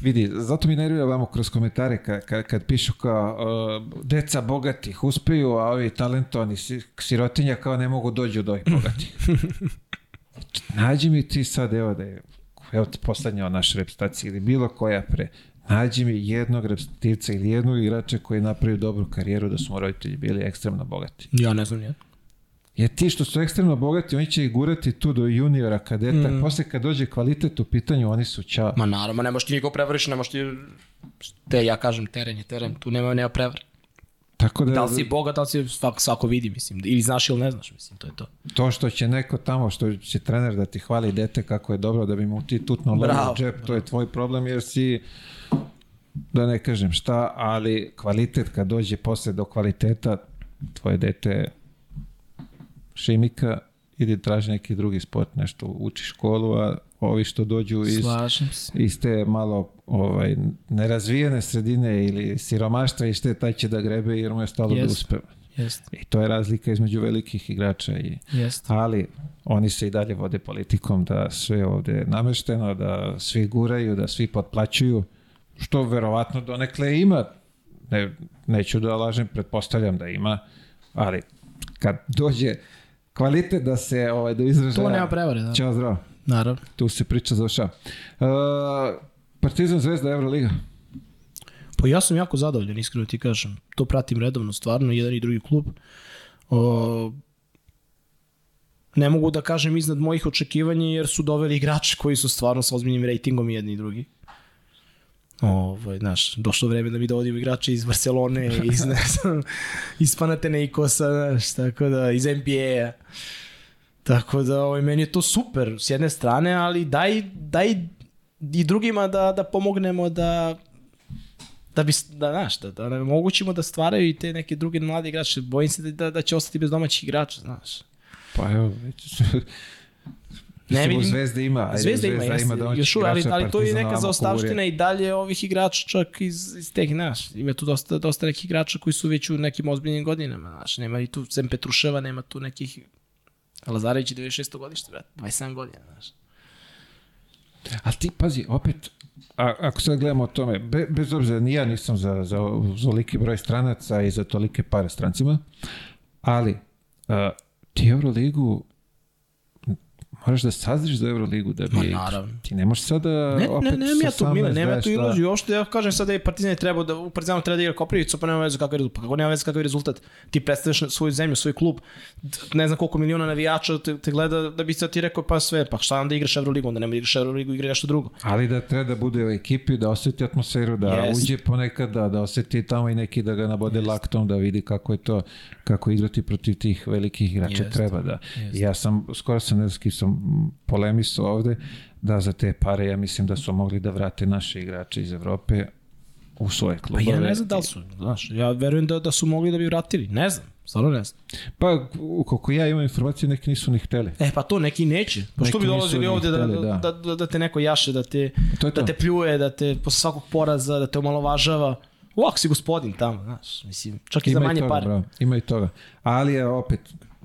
vidi, zato mi nervira vamo kroz komentare kad, kad, kad pišu kao uh, deca bogatih uspeju, a ovi talentovani si- sirotinja kao ne mogu dođu do ovih bogatih. <laughs> Nađi mi ti sad, evo da je, evo ti poslednja od naše reprezentacije ili bilo koja pre, nađi mi jednog reprezentativca ili jednog igrača koji je napravio dobru karijeru da su mu roditelji bili ekstremno bogati. Ja ne znam, nije. Jer ti što su ekstremno bogati, oni će ih gurati tu do juniora, kadeta, mm. posle kad dođe kvalitet u pitanju, oni su čao. Ma naravno, ne možeš ti niko prevariš, ne možeš ti... Te, ja kažem, teren je teren, tu nema, nema prevar. Tako da, Da li si bogat, da li si svako, svako vidi, mislim. Ili znaš ili ne znaš, mislim, to je to. to što će neko tamo, što će trener da ti hvali dete kako je dobro, da bi mu ti tutno lovo Bravo, džep, to je tvoj problem jer si da ne kažem šta, ali kvalitet kad dođe posle do kvaliteta, tvoje dete šimika, idi traži neki drugi sport, nešto uči školu, a ovi što dođu iz, iz te malo ovaj, nerazvijene sredine ili siromaštva ište taj će da grebe jer mu je stalo da Jest. uspeva. Jeste, I to je razlika između velikih igrača i jeste. ali oni se i dalje vode politikom da sve ovde je namešteno, da svi guraju, da svi potplaćuju, što verovatno donekle ima, ne, neću da lažem, pretpostavljam da ima, ali kad dođe kvalitet da se ovaj, da izražaja... To nema prevare, da. Ćao, zdravo. Naravno. Tu se priča završava. Uh, Partizan Zvezda Euroliga. Pa ja sam jako zadovoljan, iskreno ti kažem. To pratim redovno, stvarno, jedan i drugi klub. O, ne mogu da kažem iznad mojih očekivanja jer su doveli igrače koji su stvarno sa ozbiljnim rejtingom jedni i drugi. <laughs> Ovaj, znaš, došlo vreme da mi dovodimo igrače iz Barcelone, iz, ne <laughs> znam, iz Panathinaikosa, znaš, tako da, iz NBA-a. Tako da, ovaj, meni je to super s jedne strane, ali daj, daj i drugima da, da pomognemo da da bi, da, znaš, da, da nam omogućimo da stvaraju i te neke druge mlade igrače. Bojim se da, da će ostati bez domaćih igrača, znaš. Pa evo, već, Ne vidim- Zvezda ima, ajde, Zvezda ima, jeste, domaćih još ali, ali to je neka zaostavština i dalje ovih igrača čak iz, iz teh, znaš, ima tu dosta, dosta nekih igrača koji su već u nekim ozbiljnim godinama, znaš, nema i tu Sem Petruševa, nema tu nekih Lazarević je 96. godište, brate, 27 godina, znaš. A ti, pazi, opet, a, ako sad gledamo o tome, be, bez obzira, ni ja nisam za, za, za oliki broj stranaca i za tolike pare strancima, ali a, ti Euroligu moraš da sazriš za Euroligu da bi... Ma, naravno. Ti ne možeš sada Ne, opet ne, ne, ja sa tu, Mile, 18, nema tu 22. iluziju. Uopšte ja kažem sad da je Partizan je trebao da u Partizanu treba da igra Koprivicu, pa nema veze kakav je rezultat. Pa kako nema veze kakav je rezultat? Ti predstavljaš svoju zemlju, svoj klub, ne znam koliko miliona navijača te, te gleda da bi sad ti rekao pa sve, pa šta onda igraš Euroligu, onda nema da igraš Euroligu, igra nešto drugo. Ali da treba da bude u ekipi, da osjeti atmosferu, da Jest. uđe ponekad, da, da osjeti tamo i neki da ga nabode laktom, da vidi kako je to, kako igrati protiv tih velikih igrača Jest. treba da. Jest. Ja sam, skoro sam, ne znam, s kim sam polemisao ovde, da za te pare ja mislim da su mogli da vrate naše igrače iz Evrope u svoje Pa klubove. ja ne znam da li su, znaš, ja verujem da, da su mogli da bi vratili, ne znam, stvarno ne znam. Pa, koliko ja imam informacije, neki nisu ni hteli. E pa to neki neće. Pa što Neki bi dolazili ovde da, hteli, da, da. da, da, te neko jaše, da te, To da to. te pljuje, da te posle svakog poraza, da te omalovažava. Ovako si gospodin tamo, znaš, mislim, čak i za Ima manje i toga, pare. bravo, ima i toga. Ali je opet,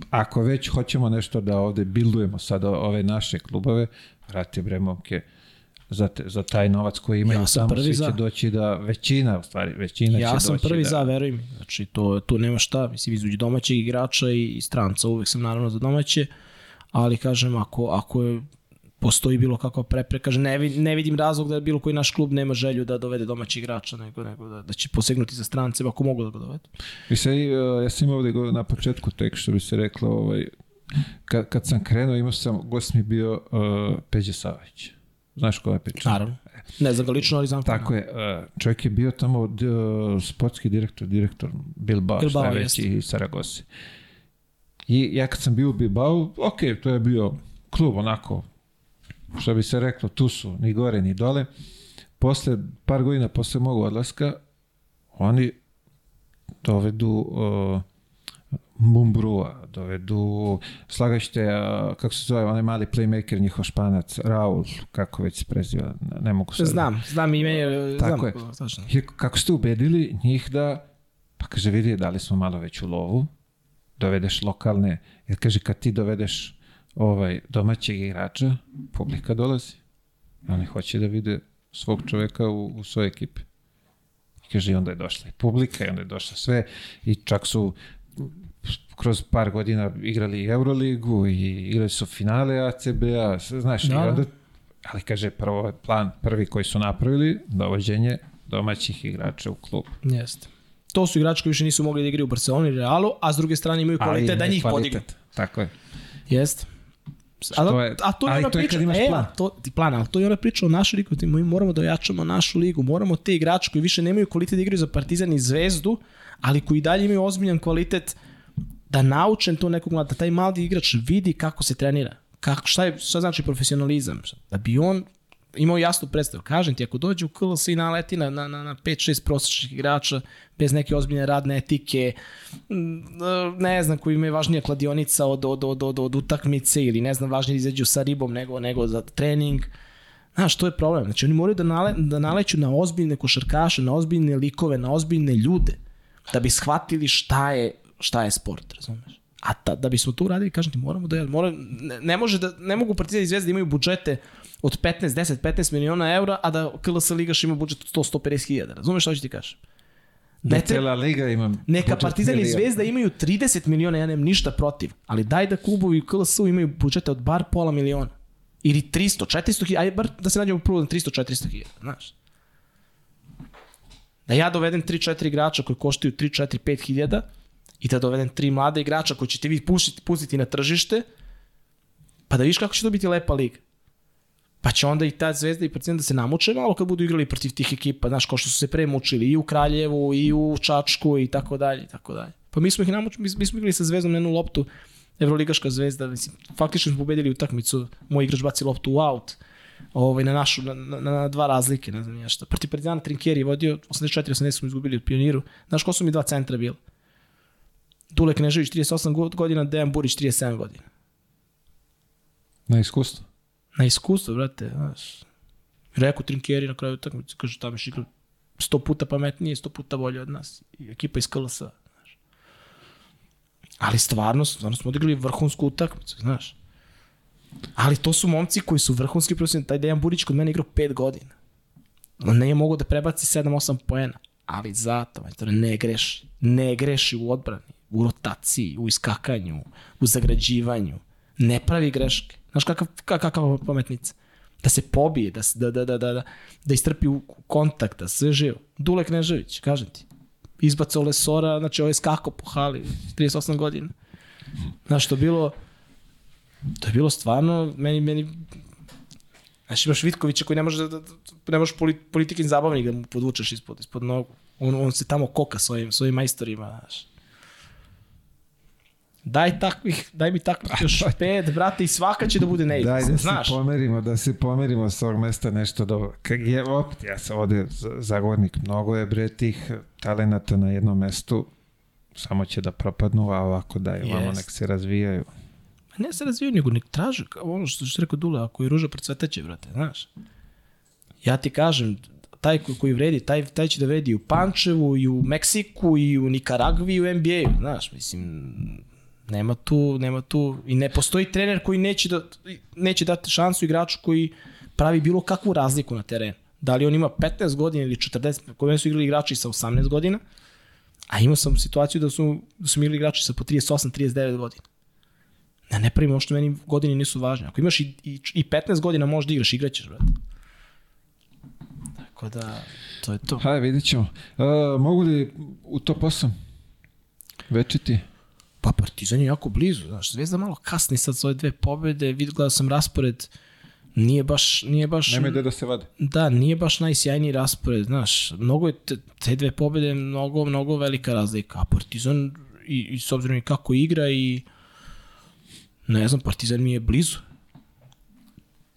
ako već hoćemo nešto da ovde bildujemo sada ove naše klubove, vrati bre momke za, te, za taj novac koji imaju Ja sam tamo, prvi svi za. će doći da, većina u stvari, većina Ja će sam doći prvi da, za, veruj mi. Znači, to, tu nema šta. Mislim, između domaćeg igrača i, i stranca, uvek sam naravno za domaće, ali kažem, ako, ako je postoji bilo kakva prepreka, kaže, ne, vid- ne vidim razlog da bilo koji naš klub nema želju da dovede domaći igrača, nego, nego da, da će posegnuti za strance, ako mogu da ga dovedu. I sad, uh, ja sam imao ovde na početku tek što bi se reklo, ovaj, kad, kad sam krenuo imao sam, gost mi bio uh, Peđe Savajić. Znaš ko je Peđa? Naravno. Ne znam ga lično, ali znam. Tako je, uh, čovjek je bio tamo uh, sportski direktor, direktor Bilbao, Bilbao, šta već i Saragosi. I ja kad sam bio u Bilbao, ok, to je bio klub onako, što bi se reklo, tu su ni gore ni dole. Posle, par godina posle mog odlaska, oni dovedu uh, Mumbrua, dovedu, slagašte, uh, kako se zove, onaj mali playmaker, njihov španac, Raul, kako već se preziva, ne mogu sad. Znam, znam ime, znam. Tako je. Tačno. Kako ste ubedili njih da, pa kaže, vidi, dali smo malo veću lovu, dovedeš lokalne, jer kaže, kad ti dovedeš ovaj domaćeg igrača, publika dolazi. Oni hoće da vide svog čoveka u, u svojoj ekipi. I kaže, i onda je došla i publika, i onda je došla sve, i čak su kroz par godina igrali i Euroligu i igrali su finale ACB-a, znaš, Da, i da. onda, ali kaže, prvo plan, prvi koji su napravili, dovođenje domaćih igrača u klub. Jeste. To su igrači koji više nisu mogli da igraju u Barceloni i Realu, a s druge strane imaju kvalitet Ali da njih podignu. Tako je. Jeste. A, Što da, je- a to je ali ona to je priča, kad imaš e, plan. a to, ti plan, ali to je ona priča o našoj ligu, mi moramo da ojačamo našu ligu, moramo te igrače koji više nemaju kvalitet da igraju za Partizan i Zvezdu, ali koji dalje imaju ozbiljan kvalitet da naučen to nekog mlada, da taj mladi igrač vidi kako se trenira, kako, šta, je, šta znači profesionalizam, da bi on imao jasnu predstavu. Kažem ti, ako dođe u KLS i naleti na, na, na, na 5-6 prosječnih igrača bez neke ozbiljne radne etike, m, ne znam koji imaju važnija kladionica od, od, od, od, od utakmice ili ne znam važnije izađu sa ribom nego, nego za trening. Znaš, to je problem. Znači, oni moraju da, nale, da naleću na ozbiljne košarkaše, na ozbiljne likove, na ozbiljne ljude, da bi shvatili šta je, šta je sport, razumeš? A ta, da bismo to uradili, kažem ti, moramo da... Mora, ne, ne, može da, ne mogu Partizan i Zvezda da imaju budžete od 15, 10, 15 miliona eura, a da KLS Ligaš ima budžet od 100, 150 hiljada. Razumeš šta ću ti kažem? Da Ne cela liga ima... neka Partizan i. Zvezda imaju 30 miliona, ja nemam ništa protiv, ali daj da klubovi u KLS-u imaju budžete od bar pola miliona. Ili 300, 400 hiljada, ajde bar da se nađemo prvo na 300, 400 hiljada, znaš. Da ja dovedem 3-4 igrača koji koštaju 3, 4, 5 hiljada i da dovedem 3 mlada igrača koji ćete vi pustiti, pustiti na tržište, pa da vidiš kako će to biti lepa liga. Pa će onda i ta zvezda i partizan da se namuče malo kad budu igrali protiv tih ekipa, znaš, kao što su se pre mučili i u Kraljevu, i u Čačku i tako dalje, i tako dalje. Pa mi smo ih namučili, mi, mi smo igrali sa zvezdom na jednu loptu, Evroligaška zvezda, mislim, faktično smo pobedili utakmicu, moj igrač baci loptu u out, ovaj, na našu, na, na, na dva razlike, ne znam ja šta. Protiv Partizana Trinkjeri je vodio, 84-80 smo izgubili od pioniru. Znaš ko su mi dva centra bili? Dule Knežević 38 go- godina, Dejan Burić 37 godina. Na iskustvo. Na iskustvo, brate, znaš. Rekao Trinkjeri na kraju utakmice, kaže tamo igra sto puta pametnije, sto puta bolje od nas. I ekipa iz KLS. Znaš. Ali stvarno, stvarno smo odigrali vrhunsku utakmicu, znaš. Ali to su momci koji su vrhunski profesionalni. Taj Dejan Burić kod mene igrao 5 godina. On nije mogao da prebaci 7-8 poena. Ali zato, majtore, ne greši. Ne greši u odbrani, u rotaciji, u iskakanju, u zagrađivanju. Ne pravi greške. Znaš kakav, kakav pametnica? Da se pobije, da, da, da, da, da, da, da istrpi u kontakt, da sve živo. Dule Knežević, kažem ti. Izbacao Lesora, znači ovo je skako po hali, 38 godina. Znaš, to je bilo, to je bilo stvarno, meni, meni, znaš, imaš Vitkovića koji ne može da, da, ne poli, politikin zabavnik da mu podvučeš ispod, ispod nogu. On, on se tamo koka svojim, svojim majstorima, znaš. Daj takvih, daj mi takvih još pet, brate, i svaka će da bude ne Daj da se znaš. pomerimo, da se pomerimo s ovog mesta nešto dobro. Kak je, opet, ja sam ovde za- zagovornik, mnogo je bre tih talenata na jednom mestu, samo će da propadnu, a ovako daj, vamo Jest. nek se razvijaju. Ma ne se razviju, nego nek traže, ono što što rekao Dule, ako je ruža procvetaće, brate, znaš. Ja ti kažem, taj koji, vredi, taj, taj će da vredi u Pančevu, i u Meksiku, i u Nikaragvi, i u NBA-u, znaš, mislim, nema tu, nema tu, i ne postoji trener koji neće, da, neće dati šansu igraču koji pravi bilo kakvu razliku na terenu. Da li on ima 15 godina ili 40, kod mene su igrali igrači sa 18 godina, a imao sam situaciju da su, da su igrali igrači sa po 38-39 godina. Ne, ne pravimo što meni godine nisu važne. Ako imaš i, i, i 15 godina možda igraš, igraćeš, brate. Tako da, to je to. Hajde, vidit ćemo. Uh, mogu li u top 8? Večiti? Pa Partizan je jako blizu, znaš, Zvezda malo kasni sad svoje dve pobede, vid gledao sam raspored, nije baš, nije baš... Nema ide da se vade. Da, nije baš najsjajniji raspored, znaš, mnogo je te, te dve pobede, mnogo, mnogo velika razlika, a Partizan i, i s obzirom i kako igra i ne znam, Partizan mi je blizu.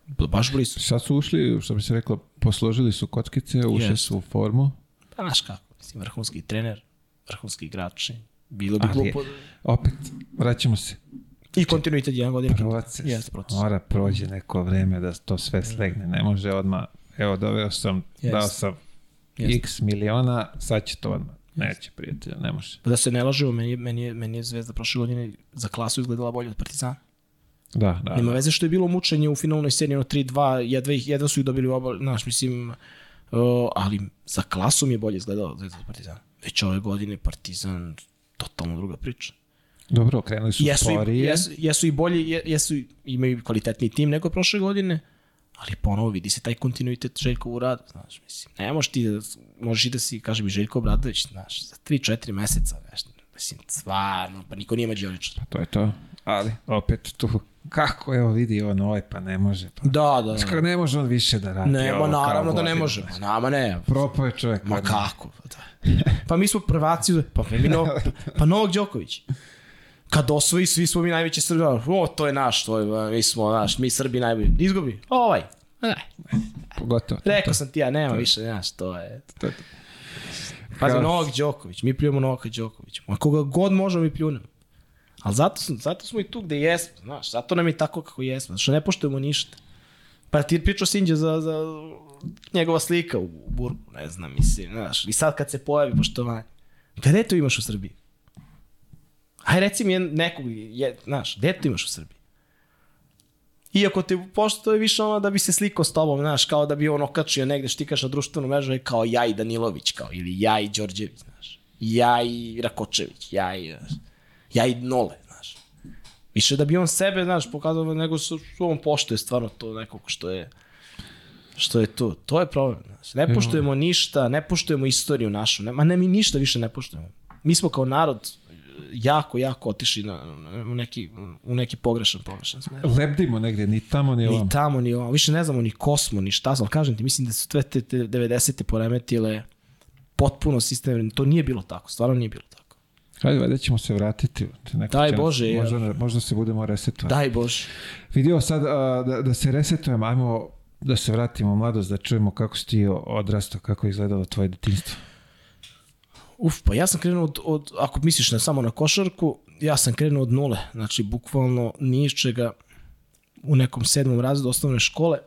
Baš blizu. Sad su ušli, što bi se reklo, posložili su kockice, ušli Jest. su u formu. Pa znaš kako, mislim, vrhunski trener, vrhunski igrači, bilo bi Ali, glupo. opet, vraćamo se. I kontinuitet jedan godin. Proces. Jeste, proces. Mora prođe neko vreme da to sve slegne. Ne može odmah, evo, doveo sam, Jest. dao sam Jest. x miliona, sad će to odmah. Neće, prijatelja, ne može. Pa da se ne lažemo, meni, je- meni, je, meni je Zvezda prošle godine za klasu izgledala bolje od Partizana. Da, da. Nema veze što je bilo mučenje u finalnoj seriji, ono 3-2, jedva, ih, jedva su ih dobili u oba, znaš, mislim, uh, ali za klasom je bolje izgledalo Zvezda od Partizana. Već ove godine Partizan, totalno druga priča. Dobro, krenuli su Jesu, i, sporije. jesu, jesu i bolji, je- jesu, i- imaju kvalitetniji tim nego prošle godine, ali ponovo vidi se taj kontinuitet Željka u radu, znaš, mislim, ne možeš ti da, možeš i da si, kaže mi Željko Obradović, znaš, za 3-4 meseca, nešto, mislim, stvarno, pa niko nije mađioničar. To je to. Ali, opet tu, kako evo vidi on ovaj, pa ne može. Pa. Da, da, Skoro ne može on više da radi. Ovo kao naravno da ne može, Ma, nama ne, Propao je čovjek. ma odmah. kako, pa da. Pa mi smo prvaci, pa, mi no, <laughs> pa Novak Đoković. Kad osvoji, svi smo mi najveći Srbi, o, to je naš, to je, mi smo, naš, mi Srbi najbolji. Izgubi, ovaj, ne, Pogotovo. Rekao sam ti ja, nema više, znaš, to je... To je to. Pazi, Novak Đoković, mi pljujemo Novaka Đokovića. Ma koga god možemo mi pljunemo. Ali zato, zato smo i tu gde jesmo, znaš, zato nam je tako kako jesmo, što ne poštujemo ništa. Pa ti pričao Sinđe za, za njegova slika u Burgu, ne znam, mislim, znaš, i sad kad se pojavi poštovanje. Gde to imaš u Srbiji? Aj reci mi nekog, je, znaš, gde to imaš u Srbiji? Iako te pošto je više ono da bi se slikao s tobom, znaš, kao da bi on okačio negde štikaš na društvenu mrežu i kao ja i Danilović, kao, ili ja i Đorđević, znaš, ja i Rakočević, ja i, znaš, ja i Nole, znaš. Više da bi on sebe, znaš, pokazao nego što što on poštuje stvarno to nekog što je što je to. To je problem. Znaš. Ne poštujemo ništa, ne poštujemo istoriju našu. Ne, ma ne, mi ništa više ne poštujemo. Mi smo kao narod jako, jako otišli na, u, neki, u neki pogrešan, pogrešan smer. Lebdimo negdje, ni tamo, ni ovam. Ni tamo, ni ovo. Više ne znamo ni ko smo, ni šta. Ali kažem ti, mislim da su sve te, te 90. poremetile potpuno sistem. To nije bilo tako, stvarno nije bilo. Hajde, valjda ćemo se vratiti. Neko Daj Bože, ja. Možda, možda se budemo resetovati. Daj Bože. Vidio sad a, da, da se resetujemo, ajmo da se vratimo u mladost, da čujemo kako si ti odrastao, kako je izgledalo tvoje detinjstvo. Uf, pa ja sam krenuo od, od ako misliš na samo na košarku, ja sam krenuo od nule, znači bukvalno ni iz čega. u nekom sedmom razredu osnovne škole.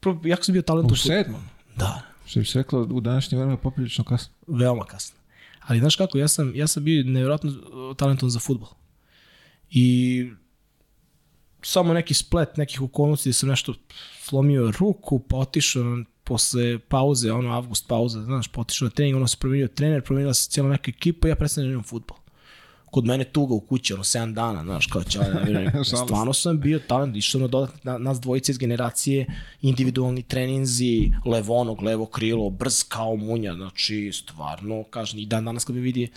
Prvo, jako sam bio talent U sedmom? Da, Što bi se reklo, u današnje vreme poprilično kasno. veoma kasno. Ali znaš kako, ja sam, ja sam bio nevjerojatno uh, talentovan za futbol. I samo neki splet nekih okolnosti gde sam nešto slomio ruku, pa otišao posle pauze, ono avgust pauze, znaš, pa otišao na trening, ono se promenio trener, promenila se cijela neka ekipa ja prestanem da igram futbol. Kod mene tuga u kući, ono, 7 dana, znaš, kao će, <laughs> stvarno sam bio talent, išao na dodatno, na, nas dvojice iz generacije, individualni treninzi, levonog, levo krilo, brz kao munja, znači, stvarno, kažem, i dan danas kad me vidi,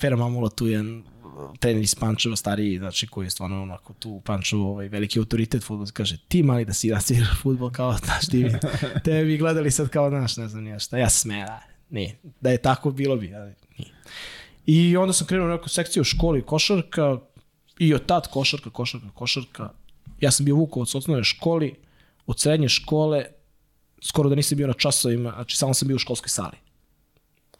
Pera Mamula tu je trener iz Pančeva, stariji, znači koji je stvarno onako tu u Pančevu ovaj, veliki autoritet fudbal, kaže ti mali da si da si <laughs> fudbal kao, znaš, ti bi, <laughs> te bi gledali sad kao, znaš, ne znam nije šta, ja da, nije, da je tako bilo bi, ali nije. I onda sam krenuo u neku sekciju u školi košarka i od tad košarka, košarka, košarka. Ja sam bio Vukovac u osnovnoj školi, od srednje škole, skoro da nisam bio na časovima, znači samo sam bio u školskoj sali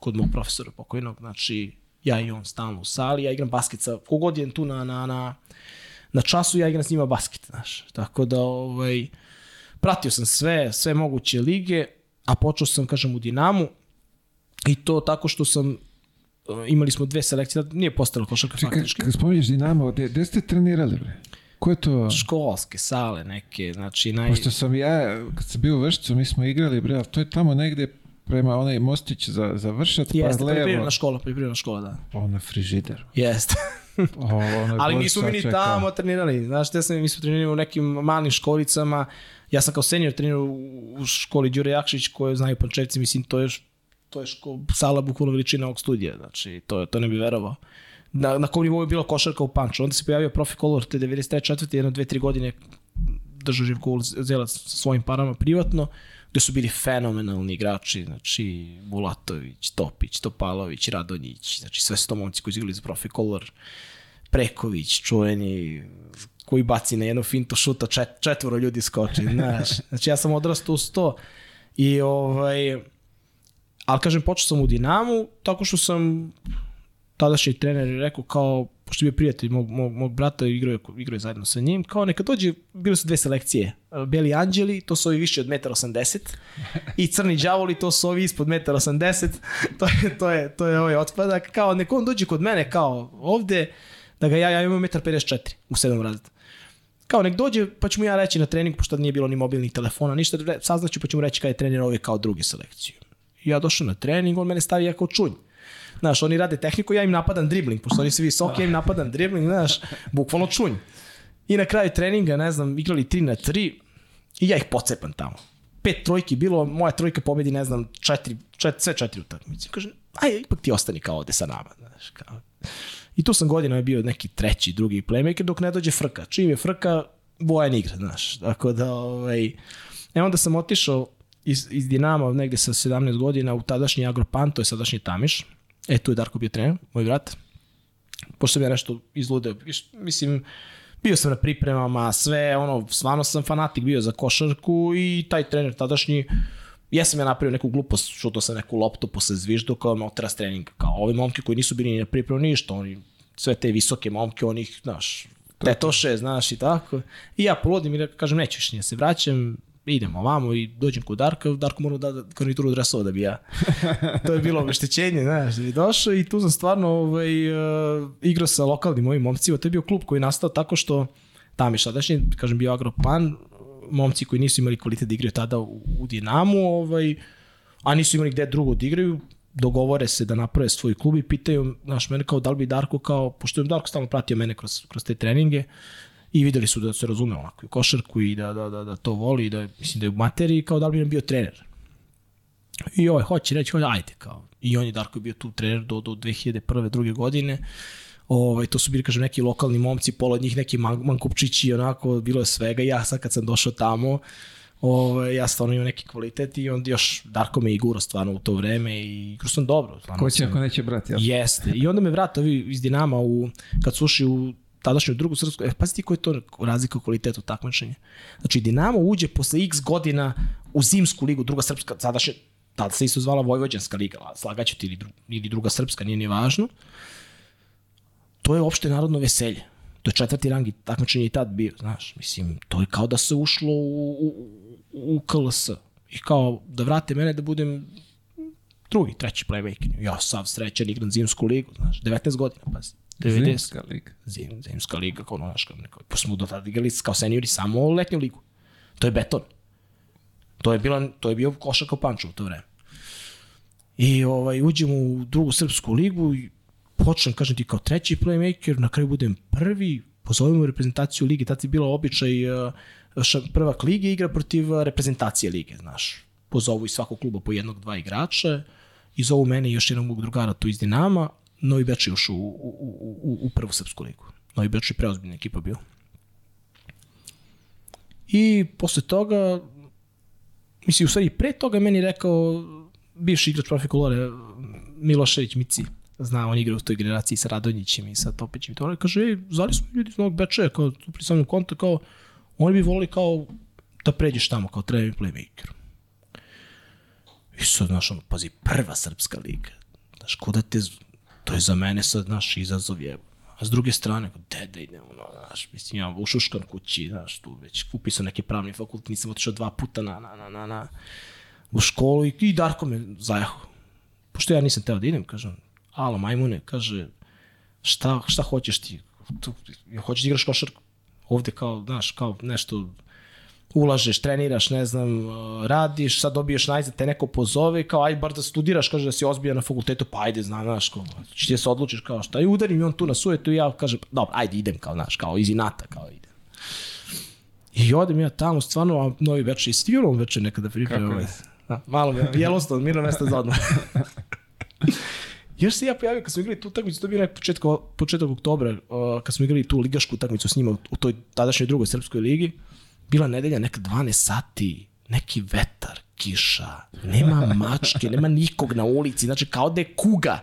kod mog profesora pokojnog, znači ja i on stalno u sali, ja igram basket sa, kogod je tu na, na, na, na času, ja igram s njima basket, znaš. Tako da, ovaj, pratio sam sve, sve moguće lige, a počeo sam, kažem, u Dinamu i to tako što sam, imali smo dve selekcije, nije postala košarka Čekaj, faktički. kad spominješ Dinamo, gde, gde ste trenirali, bre? Ko je to? Školske sale neke, znači naj... Pošto sam ja, kad sam bio u Vršcu, mi smo igrali, bre, to je tamo negde prema onaj mostić za, za Vršac, pa Jeste, levo, poljoprivredna škola, poljoprivredna škola, da. ono frižider. Jeste. <laughs> O, Ali nismo mi ni tamo trenirali. Znaš, te sam, mi smo trenirali u nekim malim školicama. Ja sam kao senior trenirao u školi Đure Jakšić, koje znaju pančevci, mislim, to je, š- to je ško, sala bukvalno veličina ovog studija. Znači, to, to ne bi verovao. Na, na kom nivou je bila košarka u Panču. Onda se pojavio Profi Color te 93. jedno, dve, tri godine držao Živko Zelac sa svojim parama privatno, gde su bili fenomenalni igrači, znači Bulatović, Topić, Topalović, Radonjić, znači sve su to momci koji su igrali za Profi Color, Preković, čuveni, koji baci na jednu fintu šuta, čet, četvoro ljudi skoči, znaš. Znači ja sam odrastao uz to i ovaj, ali kažem, počeo sam u Dinamu, tako što sam tadašnji trener je rekao kao, pošto je bio prijatelj mog, mog, mog brata, igrao je, igrao je zajedno sa njim, kao neka dođe, bile su dve selekcije, Beli Anđeli, to su ovi više od 1,80 m, i Crni đavoli, to su ovi ispod 1,80 m, <laughs> to je, to je, to je ovaj otpadak, kao neko on dođe kod mene, kao ovde, da ga ja, ja imam 1,54 m u 7 razredu. Kao nek dođe, pa ću mu ja reći na trening, pošto nije bilo ni mobilnih telefona, ništa, saznaću pa ću mu reći kada je trener ovaj kao drugi selekciju. I ja došao na trening, on mene stavi ja kao čunj. Znaš, oni rade tehniku, ja im napadam dribling, pošto oni su visoki, ja im napadam dribling, znaš, bukvalno čunj. I na kraju treninga, ne znam, igrali 3 na 3 i ja ih pocepam tamo. Pet trojki bilo, moja trojka pobedi, ne znam, četiri, čet, sve četiri utakmice. Kaže, aj, ipak ti ostani kao ovde sa nama, znaš, kao. I tu sam godinama bio neki treći, drugi playmaker dok ne dođe frka. Čim je frka, Bojan igra, znaš. Tako da, ovaj, e onda sam otišao iz, iz Dinama negde sa 17 godina u tadašnji Agropan, to je sadašnji Tamiš. E, tu je Darko bio trener, moj brat. Pošto sam ja nešto izludeo, mislim, bio sam na pripremama, sve, ono, stvarno sam fanatik bio za košarku i taj trener tadašnji, jesam ja napravio neku glupost, šutao sam neku loptu posle zviždu kao me otera s treninga, kao ovi momke koji nisu bili ni na pripremu ništa, oni, sve te visoke momke, oni ih, znaš, tetoše, znaš, i tako. I ja polodim i kažem, neću nije se vraćam, idemo ovamo i dođem kod Darka, Darko mora da da garnituru dresova da bi ja. to je bilo obeštećenje, znaš, i došao i tu sam stvarno ovaj, uh, igrao sa lokalnim mojim momcima, to je bio klub koji je nastao tako što tam je sadašnji, kažem, bio Agropan, momci koji nisu imali kvalitet da igraju tada u, u Dinamu, ovaj, a nisu imali gde drugo da igraju, dogovore se da naprave svoj klub i pitaju, znaš, mene kao da li bi Darko kao, pošto je Darko stalno pratio mene kroz, kroz te treninge, i videli su da se razume onako i u košarku i da, da, da, da to voli i da mislim da je u materiji kao da bi nam bio trener. I ovaj hoće reći, hoće, ajde kao. I on je Darko bio tu trener do, do 2001. druge godine. Ovaj, to su bili, kažem, neki lokalni momci, pola od njih neki man, mankupčići, onako, bilo je svega. Ja sad kad sam došao tamo, ovaj, ja stvarno imam neki kvalitet i onda još Darko me i stvarno u to vreme i igrao sam dobro. Stvarno Ko će ako neće brati, jel? Jeste. I onda me vrata ovi iz Dinama u, kad su ušli u tadašnju drugu srpsku, e, pazi ti koji je to razlika u kvalitetu takmičenja. Znači, Dinamo uđe posle x godina u zimsku ligu, druga srpska, sadašnja, tada se isto zvala Vojvođanska liga, slagaću ti ili, dru, ili druga srpska, nije ni važno. To je opšte narodno veselje. To je četvrti rang i takmičenje i tad bio, znaš. Mislim, to je kao da se ušlo u, u, u KLS. I kao da vrate mene da budem drugi, treći playmaker. Ja sav srećan igram zimsku ligu, znaš, 19 godina, pazi. 90. Zimska liga. Zim, zimska liga, kao ono, znaš, kao neko, pa smo do tada igrali kao seniori samo letnju ligu. To je beton. To je, bila, to je bio košarka u Pančevu u to vreme. I ovaj, uđemo u drugu srpsku ligu i počnem, kažem ti, kao treći playmaker, na kraju budem prvi, pozovemo reprezentaciju lige, tad je bilo običaj uh, ša, prvak lige igra protiv uh, reprezentacije lige, znaš. Pozovu iz svakog kluba po jednog, dva igrača i zovu mene i još jednog mog drugara tu iz Dinama, Novi Beč je ušao u, u, u, u prvu srpsku ligu. Novi Beč je preozbiljna ekipa bio. I posle toga, mislim, u stvari pre toga meni rekao bivši igrač profi kolore Milošević Mici, zna, on igra u toj generaciji sa Radonjićem i sa Topićem i to, on kaže, ej, zvali smo ljudi iz Novog Bečeja, kao tu pri samom konta, kao, oni bi volili kao da pređeš tamo kao trener playmaker. I sad, znaš, ono, pazi, prva srpska liga. Znaš, kuda te, to je za mene sad, znaš, izazov je. A s druge strane, gde da idem, ono, znaš, mislim, ja u Šuškan kući, znaš, tu već upisao neki pravni fakultet, nisam otišao dva puta na, na, na, na, na u školu i, i Darko me zajahu. Pošto ja nisam teo da idem, kažem, alo, majmune, kaže, šta, šta hoćeš ti? Tu, hoćeš da igraš košarku? Ovde kao, znaš, kao nešto ulažeš, treniraš, ne znam, uh, radiš, sad dobiješ najzad, te neko pozove, kao aj bar da studiraš, kaže da si ozbiljan na fakultetu, pa ajde, znaš, znaš, kao, ti da se odlučiš, kao šta, i udarim i on tu na sujetu i ja kažem, dobro, ajde, idem, kao, znaš, kao iz inata, kao idem. I odem ja tamo, stvarno, a Novi jesi ti igrao večer nekada priprema? Kako Ovaj? je? Da, malo mi je, Yellowstone, mirno mesto za odmah. <laughs> Još se ja pojavio kad smo igrali tu utakmicu, to je bio nek početak, početak oktobra, uh, kad smo igrali tu ligašku utakmicu s njima u, u toj tadašnjoj drugoj srpskoj ligi. Bila nedelja, neka 12 sati, neki vetar, kiša, nema <laughs> mačke, nema nikog na ulici, znači kao da je kuga.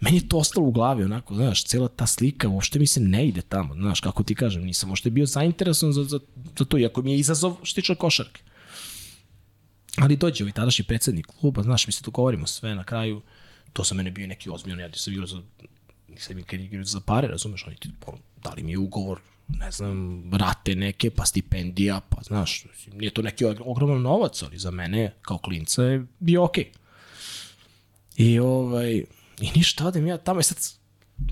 Meni je to ostalo u glavi, onako, znaš, cijela ta slika, uopšte mi se ne ide tamo, znaš, kako ti kažem, nisam uopšte bio zainteresovan za, za, za to, iako mi je izazov što tiče košarke. Ali dođe ovaj tadašnji predsednik kluba, znaš, mi se dogovorimo sve na kraju, to za mene bio neki ozbiljan, ja sam igrao za, nisam igrao za pare, razumeš, oni ti dali mi ugovor, ne znam, rate neke, pa stipendija, pa znaš, nije to neki ogroman novac, ali za mene kao klinca je bio okej. Okay. I ovaj, i ništa, odem ja tamo i sad,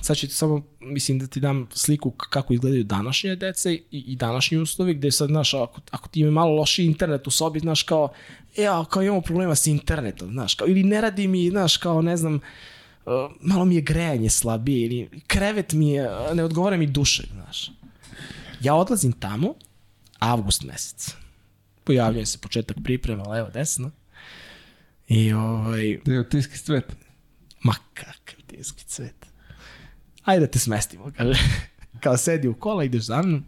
sad ću ti samo, mislim da ti dam sliku kako izgledaju današnje dece i, i današnji uslovi, gde sad, znaš, ako, ako ti ima malo loši internet u sobi, znaš, kao, ja, kao imamo problema sa internetom, znaš, kao, ili ne radi mi, znaš, kao, ne znam, uh, malo mi je grejanje slabije, ili krevet mi je, ne odgovara mi duše, znaš. Ja odlazim tamo, avgust mesec. Pojavljuje se početak priprema, levo, desno. I ovaj, Da je otiski cvet. ma kakav tiski cvet. Ajde da te smestimo, kaže. <laughs> Kao sedi u kola, ideš za mnom.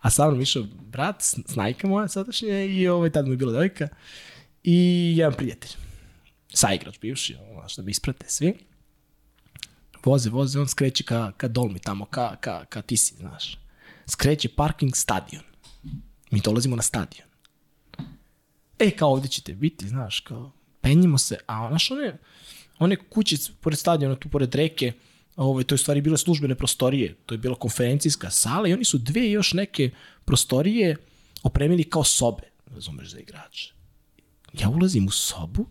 A sa mnom išao brat, snajka moja sadašnja i ovaj, tad mu je bila dojka. I jedan prijatelj. Saigrač bivši, ono, što bi isprate svi. Voze, voze, on skreće ka, ka dolmi tamo, ka, ka, ka tisi, znaš. Skreće parking stadion. Mi dolazimo na stadion. E, kao ovde ćete biti, znaš, kao, penjimo se, a znaš, one, one kuće pored stadiona, tu pored reke, ovaj, to je stvari bilo službene prostorije, to je bila konferencijska sala i oni su dve još neke prostorije opremili kao sobe, razumeš, za igrače. Ja ulazim u sobu,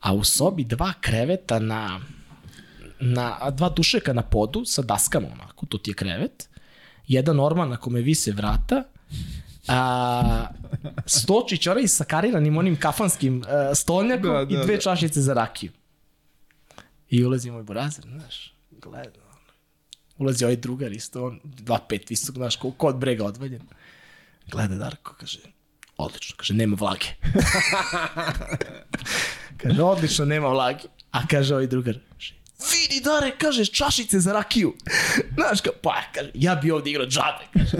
a u sobi dva kreveta na, na dva dušeka na podu sa daskama onako, to ti je krevet, jedan orman na kome vise vrata, a, Stočić, onaj sa kariranim onim kafanskim uh, stolnjakom Da, da, i dve da. čašice za rakiju. I ulazi moj burazer, znaš, gleda. ono. Ulazi ovaj drugar isto, on 2-5 visok, znaš, ko, ko od brega odvaljen. Gleda Darko, kaže, odlično, kaže, nema vlage. <laughs> kaže, odlično, nema vlage. A kaže ovaj drugar, kaže, vidi Dare, kaže, čašice za rakiju. Znaš, kao, pa, kaže, ja bi ovde igrao džabe, kaže.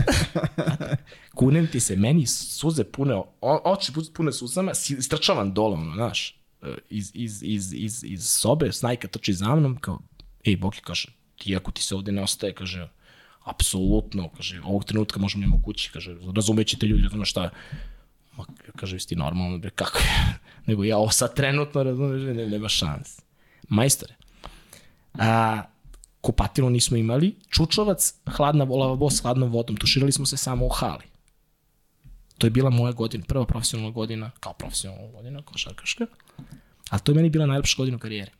<laughs> Kunem ti se, meni suze pune, o, oči pune suzama, istrčavam dole, ono, znaš, e, iz, iz, iz, iz, iz sobe, snajka trči za mnom, kao, ej, Boki, kaže, ti ako ti se ovde ne ostaje, kaže, apsolutno, kaže, ovog trenutka možemo njemo kući, kaže, razumećete ljudi, razumeš šta, ma, kaže, jesi ti normalno, bre, kako je, <laughs> nego ja ovo sad trenutno, razumeš, ne, nema šans. Majstore, a, kupatilo nismo imali, čučovac, hladna lavabo s hladnom vodom, tuširali smo se samo u hali. To je bila moja godina, prva profesionalna godina, kao profesionalna godina, košarkaška, ali to je meni bila najlepša godina u karijeri.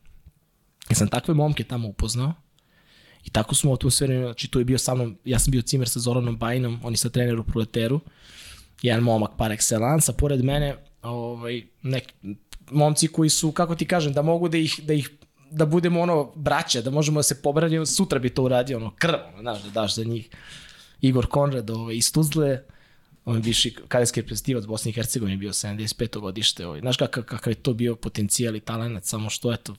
Ja sam takve momke tamo upoznao i tako smo u atmosferi, znači tu je bio sa mnom, ja sam bio cimer sa Zoranom Bajinom, oni sa trener u Proleteru, jedan momak par excellence, a pored mene ovaj, nek, momci koji su, kako ti kažem, da mogu da ih, da ih da budemo ono braća, da možemo da se pobranimo, sutra bi to uradio, ono krv, ono, znaš, da daš za njih. Igor Konrad ovaj, iz Tuzle, on je bivši kadetski reprezentativac Bosne i Hercegovine, bio 75. godište. Ovaj. Znaš kakav, kakav je to bio potencijal i talent, samo što eto,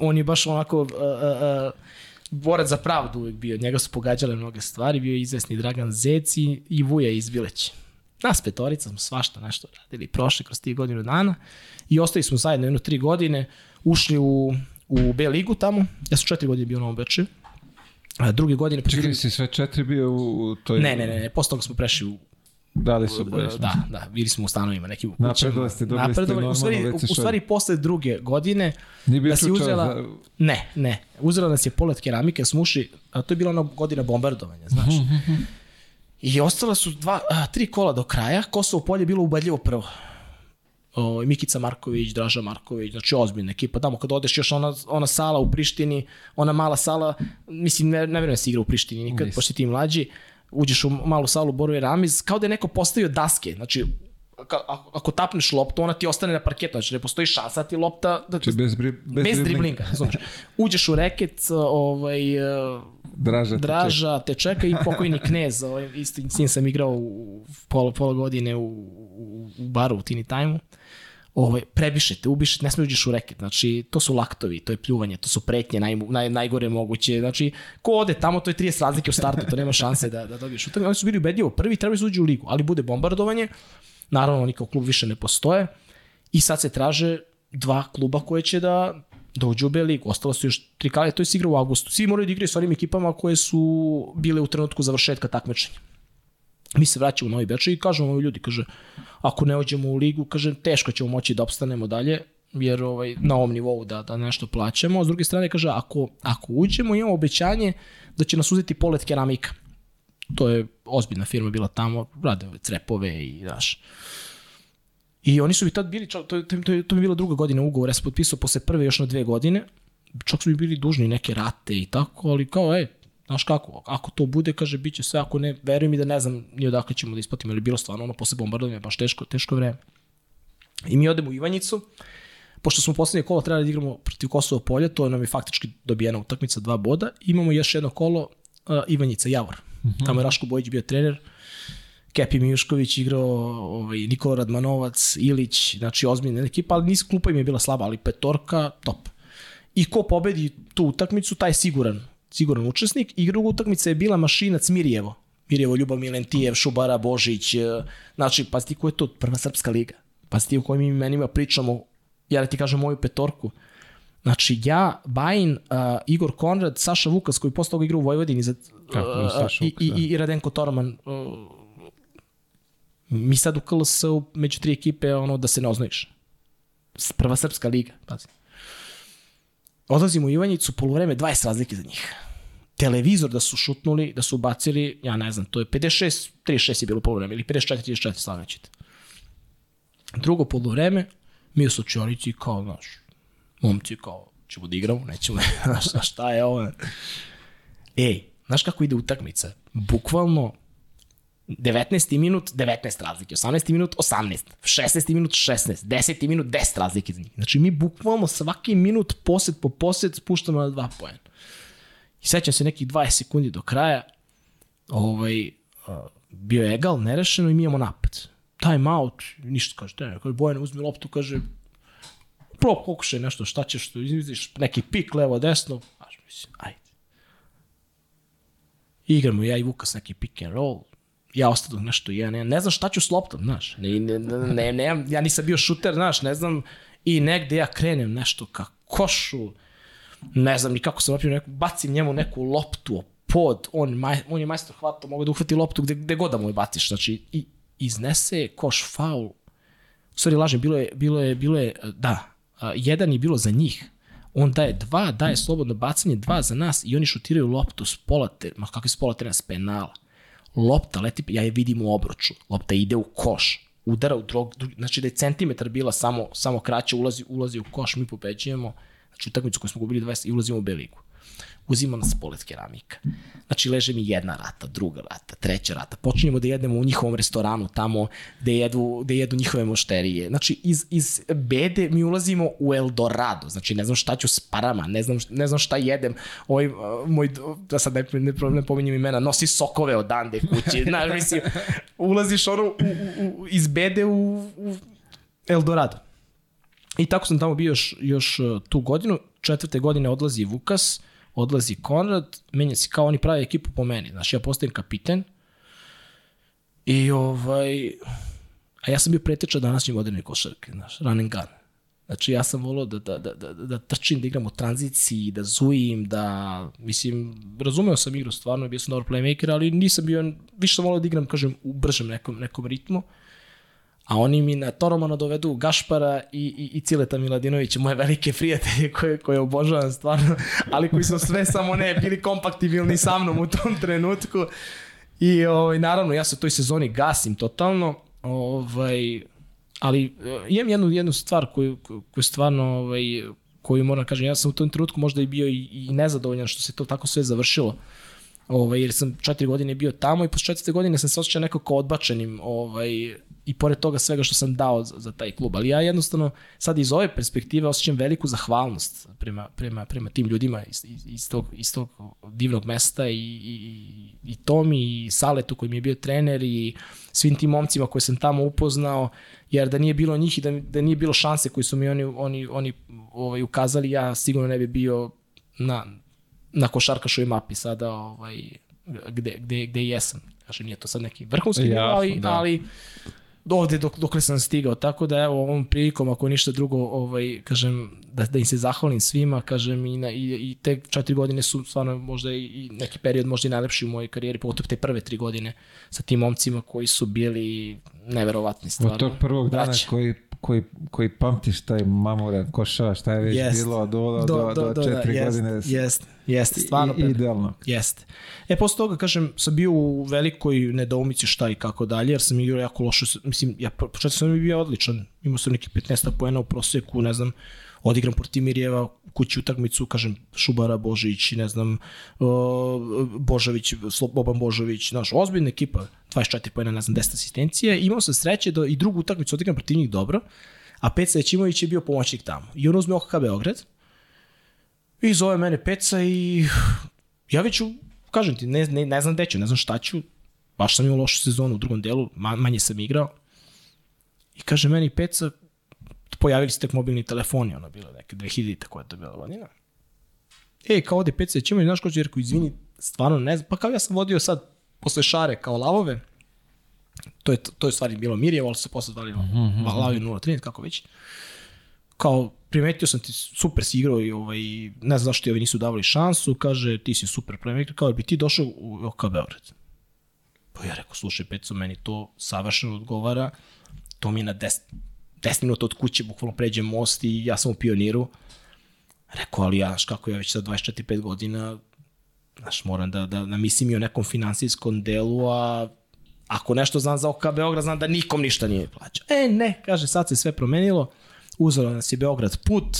on, je baš onako uh, uh, uh, borac za pravdu uvijek bio. Njega su pogađale mnoge stvari, bio je izvesni Dragan Zec i, Vuja iz Bileća. Nas petorica smo svašta nešto radili, prošli kroz tih godinu dana i ostali smo zajedno jedno tri godine, ušli u, u B ligu tamo, ja sam četiri godine bio u Novom Bečeju, a druge godine... Čekaj, si sve četiri bio u, u toj... Ne, ne, ne, ne, posle toga smo prešli u Da li su bolje? Da, da, bili smo u stanovima, nekim kućama. Napredovali ste, dobili ste Napredovali, u stvari, u, u stvari posle druge godine Nije bio da si uzela... za- Ne, ne. Uzela nas je polet keramike, smo ušli, a to je bila ona godina bombardovanja, znaš. I ostala su dva, a, tri kola do kraja, Kosovo polje je bilo ubedljivo prvo. O, Mikica Marković, Draža Marković, znači ozbiljna ekipa. Tamo kad odeš još ona, ona sala u Prištini, ona mala sala, mislim, ne, ne vjerujem da se igra u Prištini nikad, Nisam. pošto ti mlađi, uđeš u malu salu Borove Ramiz, kao da je neko postavio daske, znači ka- ako, ako tapneš loptu, ona ti ostane na parketu, znači ne postoji šansa da ti lopta, da, Znači, bez, bri, bez, bez driblinga. razumeš. Uđeš u reket, ovaj, eh, Draža. te čeka. Draža te čeka i pokojni knez, ovaj, isto s njim sam igrao u pola, pola godine u, u, u baru u Tini Time-u. Ovaj, prebišete, ubišete, ne smije uđeš u reket, znači to su laktovi, to je pljuvanje, to su pretnje naj, naj, najgore moguće, znači ko ode tamo to je 30 razlike u startu, to nema šanse da, da dobiješ utakmicu. Oni su bili ubedljivo prvi, trebali su uđu u ligu, ali bude bombardovanje, naravno oni kao klub više ne postoje i sad se traže dva kluba koje će da da uđu u B ligu. Ostalo su još tri kale, to je igra u avgustu. Svi moraju da igraju sa onim ekipama koje su bile u trenutku završetka takmičenja. Mi se vraćamo u Novi Bečej i kažemo ovi ljudi, kaže, ako ne uđemo u ligu, kaže, teško ćemo moći da opstanemo dalje, jer ovaj, na ovom nivou da, da nešto plaćamo. S druge strane, kaže, ako, ako uđemo, imamo obećanje da će nas uzeti polet keramika. To je ozbiljna firma bila tamo, rade ove crepove i, znaš, I oni su mi tad bili, to, to, to, to mi bila druga godina ugovora, ja sam potpisao posle prve još na dve godine, čak su mi bili dužni neke rate i tako, ali kao, ej, znaš kako, ako to bude, kaže, bit će sve, ako ne, veruj mi da ne znam ni odakle ćemo da isplatimo, ili bilo stvarno ono posle bombardovanja, baš teško, teško vreme. I mi odemo u Ivanjicu, pošto smo poslednje kolo trebali da igramo protiv Kosova polja, to nam je faktički dobijena utakmica dva boda, imamo još jedno kolo uh, Ivanjica, Javor. Tamo je Raško Bojić bio trener, Kepi Mijušković igrao, ovaj, Nikola Radmanovac, Ilić, znači ozbiljna ekipa, ali niz klupa im je bila slaba, ali petorka, top. I ko pobedi tu utakmicu, taj je siguran, siguran učesnik. I druga utakmica je bila Mašinac Mirjevo. Mirjevo, Ljubav Milentijev, Šubara, Božić, eh, znači, pa ti ko je to prva srpska liga? Pa ti o kojim imenima pričamo, ja da ti kažem moju petorku. Znači, ja, Bajin, uh, Igor Konrad, Saša Vukas, koji posle toga igra u Vojvodini, za, uh, Saša i, i, da. i Radenko Toroman, uh, mi sad u KLS -u među tri ekipe ono da se ne oznojiš. Prva srpska liga, pazi. Odlazimo u Ivanjicu, polovreme 20 razlike za njih. Televizor da su šutnuli, da su bacili, ja ne znam, to je 56, 36 je bilo polovreme, ili 54, 34, slagaćete. Drugo polovreme, mi u slučionici kao, znaš, momci kao, ćemo da igramo, nećemo, <laughs> znaš, šta je ovo? Ej, znaš kako ide utakmica? Bukvalno 19. minut 19 razlike, 18. minut 18, 16. minut 16, 10. minut 10 razlike za njih. Znači mi bukvalno svaki minut posed po posed spuštamo na dva pojena. I sećam se nekih 20 sekundi do kraja, ovaj, bio je egal, nerešeno i mi imamo napad. Time out, ništa kaže, ne, kaže Bojan uzmi loptu, kaže, pro pokušaj nešto, šta ćeš, što izmisliš, neki pik levo, desno, znaš, mislim, ajde. Igramo ja i Vukas neki pick and roll, ja ostadu nešto ja ne, ne znam šta ću s loptom, znaš. Ne, ne, ne, ne, ja nisam bio šuter, znaš, ne znam i negde ja krenem nešto ka košu, ne znam ni kako sam napravio neku, bacim njemu neku loptu, pod, on, maj, on je majstor hvatao, mogu da uhvati loptu gde, gde god da mu je baciš, znači i iznese koš faul, stvari lažem, bilo je, bilo je, bilo je, da, jedan je bilo za njih, on daje dva, daje slobodno bacanje, dva za nas i oni šutiraju loptu s pola ma kakvi s pola terena, s penala. Lopta leti, ja je vidim u obruču, lopta ide u koš, udara u drog, znači da je centimetar bila samo, samo kraće, ulazi, ulazi u koš, mi pobeđujemo, znači utakmicu koju smo gubili 20 i ulazimo u Beligu uzima nas polet keramika. Znači, leže mi jedna rata, druga rata, treća rata. Počinjemo da jedemo u njihovom restoranu tamo gde jedu, gde jedu njihove mošterije. Znači, iz, iz bede mi ulazimo u Eldorado. Znači, ne znam šta ću s parama, ne znam, ne znam šta jedem. Ovaj, uh, moj, da sad ne, ne, ne pominjem imena, nosi sokove odande kući. <laughs> Znaš, mislim, ulaziš ono u, u, u, iz bede u, u Eldorado. I tako sam tamo bio još, još uh, tu godinu. Četvrte godine odlazi Vukas, odlazi Konrad, menja se kao oni pravi ekipu po meni. Znači, ja postajem kapiten i ovaj... A ja sam bio preteča današnje moderne košarke, znaš, run and gun. Znači, ja sam volao da, da, da, da, da trčim, da igram u tranziciji, da zujim, da, mislim, razumeo sam igru stvarno, bio sam dobar playmaker, ali nisam bio, više sam volao da igram, kažem, u bržem nekom, nekom ritmu. A oni mi na Toromana dovedu Gašpara i, i, i Cileta Miladinovića, moje velike prijatelje koje, koje obožavam stvarno, ali koji su sve samo ne bili kompaktibilni sa mnom u tom trenutku. I ovaj, naravno, ja se u toj sezoni gasim totalno, ovaj, ali eh, imam jednu, jednu stvar koju, koju stvarno ovaj, koju moram kažem, ja sam u tom trenutku možda i bio i, i nezadovoljan što se to tako sve završilo. Ovaj, jer sam četiri godine bio tamo i posle četvrte godine sam se osjećao nekako odbačenim ovaj, i pored toga svega što sam dao za, za taj klub. Ali ja jednostavno sad iz ove perspektive osjećam veliku zahvalnost prema, prema, prema tim ljudima iz, iz, tog, iz tog divnog mesta i, i, i Tomi i Saletu koji mi je bio trener i svim tim momcima koje sam tamo upoznao jer da nije bilo njih i da, da nije bilo šanse koje su mi oni, oni, oni ovaj, ukazali, ja sigurno ne bi bio na, na košarkašoj mapi sada ovaj, gde, gde, gde jesam. Kaže, nije to sad neki vrhunski, Jasno, ali, da. ali ovde dok, dokle sam stigao, tako da evo ovom prilikom ako ništa drugo, ovaj, kažem, da, da im se zahvalim svima, kažem i, na, i, i te četiri godine su stvarno možda i, i neki period možda i najlepši u mojoj karijeri, pogotovo te prve tri godine sa tim momcima koji su bili neverovatni stvarno. Od tog prvog dana Braća. koji, koji, koji pamtiš taj mamuran košava, šta je već Jest. bilo do, do, do, do, četiri jest, godine. Jest, jest, stvarno. I, idealno. Jeste. E, posle toga, kažem, sam bio u velikoj nedoumici šta i kako dalje, jer sam igrao jako loše, mislim, ja po- početku sam bio odličan, imao sam neki 15 poena u proseku, ne znam, odigram protiv Mirjeva, kući utakmicu, kažem, Šubara Božović, ne znam, Božović, Boban Božović, znaš, ozbiljna ekipa, 24 pojena, ne znam, 10 asistencije, imao sam sreće da i drugu utakmicu odigram protiv njih dobro, a Peca Jećimović je bio pomoćnik tamo. I on uzme OKK Beograd, i zove mene Peca i ja već, kažem ti, ne, ne, ne znam gde ću, ne znam šta ću, baš sam imao lošu sezonu u drugom delu, ma, manje sam igrao. I kaže meni Peca, pojavili se tek mobilni telefoni, ono bilo neke 2000 koja je to bila godina. Ej, kao ovde Peca, ćemo znaš ko će, jer izvini, stvarno ne znam, pa kao ja sam vodio sad posle šare kao lavove, to je, to je stvari bilo Mirjevo, ali su se posle zvali mm -hmm. Lavi 013, kako već. Kao, primetio sam ti, super si igrao i ovaj, ne znam zašto ti ovi nisu davali šansu, kaže, ti si super playmaker, kao, bi ti došao u OK Beograd? Pa ja rekao, slušaj, Peco, meni to savršeno odgovara, to mi je na 10, 10 minuta od kuće, bukvalno pređem most i ja sam u pioniru. Rekao, ali ja, kako ja već sad 24-5 godina, znaš, moram da, da, da mislim i o nekom finansijskom delu, a ako nešto znam za OK Beograd, znam da nikom ništa nije plaćao. E, ne, kaže, sad se sve promenilo, uzelo nas je Beograd put,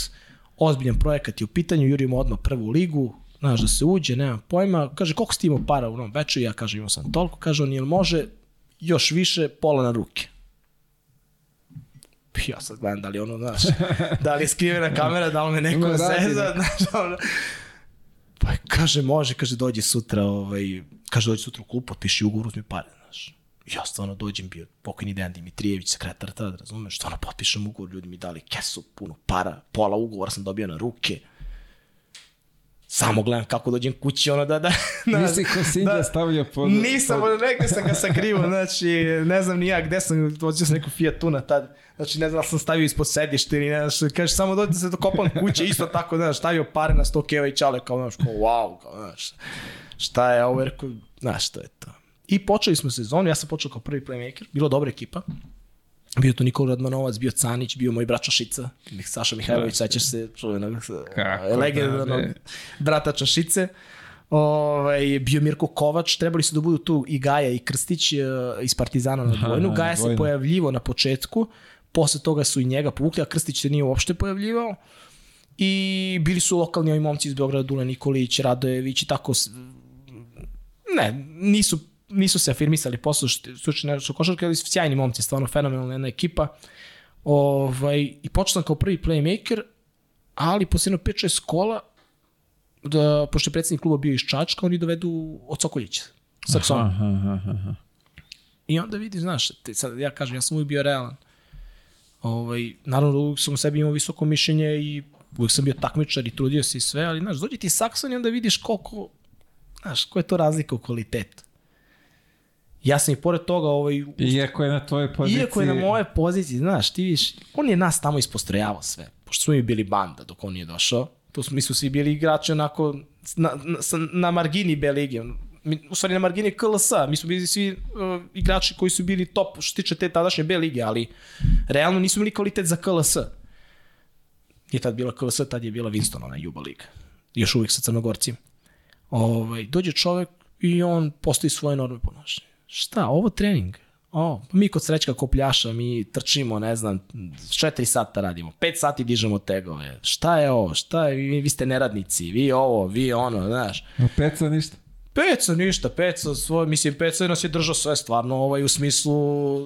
ozbiljan projekat je u pitanju, jurimo odmah prvu ligu, znaš da se uđe, nemam pojma, kaže, koliko si ti imao para u Novom Beču, ja kažem, imao sam toliko, kaže on, jel može još više, pola na ruke. <laughs> Ja sad gledam da li ono, znaš, da li je skrivena kamera, da li me neko radi, zeza, <laughs> znaš, ono, Pa kaže, može, kaže, dođi sutra, ovaj, kaže, dođi sutra u klub, potpiši ugovor, uzmi pare, znaš. Ja stvarno dođem, bio pokojni Dejan Dimitrijević, sekretar tada, razumeš, stvarno potpišem ugovor, ljudi mi dali kesu, puno para, pola ugovora sam dobio na ruke. Samo gledam kako dođem kući, ono da, da, <laughs> da Nisi ko Sinđa stavljao pod... Nisam, pod... negde sam ga sakrivo, <laughs> znači, ne znam ni ja gde sam, dođeo sam neku Fiat Tuna tad, znači ne znam da sam stavio ispod sedišta ili ne znaš, kaže samo dođe da se dokopam kuće, <laughs> isto tako, ne znaš, stavio pare na 100 keva i čale, kao, znaš, kao, wow, kao, znaš, šta je ovo, rekao, znaš, što je to. I počeli smo sezonu, ja sam počeo kao prvi playmaker, bila dobra ekipa, Bio to Nikola Radmanovac, bio Canić, bio moj brat Čašica, Saša Mihajlović, sećaš se čuvenog Kako legendarnog da, brata Čašice. Ovaj, bio Mirko Kovač, trebali su da budu tu i Gaja i Krstić e, iz Partizana na Aha, dvojnu. na Gaja se dvojnu. pojavljivo na početku, posle toga su i njega povukli, a Krstić se nije uopšte pojavljivao. I bili su lokalni ovi momci iz Beograda, Dule Nikolić, Radojević i tako. Ne, nisu, nisu se afirmisali posle stručni nešto košarka, ali su sjajni momci, stvarno fenomenalna jedna ekipa. Ovaj, I počeo sam kao prvi playmaker, ali posle jedno 5-6 kola, da, pošto je predsednik kluba bio iz Čačka, oni dovedu od Sokoljića, Saksona. Aha, aha, aha. I onda vidi, znaš, te, sad ja kažem, ja sam uvijek bio realan. Ovaj, naravno, uvijek sam u sebi imao visoko mišljenje i uvijek sam bio takmičar i trudio se i sve, ali, znaš, dođe ti Sakson i onda vidiš koliko, znaš, koja je to razlika u kvalitetu. Ja sam i pored toga, ovaj, Iako je na tvojoj poziciji... Iako je na moje poziciji, znaš, ti viš, on je nas tamo ispostrojavao sve. Pošto smo mi bili banda dok on nije došao. To smo, mi smo svi bili igrači onako na, na, na margini B lige. Mi, u stvari na margini KLS. Mi smo bili svi uh, igrači koji su bili top što se tiče te tadašnje B lige, ali realno nismo imali kvalitet za KLS. Nije tad bila KLS, tad je bila Winston, ona Juba liga. Još uvijek sa Crnogorcima. Ovaj, dođe čovek i on postoji svoje norme ponašanja. Šta, ovo trening? O, pa mi kod srećka kopljaša, mi trčimo, ne znam, 4 sata radimo, 5 sati dižemo tegove. Šta je ovo? Šta je? Vi, vi ste neradnici, vi ovo, vi ono, znaš. A Peca ništa? Peca ništa, Peca svoj, mislim, Peca nas je držao sve stvarno ovaj, u smislu,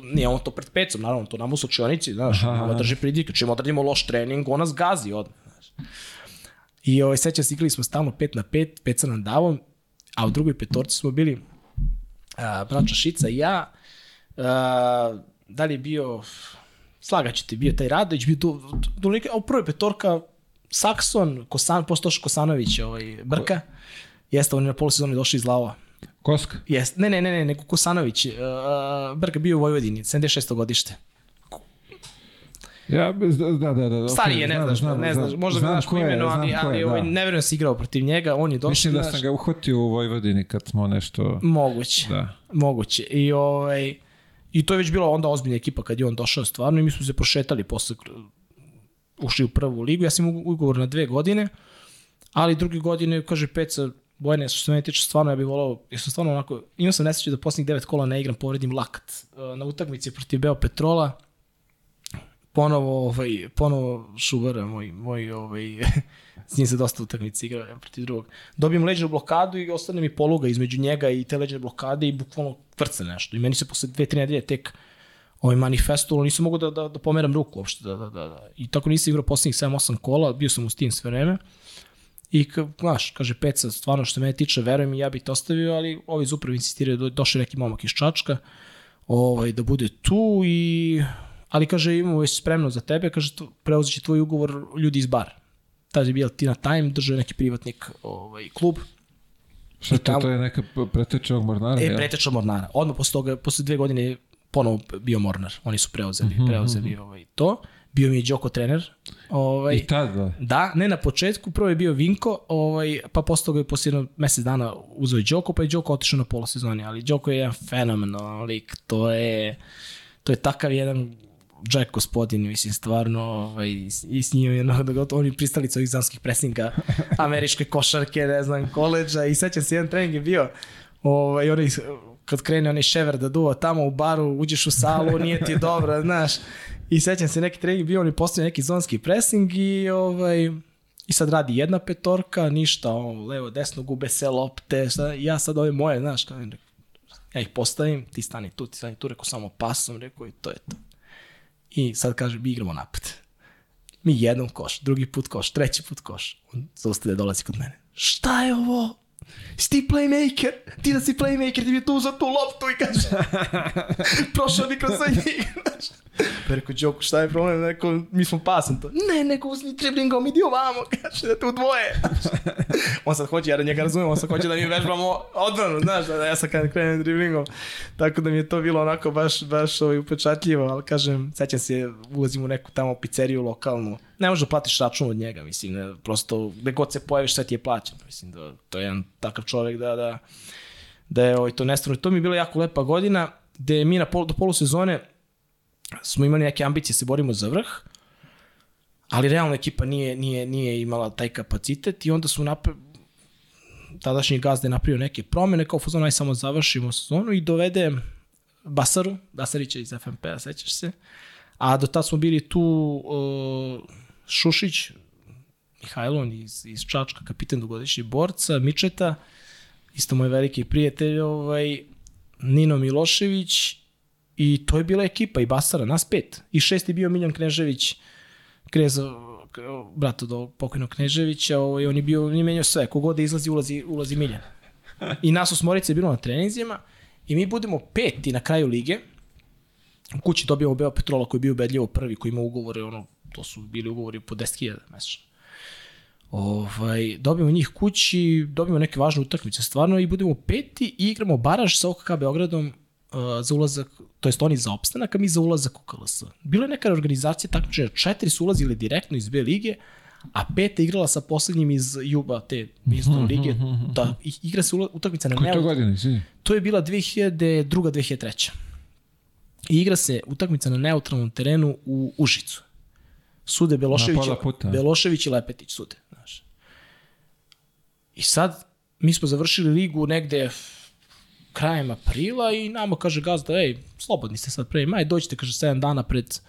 nije on to pred Pecom, naravno, to nam u slučionici, znaš, Aha, drži pridike, čim odradimo loš trening, on nas gazi odmah, znaš. I ovaj, sećam se, igrali smo stalno 5 na 5, Peca nam davo, a u drugoj petorci smo bili a, braća Šica i ja, a, da li je bio, slagaću ti, bio taj Radović, bio tu, tu a u prvoj petorka Sakson, Kosan, postoš Kosanović, ovaj, Brka, jeste, on je na polusezoni došao iz Lava. Koska? Jest, ne, ne, ne, ne, nego Kosanović, uh, Brka bio u Vojvodini, 76. godište. Ja, bez- da, da, da. da Stariji je, ne znaš, znam, ne znaš, možda ga znaš po imenu, ali, ali ovaj, da. ne verujem da si igrao protiv njega, on je došao. Mislim da sam ga uhvatio u Vojvodini kad smo nešto... Moguće, Da. moguće. I, ovaj, I to je već bila onda ozbiljna ekipa kad je on došao stvarno i mi smo se prošetali posle ušli u prvu ligu. Ja sam imao ugovor na dve godine, ali druge godine, kaže Peca, Bojne, što se mene tiče, stvarno ja bih volao, ja sam stvarno onako, imao sam nesreću da posljednjih devet kola ne igram, povredim lakat. E, Na utakmici protiv Beo Petrola, ponovo, ovaj, ponovo Šubara, moj, moj ovaj, <laughs> s njim se dosta utakmice igrao, jedan protiv drugog. Dobijem leđenu blokadu i ostane mi poluga između njega i te leđene blokade i bukvalno tvrce nešto. I meni se posle dve, tri nedelje tek ovaj manifestovalo, nisam mogao da, da, da pomeram ruku uopšte. Da, da, da, da. I tako nisam igrao poslednjih 7-8 kola, bio sam u Steam sve vreme. I, ka, znaš, kaže Peca, stvarno što mene tiče, verujem i ja bih te ostavio, ali ovi iz insistiraju, do, došao neki momak iz Čačka, ovaj, da bude tu i ali kaže imamo već spremno za tebe, kaže preuzet će tvoj ugovor ljudi iz bara. Tad je bio Tina Time, držao je neki privatnik ovaj, klub, Šta to, tamo- to je neka preteča ovog Mornara? E, preteča Mornara. Odmah posle toga, posle dve godine je ponovo bio Mornar. Oni su preuzeli, Mhm, preuzeli ovaj, to. Bio mi je Đoko trener. Ovaj, I tad, da. Da, ne na početku, prvo je bio Vinko, ovaj, pa posle toga je posle jedno mesec dana uzeo Đoko, pa je Đoko otišao na pola sezoni, ali Đoko je jedan fenomenalan lik, to je, to je takav jedan Jack gospodin, mislim, stvarno, ovaj, i s njim je, no, da gotovo, oni pristalica ovih zanskih presinga, <laughs> američke košarke, ne znam, koleđa, i sećam se, jedan trening je bio, ovaj, onaj, kad krene onaj šever da duva tamo u baru, uđeš u salu, <laughs> nije ti dobro, znaš, i sećam se, neki trening bio, oni postavljaju neki zonski pressing i, ovaj, i sad radi jedna petorka, ništa, on, levo, desno, gube se lopte, šta, ja sad ove moje, znaš, kao, ja ih postavim, ti stani tu, ti stani tu, rekao samo pasom, rekao i to je to. I sad kaže, mi igramo napad. Mi jednom koš, drugi put koš, treći put koš. On zaustavlja dolazi kod mene. Šta je ovo? Si ti playmaker? Ti da si playmaker, ti bi tu za tu loptu i kaže, <laughs> prošao bi kroz sve njih. Pa rekao, Đoku, šta je problem? Rekao, mi smo pasan to. Ne, neko uzmi driblingom, idi ovamo, <laughs> kaže da tu dvoje. <laughs> on sad hoće, ja da njega razumijem, on sad hoće da mi vežbamo odbranu, znaš, da ja sad kad krenem driblingom. Tako da mi je to bilo onako baš, baš ovaj, upečatljivo, ali kažem, sećam se, ulazim u neku tamo pizzeriju lokalnu, ne možeš da platiš račun od njega, mislim, ne, prosto gde god se pojaviš sve ti je plaćeno, mislim, da to je jedan takav čovjek da, da, da je ovaj, to nestvarno. To mi je bila jako lepa godina, gde mi na pol, do polusezone smo imali neke ambicije, se borimo za vrh, ali realno ekipa nije, nije, nije imala taj kapacitet i onda smo napre, tadašnji gazda je napravio neke promene, kao fuzon, aj samo završimo sezonu i dovede Basaru, Basarića iz FNP-a, sećaš se, a do tada smo bili tu uh, Šušić, Mihajlon iz, iz Čačka, kapiten dugogodišnji borca, Mičeta, isto moj veliki prijatelj, ovaj, Nino Milošević i to je bila ekipa i Basara, nas pet. I šest je bio Miljan Knežević, Kreza, brat od ovog pokojnog Kneževića, ovaj, on je bio, on je sve, kogod da izlazi, ulazi, ulazi Miljan. I nas osmorica je bilo na treninzima i mi budemo peti na kraju lige, u kući dobijamo Beo Petrola koji je bio ubedljivo prvi, koji ima ugovore, ono, to su bili ugovori po 10.000 mesečno. Ovaj, dobijemo njih kući, dobijemo neke važne utakmice stvarno i budemo peti i igramo baraž sa OKK Beogradom uh, za ulazak, to jest oni za opstanak, a mi za ulazak u KLS. Bila je neka organizacija takmičenja, četiri su ulazili direktno iz B lige, a peta igrala sa poslednjim iz Juba, te isto lige, da i- igra se utakmica na Koje to neu- godine, izvini? To je bila 2002. 2003. I igra se utakmica na neutralnom terenu u Užicu. Sude Belošević. Belošević i Lepetić sude. Znaš. I sad mi smo završili ligu negde krajem aprila i nama kaže gazda, ej, slobodni ste sad pre maj, dođite, kaže, 7 dana pred,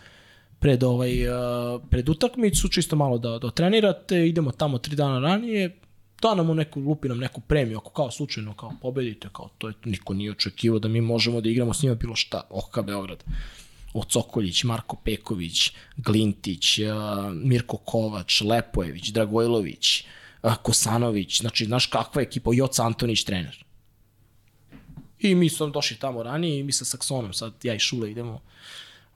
pred, ovaj, uh, pred utakmicu, čisto malo da, da trenirate, idemo tamo 3 dana ranije, da nam u neku, lupi nam neku premiju, ako kao slučajno kao pobedite, kao to je, niko nije očekivao da mi možemo da igramo s njima bilo šta, OHK Beograd. Ocokoljić, Marko Peković, Glintić, uh, Mirko Kovač, Lepojević, Dragojlović, uh, Kosanović, znači, znaš kakva je ekipa, Joca Antonić trener. I mi smo došli tamo ranije i mi sa Saksonom, sad ja i Šule idemo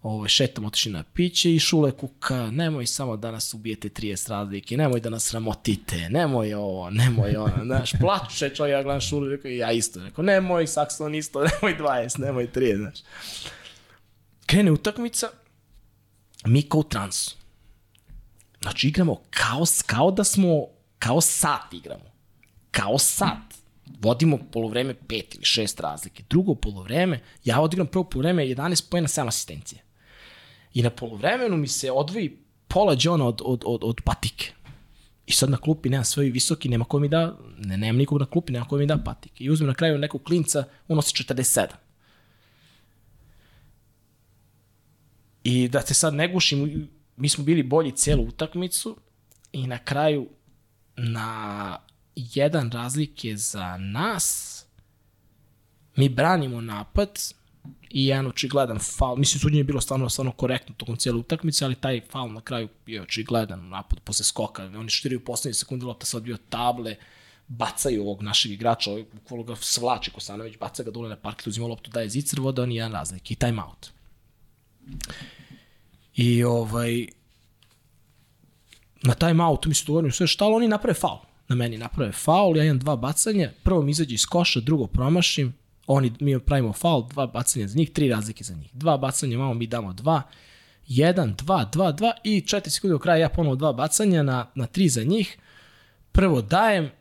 ovaj, šetamo, otišli na piće i Šule kuka, nemoj samo da nas ubijete 30 razlike, nemoj da nas sramotite, nemoj ovo, nemoj ono, <laughs> znaš, plače čovjek, ja gledam Šule, rekao, ja isto, rekao, nemoj Sakson isto, <laughs> nemoj 20, nemoj 30, znaš. Krene utakmica, mi kao u transu. Znači, igramo kao, kao da smo, kao sat igramo. Kao sat. Vodimo polovreme pet ili šest razlike. Drugo polovreme, ja odigram prvo polovreme 11 pojena 7 asistencije. I na polovremenu mi se odvoji pola džona od, od, od, od patike. I sad na klupi nema sve visoki, nema ko mi da, ne, nema nikog na klupi, nema ko mi da patike. I uzmem na kraju nekog klinca, on nosi 47. I da te sad ne gušim, mi smo bili bolji celu utakmicu i na kraju na jedan razlike za nas mi branimo napad i jedan očigledan faul. Mislim, suđenje je bilo stvarno, stvarno korektno tokom cijele utakmice, ali taj faul na kraju je očigledan napad posle skoka. Oni štiraju poslednje sekunde, lopta se odbio table, bacaju ovog našeg igrača, ovog bukvalno ga svlači Kosanović, baca ga dole na parket, uzima loptu, daje zicer, voda, on je jedan razlik i time out. I ovaj, na time outu mi se sve šta, ali oni naprave faul. Na meni naprave faul, ja imam dva bacanja, prvo mi izađe iz koša, drugo promašim, oni, mi pravimo faul, dva bacanja za njih, tri razlike za njih. Dva bacanja, mamo mi damo dva, jedan, dva, dva, dva i četiri sekunde do kraja ja ponovo dva bacanja na, na tri za njih. Prvo dajem,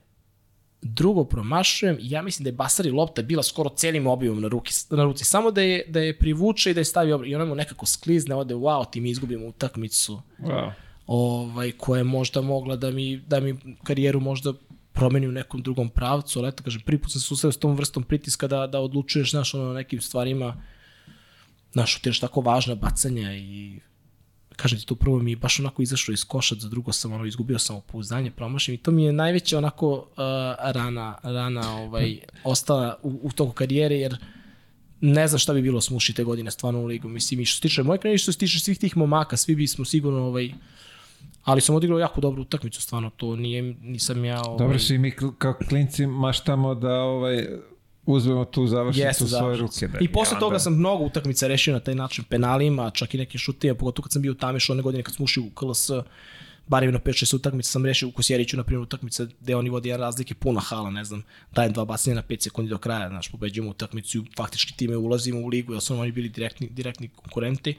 drugo promašujem i ja mislim da je Basari lopta bila skoro celim obimom na, ruki, na ruci. Samo da je, da je privuče i da je stavi obim. I ona mu nekako sklizne, ode wow, ti mi izgubimo utakmicu Wow. ovaj, koja je možda mogla da mi, da mi karijeru možda promeni u nekom drugom pravcu, ali eto, kažem, prvi put sam se susreo s tom vrstom pritiska da, da odlučuješ, znaš, ono, na nekim stvarima, znaš, utiraš tako važna bacanja i kažem ti, to prvo mi je baš onako izašlo iz koša, za drugo sam ono, izgubio sam opouzdanje, promašim i to mi je najveća onako uh, rana, rana ovaj, ostala u, u toku karijere, jer ne znam šta bi bilo smuši te godine stvarno u ligu. Mislim, i što se tiče moje karijere, što se tiče svih tih momaka, svi bismo sigurno ovaj, ali sam odigrao jako dobru utakmicu, stvarno, to nije, nisam ja... Ovaj, Dobro, svi mi kao klinci maštamo da ovaj, uzmemo tu završnicu u svoje ruke. Da, I posle toga sam mnogo utakmica rešio na taj način penalima, čak i nekim šutima, pogotovo kad sam bio u Tamišu one godine kad smo ušli u KLS, bar na 5-6 utakmica sam rešio u Kosjeriću, na primjer, utakmica gde oni vodi jedan razlike, puna hala, ne znam, dajem dva bacanja na 5 sekundi do kraja, znaš, pobeđujemo utakmicu i faktički time ulazimo u ligu, jer su oni bili direktni, direktni konkurenti.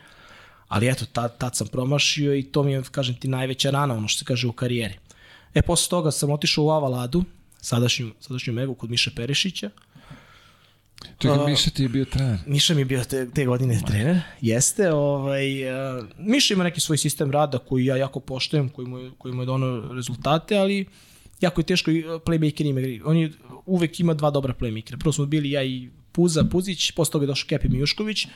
Ali eto, tad, tad sam promašio i to mi je, kažem ti, najveća rana, ono što se kaže u karijeri. E, posle toga sam otišao u Avaladu, sadašnju, sadašnju Megu kod Miše Perišića, Čekaj, A- Miša ti je bio trener. Miša mi je bio te, te godine trener, jeste. Ovaj, uh, Miša ima neki svoj sistem rada koji ja jako poštujem, koji mu koji mu je donao rezultate, ali jako je teško i, uh, playmaker ima igri. On je, uvek ima dva dobra playmakera. Prvo smo bili ja i Puza, Puzić, posle toga je došao Kepi Mijušković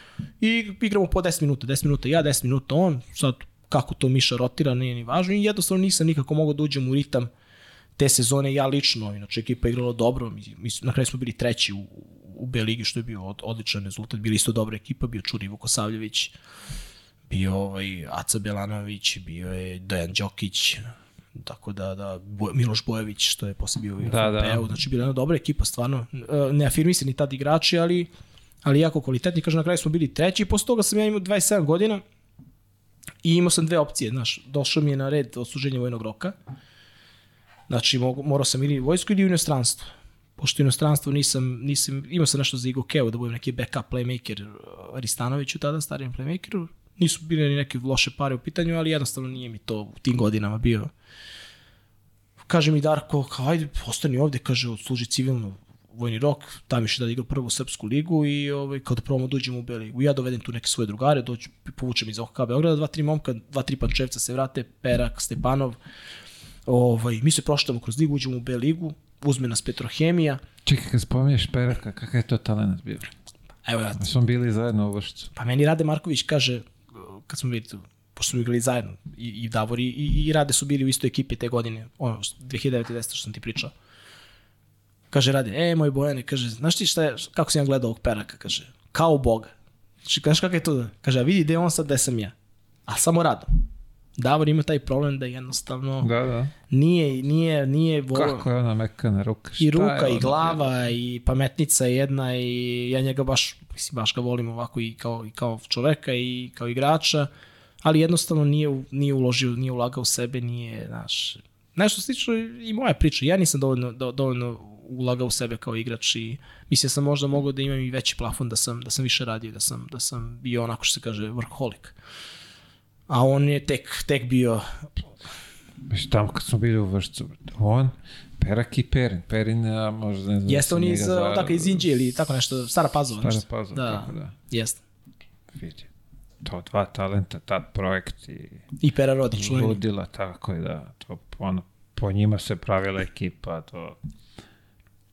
i igramo po 10 minuta, 10 minuta ja, 10 minuta on, sad kako to Miša rotira nije ni važno i jednostavno nisam nikako mogao da uđem u ritam te sezone ja lično, inače ekipa je igrala dobro, mi, mi, na kraju smo bili treći u, u B ligi što je bio od, odličan rezultat, bili isto dobra ekipa, bio Čuri Vukosavljević, bio ovaj Aca Belanović, bio je Dejan Đokić, tako da, da Miloš Bojević što je posle bio u Da, da. FNP-u, znači bila je jedna dobra ekipa stvarno, E, ne afirmisani tad igrači, ali ali jako kvalitetni, kaže na kraju smo bili treći i posle toga sam ja imao 27 godina i imao sam dve opcije, znaš, došao mi je na red odsluženje vojnog roka, Znači, morao sam ili u vojsku ili u inostranstvo. Pošto u inostranstvu nisam, nisam, imao sam nešto za Igokeo da budem neki backup playmaker uh, Aristanoviću tada, starijem playmakeru. Nisu bile ni neke loše pare u pitanju, ali jednostavno nije mi to u tim godinama bio. Kaže mi Darko, kao, ajde, ostani ovde, kaže, odsluži civilno vojni rok, tam još da igra prvu srpsku ligu i ovaj, kao da probamo da u B ligu. Ja dovedem tu neke svoje drugare, dođu, povučem iz OHK Beograda, dva, tri momka, dva, tri pančevca se vrate, Perak, Stepanov, Ovaj, mi se proštamo kroz ligu, uđemo u B ligu, uzme nas Petrohemija. Čekaj, kad spominješ Peraka, kakav je to talent bio? Evo ja, Mi smo bili zajedno u Vršcu. pa meni Rade Marković kaže, kad smo bili tu, pošto smo igrali zajedno, i, i Davor i, i, Rade su bili u istoj ekipi te godine, ono, 2009. što sam ti pričao. Kaže Rade, e, moj Bojane, kaže, znaš ti šta je, kako sam ja gledao ovog Peraka, kaže, kao Boga. Znači, znaš kakav je to? Kaže, a vidi gde je on sad, gde sam ja. A samo radom. Davor ima taj problem da jednostavno Da, da. nije, nije, nije volio. Kako je ona mekana ruka? I ruka, je i glava, i pametnica je jedna i ja njega baš, mislim, baš ga volim ovako i kao, i kao čoveka i kao igrača, ali jednostavno nije, nije uložio, nije ulagao u sebe, nije, znaš, nešto slično i moja priča. Ja nisam dovoljno, do, dovoljno ulagao u sebe kao igrač i mislim sam možda mogao da imam i veći plafon da sam, da sam više radio, da sam, da sam bio onako što se kaže vrholik. A on je tek, tek bio Mislim, tamo kad smo bili u Vršcu, on, Perak i Perin. Perin, a možda ne znam. Jeste on iz, zvao- odakle iz Inđije ili tako nešto, Stara Pazova. Stara. Pazova, da, tako da. Jeste. Vidi. To dva talenta, tad projekt i I Pera Rodić, ludila, tako je da. To, ono, po njima se pravila ekipa, to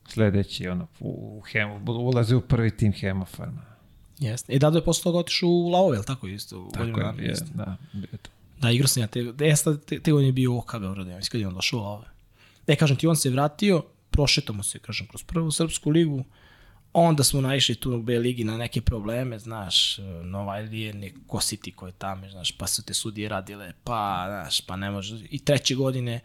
sledeći, ono, u, u Hemo, ulazi u prvi tim Hemofarma. Jeste. I Dado je posle toga otišao u Laove, jel tako isto? u Tako godinu je, je, jeste. da. Da, igrao sam ja te, jeste, te, te godine je bio OK Beogradu, ja mislim kad je on došao u Laove. E, kažem ti, on se vratio, prošetamo se, kažem, kroz prvu srpsku ligu, onda smo naišli tu u B ligi na neke probleme, znaš, Nova Ilije, neko si ti ko je tamo, znaš, pa su te sudije radile, pa, znaš, pa ne može. I treće godine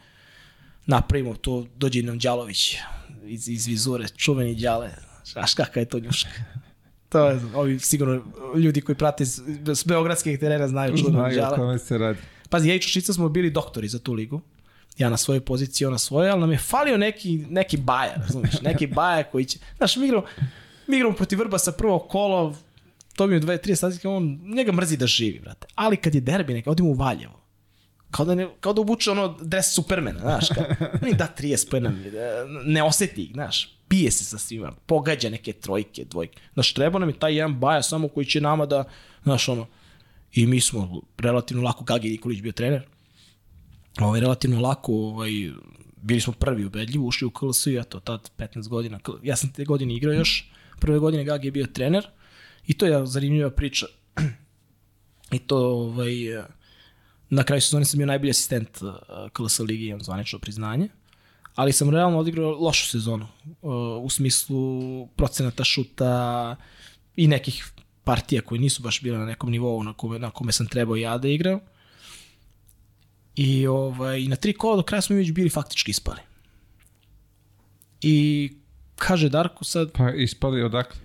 napravimo to, dođe nam Đalović iz, iz vizure, čuveni Đale, znaš kakav je to njuška. <laughs> To je, ovi sigurno ljudi koji prate s, s beogradskih terena znaju čuvenog Znaju kome se radi. Pazi, ja i Čušica smo bili doktori za tu ligu. Ja na svojoj poziciji, on na svojoj, ali nam je falio neki, neki baja, razumiješ, neki baja koji će... Znaš, mi igramo, mi igramo protiv Vrbasa prvo kolo, to mi je 2-3 statika, on njega mrzi da živi, brate. Ali kad je derbi, neka odimo u Valjevo. Kao da, ne, kao da obuče ono dres Supermana, znaš, kao, da 30 pojena, ne oseti ih, znaš, pije se sa svima, pogađa neke trojke, dvojke. Znaš, treba nam je taj jedan baja samo koji će nama da, znaš, ono, i mi smo relativno lako, Gagi Nikolić bio trener, ovaj, relativno lako, ovaj, bili smo prvi ubedljivo, ušli u KLS i eto, tad 15 godina, ja sam te godine igrao još, prve godine Gagi je bio trener i to je zanimljiva priča. <clears throat> I to, ovaj, na kraju sezone sam bio najbolji asistent uh, KLS ligi, imam zvanično priznanje, ali sam realno odigrao lošu sezonu, uh, u smislu procenata šuta i nekih partija koje nisu baš bile na nekom nivou na kome, na kome sam trebao ja da igram. I ovaj, na tri kola do kraja smo već bili faktički ispali. I kaže Darko sad, Pa ispali odakle?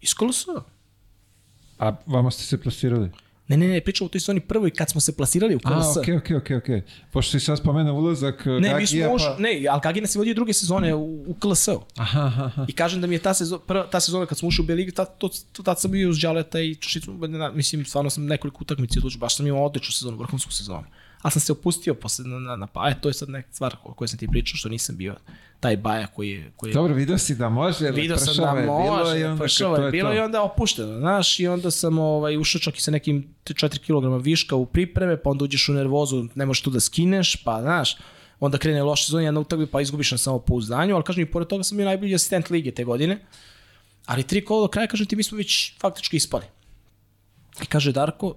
iz KLS. A vama ste se plasirali? Ne, ne, ne, pričamo o toj sezoni prvoj kad smo se plasirali u KLS. A, okej, okej, okej, okej. Pošto si sad spomenuo ulazak Ne, mi smo Gagija, ušli, pa... ne, ali Kagina se vodio druge sezone u, u KLS-u. Aha, aha. I kažem da mi je ta sezona, prva, ta sezona kad smo ušli u B ligi, tad, to, to, tad sam bio uz Đaleta i Čušicu, mislim, stvarno sam nekoliko utakmici odlučio, baš sam imao odličnu sezonu, vrhunsku sezonu. Ali sam se opustio posle na, na, na pa, e, to je sad neka stvar o kojoj sam ti pričao, što nisam bio taj baja koji je... Koji je Dobro, vidio si da može, ali Video sam da je bilo može, i onda pršavo to je bilo to. i onda opušteno, znaš, i onda sam ovaj, ušao čak i sa nekim 4 kg viška u pripreme, pa onda uđeš u nervozu, ne možeš tu da skineš, pa znaš, onda krene loša sezona, jedna utakmi, pa izgubiš na samopouzdanju, ali kažem i pored toga sam bio najbolji asistent lige te godine, ali tri kola do kraja, kažem ti, mi smo već faktički ispali. I kaže Darko,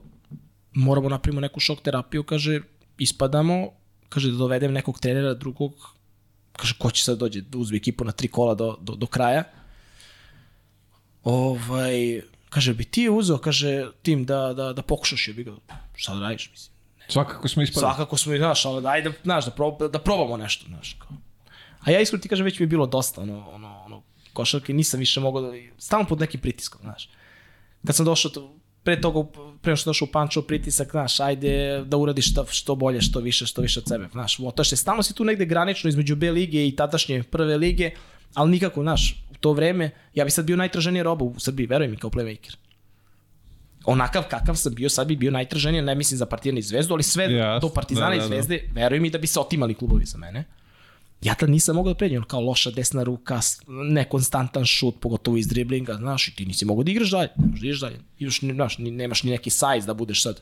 moramo napravimo neku šok terapiju, kaže, ispadamo, kaže da dovedem nekog trenera drugog, kaže, ko će sad dođe da uzme ekipu na tri kola do, do, do kraja. Ovaj, kaže, bi ti uzeo, kaže, tim da, da, da pokušaš, je bi ga, šta da radiš, mislim. Svakako smo ispali. Svakako smo i, znaš, ali ajde, znaš, da, prob, da probamo nešto, znaš, kao. A ja iskreno ti kažem, već mi je bilo dosta, ono, ono, ono, košarke, nisam više mogao da, stalno pod nekim pritiskom, znaš. Kad sam došao, to, pre toga, pre što došao u Pančo, pritisak, znaš, ajde da uradiš što, što bolje, što više, što više od sebe, znaš, otaš se, stalno si tu negde granično između B lige i tadašnje prve lige, ali nikako, znaš, u to vreme, ja bi sad bio najtraženija roba u Srbiji, veruj mi, kao playmaker. Onakav kakav sam bio, sad bi bio najtraženiji, ne mislim za Partizan i Zvezdu, ali sve Jasno, do Partizana da, i da, da. Zvezde, veruj mi da bi se otimali klubovi za mene. Ja tad nisam mogao da pređem, kao loša desna ruka, nekonstantan šut, pogotovo iz driblinga, znaš, i ti nisi mogao da igraš dalje, ne možeš da igraš dalje. Igraš, znaš, nemaš ni neki size da budeš sad.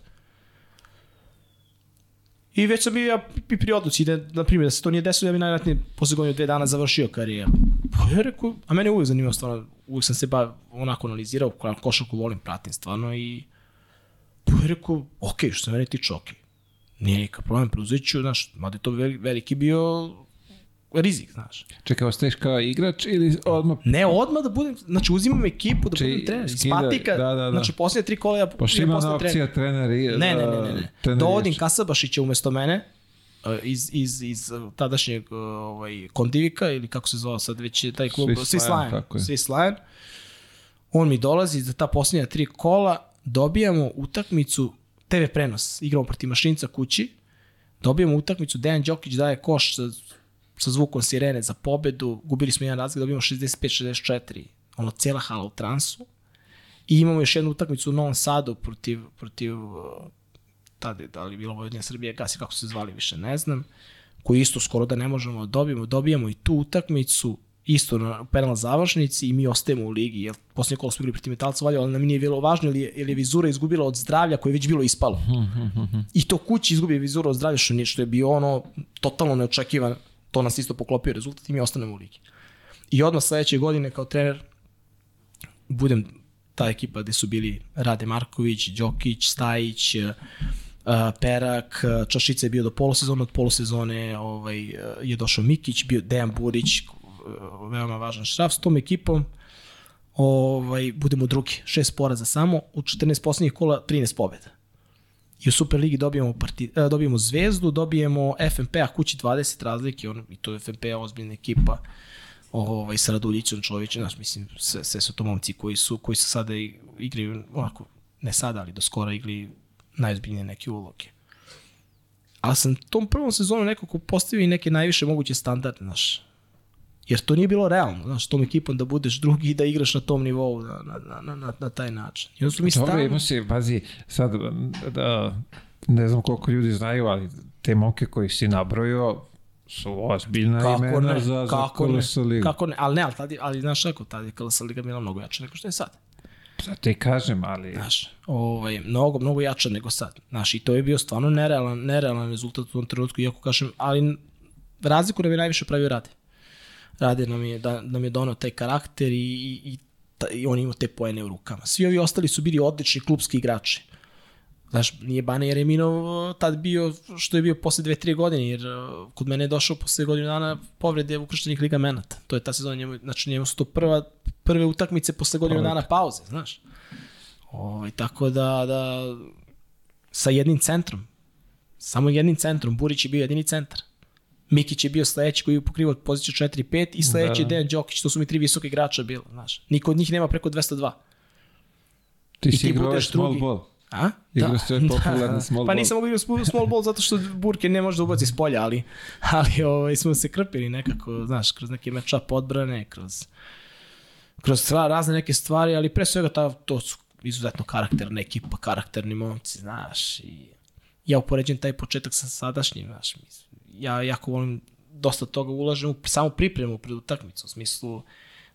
I već sam bio ja i pri odluci, da, na primjer, da se to nije desilo, ja bi najvratnije posle godinu dve dana završio karijeru. Pa ja rekao, a mene uvijek zanimao stvarno, uvijek sam se ba onako analizirao, ko- košarku volim, pratim stvarno i pa ja rekao, ok, što se mene tiče, ok. Nije nikakav problem, preuzet ću, znaš, mada je to veli- veliki bio rizik, znaš. Čekaj, ostaješ kao igrač ili odmah Ne, odmah da budem, znači uzimam ekipu da Či- budem trener. Iz skida- Patika, da, da, da. znači posljednje tri kola ja Pošto ima ona opcija trener i... Ne, ne, ne, ne. ne. trener Dovodim. Kasabašića umesto mene uh, iz, iz, iz uh, tadašnjeg uh, ovaj, Kondivika ili kako se zvao sad već je taj klub tako je. Swiss Lion. On mi dolazi za ta posljednja tri kola, dobijamo utakmicu, TV prenos, igramo protiv Mašinca kući, dobijamo utakmicu, Dejan Đokić daje koš sa, sa zvukom sirene za pobedu, gubili smo jedan razgled, dobijamo 65-64, ono cijela hala u transu. I imamo još jednu utakmicu u Novom Sadu protiv, protiv uh, tada, da li je bilo Vojvodina Srbije, gasi kako se zvali više, ne znam, koji isto skoro da ne možemo da dobijemo, dobijamo i tu utakmicu, isto na penal završnici i mi ostajemo u ligi, jer posljednje kolo smo igrali protiv Metalca Valja, ali nam nije bilo važno, jer je, jer je Vizura izgubila od zdravlja koje je već bilo ispalo. I to kući izgubi Vizura od zdravlja, što, nije, što je bio ono totalno neočekivan, to nas isto poklopio rezultat i mi ostanemo u ligi. I odmah sledeće godine kao trener budem ta ekipa gde su bili Rade Marković, Đokić, Stajić, uh, Perak, uh, Čašica je bio do polosezone, od polosezone ovaj, uh, je došao Mikić, bio Dejan Burić, veoma važan šraf, s tom ekipom ovaj, budemo drugi, šest poraza samo, u 14 poslednjih kola 13 pobjeda. I u Superligi dobijemo, parti, uh, dobijemo Zvezdu, dobijemo FNP-a kući 20 razlike, on, i to je FNP-a ozbiljna ekipa ovaj, sa Raduljićem Čovićem, znaš, mislim, sve, sve su to momci koji su, koji su sada i- igraju, onako, ne sada, ali do skora igli najozbiljnije neke uloge. Ali sam tom prvom sezonu nekako postavio i neke najviše moguće standarde, znaš. Jer to nije bilo realno, znaš, tom ekipom da budeš drugi i da igraš na tom nivou na, na, na, na, na, taj način. I onda su mi Dobro, stalno... ima se, pazi, sad, da, ne znam koliko ljudi znaju, ali te momke koji si nabrojio su ozbiljna Kako imena ne, za, kako za KLS ligu. kako ne, ali ne, ali, tad, je- ali znaš kako, tad je KLS Liga bila mnogo jača nego što je sad. Sad ti kažem, ali... Znaš, ovaj, mnogo, mnogo jača nego sad. Znaš, i to je bio stvarno nerealan, nerealan rezultat u tom trenutku, iako kažem, ali razliku nam je najviše pravio Rade. Rade nam je, da, nam je donao taj karakter i, i, i, ta, i on imao te poene u rukama. Svi ovi ostali su bili odlični klubski igrači. Znaš, nije Bane Jereminov tad bio što je bio posle dve, tri godine, jer uh, kod mene je došao posle godinu dana povrede ukrštenih ligamenata. To je ta sezona, njemu, znači njemu su to prva, prve utakmice posle godinu dana pauze, znaš. Ovaj, tako da, da sa jednim centrom, samo jednim centrom, Burić je bio jedini centar. Mikić je bio sledeći koji je pokrivao poziciju 4-5 i sledeći Da. da. Dejan Đokić, to su mi tri visoke igrača bila, znaš. Niko od njih nema preko 202. Ti si igrao small ball. A? Igrao si ovaj popularni <laughs> small Pa ball. nisam mogu igrati sm- small ball zato što Burke ne može da ubaci s polja, ali, ali ovaj, smo se krpili nekako, znaš, kroz neke match-up odbrane, kroz, kroz sva, razne neke stvari, ali pre svega ta, to su izuzetno karakterne ekipa, karakterni momci, znaš, i ja upoređujem taj početak sa sadašnjim, znaš, mislim, ja jako volim dosta toga ulažem u samo pripremu pred utakmicu, u smislu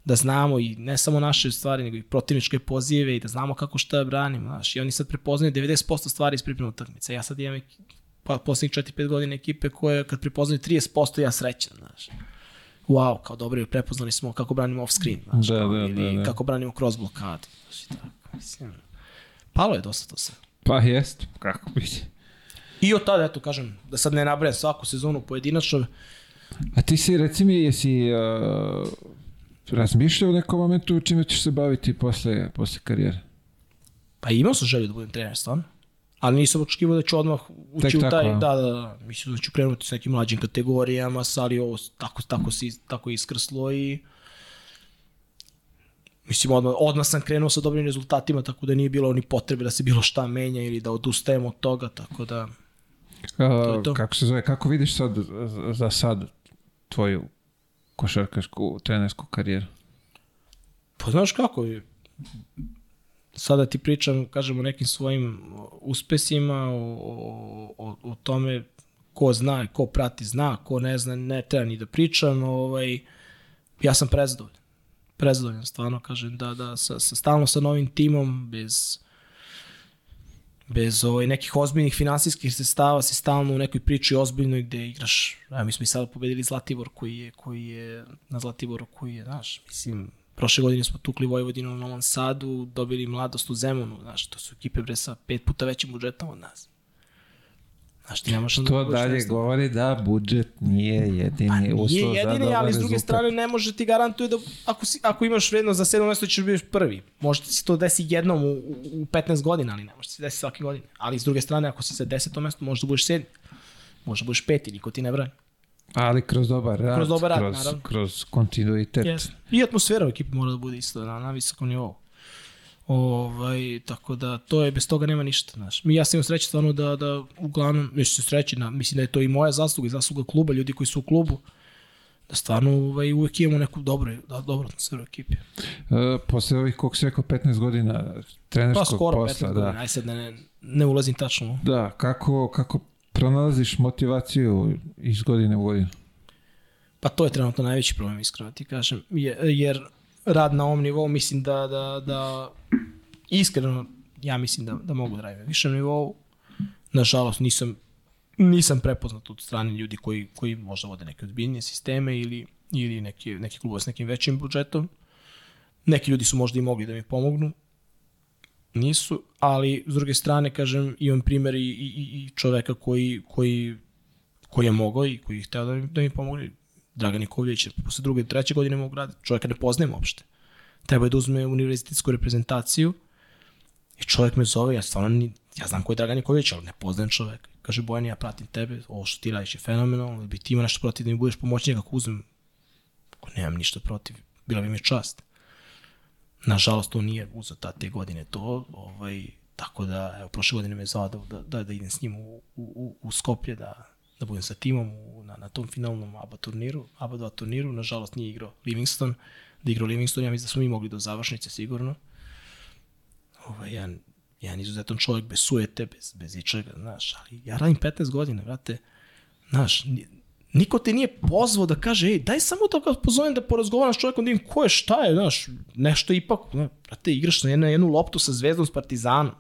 da znamo i ne samo naše stvari, nego i protivničke pozive i da znamo kako šta branimo, znaš, i oni sad prepoznaju 90% stvari iz pripreme utakmice. Ja sad imam pa, poslednjih 4-5 godina ekipe koje kad prepoznaju 30% ja srećan, znaš. Wow, kao dobro, prepoznali smo kako branimo off screen, znaš, Da, da, ili da, da. kako branimo cross blokadu, znaš, i tako, mislim. Palo je dosta to sve. Pa jest, kako biti. I od tada, eto, kažem, da sad ne nabrajem svaku sezonu pojedinačno, A ti si, reci mi, jesi uh, razmišljao u nekom momentu čime ćeš se baviti posle, posle karijere? Pa imao sam želju da budem trener, stvarno. Ali nisam očekivao da ću odmah ući Tek u tako, taj, a? da, da, da, mislim da ću krenuti s nekim mlađim kategorijama, ali ovo tako, tako, se, is- tako iskrslo i mislim odmah, odmah sam krenuo sa dobrim rezultatima, tako da nije bilo ni potrebe da se bilo šta menja ili da odustajem od toga, tako da Je to. Kako se zove, kako vidiš sad za- sad tvoju košarkašku trenersku karijeru? Pa znaš kako? Sada ti pričam, kažem, o nekim svojim uspesima, o, o, o, o tome ko zna, ko prati zna, ko ne zna, ne treba ni da pričam. Ovaj, ja sam prezadovoljan. Prezadovoljan, stvarno kažem, da, da sa, sa, stalno sa novim timom, bez bez ovaj, nekih ozbiljnih finansijskih sredstava si stalno u nekoj priči ozbiljnoj gde igraš, a mi smo i sada pobedili Zlatibor koji je, koji je na Zlatiboru koji je, znaš, mislim, prošle godine smo tukli Vojvodinu u Novom Sadu, dobili mladost u Zemunu, znaš, to su ekipe bre sa pet puta većim budžetom od nas. Znaš, ti nemaš To dalje govori da budžet nije jedini Pa nije uslov za jedini, dobar ali s druge strane ne može ti garantuje da ako, si, ako imaš vrednost za 7 mesto ćeš biti prvi. Možda ti se to desi jednom u, u, u 15 godina, ali ne može se desiti svake godine. Ali s druge strane, ako si sa 10 mesto, možda budeš sedmi. Možda budeš peti, niko ti ne brani. Ali kroz dobar rad, Kroz dobar rad, kroz, naravno. kroz kontinuitet. Yes. I atmosfera u ekipi mora da bude isto na, na visokom nivou. Ovaj, tako da to je, bez toga nema ništa. Znaš. Mi ja sam imao sreće stvarno da, da uglavnom, nešto se sreći, na, mislim da je to i moja zasluga i zasluga kluba, ljudi koji su u klubu, da stvarno ovaj, uvek imamo neku dobro, da, dobro atmosferu u ekipi. Uh, posle ovih, koliko si rekao, 15 godina Pa trenerskog skoro 15 posla, godina, da. aj sad da ne, ne ulazim tačno. Da, kako, kako pronalaziš motivaciju iz godine u godinu? Pa to je trenutno najveći problem, iskreno ti kažem, je- jer rad na ovom nivou mislim da, da, da iskreno ja mislim da, da mogu da radim na višem nivou. Nažalost nisam, nisam prepoznat od strane ljudi koji, koji možda vode neke odbiljnije sisteme ili, ili neki, neki klubove s nekim većim budžetom. Neki ljudi su možda i mogli da mi pomognu, nisu, ali s druge strane, kažem, imam primer i, i, i čoveka koji, koji, koji je mogao i koji je hteo da mi, da mi pomogne. Dragan Nikovljević je posle druge i treće godine mogu raditi. Čovjeka ne poznajem uopšte. Treba je da uzme univerzitetsku reprezentaciju i čovjek me zove, ja stvarno ni, ja znam ko je Dragan Nikovljević, ali ne poznajem čovjeka. Kaže, Bojan, ja pratim tebe, ovo što ti radiš je fenomenalno, da bi ti imao nešto protiv da mi budeš pomoćnik ako uzmem. Ako nemam ništa protiv, bila bi mi čast. Nažalost, on nije uzeo ta te godine to, ovaj, tako da, evo, prošle godine me zvao da, da, da, idem s njim u, u, u Skoplje, da, da budem sa timom u, na, na tom finalnom ABA turniru, ABA 2 turniru, nažalost nije igrao Livingston, da igrao Livingston, ja mislim da smo mi mogli do završnice sigurno. Ovaj, jedan, jedan izuzetan čovjek bez sujete, bez, bez ičega, znaš, ali ja radim 15 godina, vrate, znaš, ni- niko te nije pozvao da kaže, ej, daj samo da ga pozovem da porazgovaram s čovjekom, da vidim ko je, šta je, znaš, nešto ipak, ne, brate, igraš na jednu, jednu loptu sa Zvezdom, s Partizanom,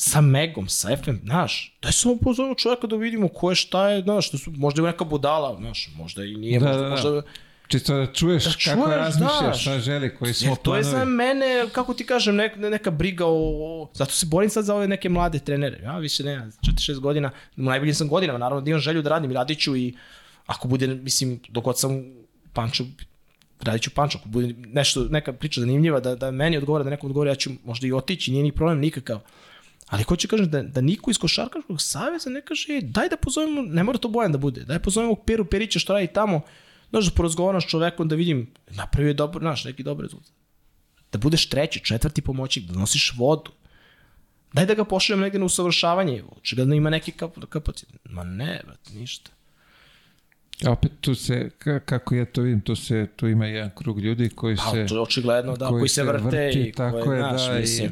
sa Megom, sa FM, znaš, daj samo pozovemo čovjeka da vidimo ko je, šta je, znaš, da su, možda je neka budala, znaš, možda i nije, Da, možda, da, da. možda, Čisto da čuješ Da kako čuješ, razmišljaš, znaš. šta želi, koji smo Jer to je za planovi. mene, kako ti kažem, nek, neka briga o, o... Zato se borim sad za ove neke mlade trenere. Ja više ne, 4-6 godina, u najboljim sam godinama, naravno da imam želju da radim i radit ću i ako bude, mislim, dok god sam Panču, radit ću Panču, ako bude nešto, neka priča zanimljiva, da, da meni odgovara, da nekom odgovara, ja ću možda i otići, nije ni problem nikakav. Ali ko će kažem da, da niko iz Košarkaškog saveza ne kaže, "Ej, daj da pozovemo, ne mora to Bojan da bude, daj pozovemo Peru Perića što radi tamo, znaš da porazgovaram s čovekom da vidim, napravio je dobro, znaš, neki dobar rezultat. Da budeš treći, četvrti pomoćnik, da nosiš vodu. Daj da ga pošaljem negde na usavršavanje, očigledno ima neki kap, kapacitet. Ma ne, brate, ništa. A opet tu se, ka- kako ja to vidim, tu se, tu ima jedan krug ljudi koji Pa, se... to je očigledno da, koji koji, se vrte vrti, i tako koji, je, znaš, da, i- mislim.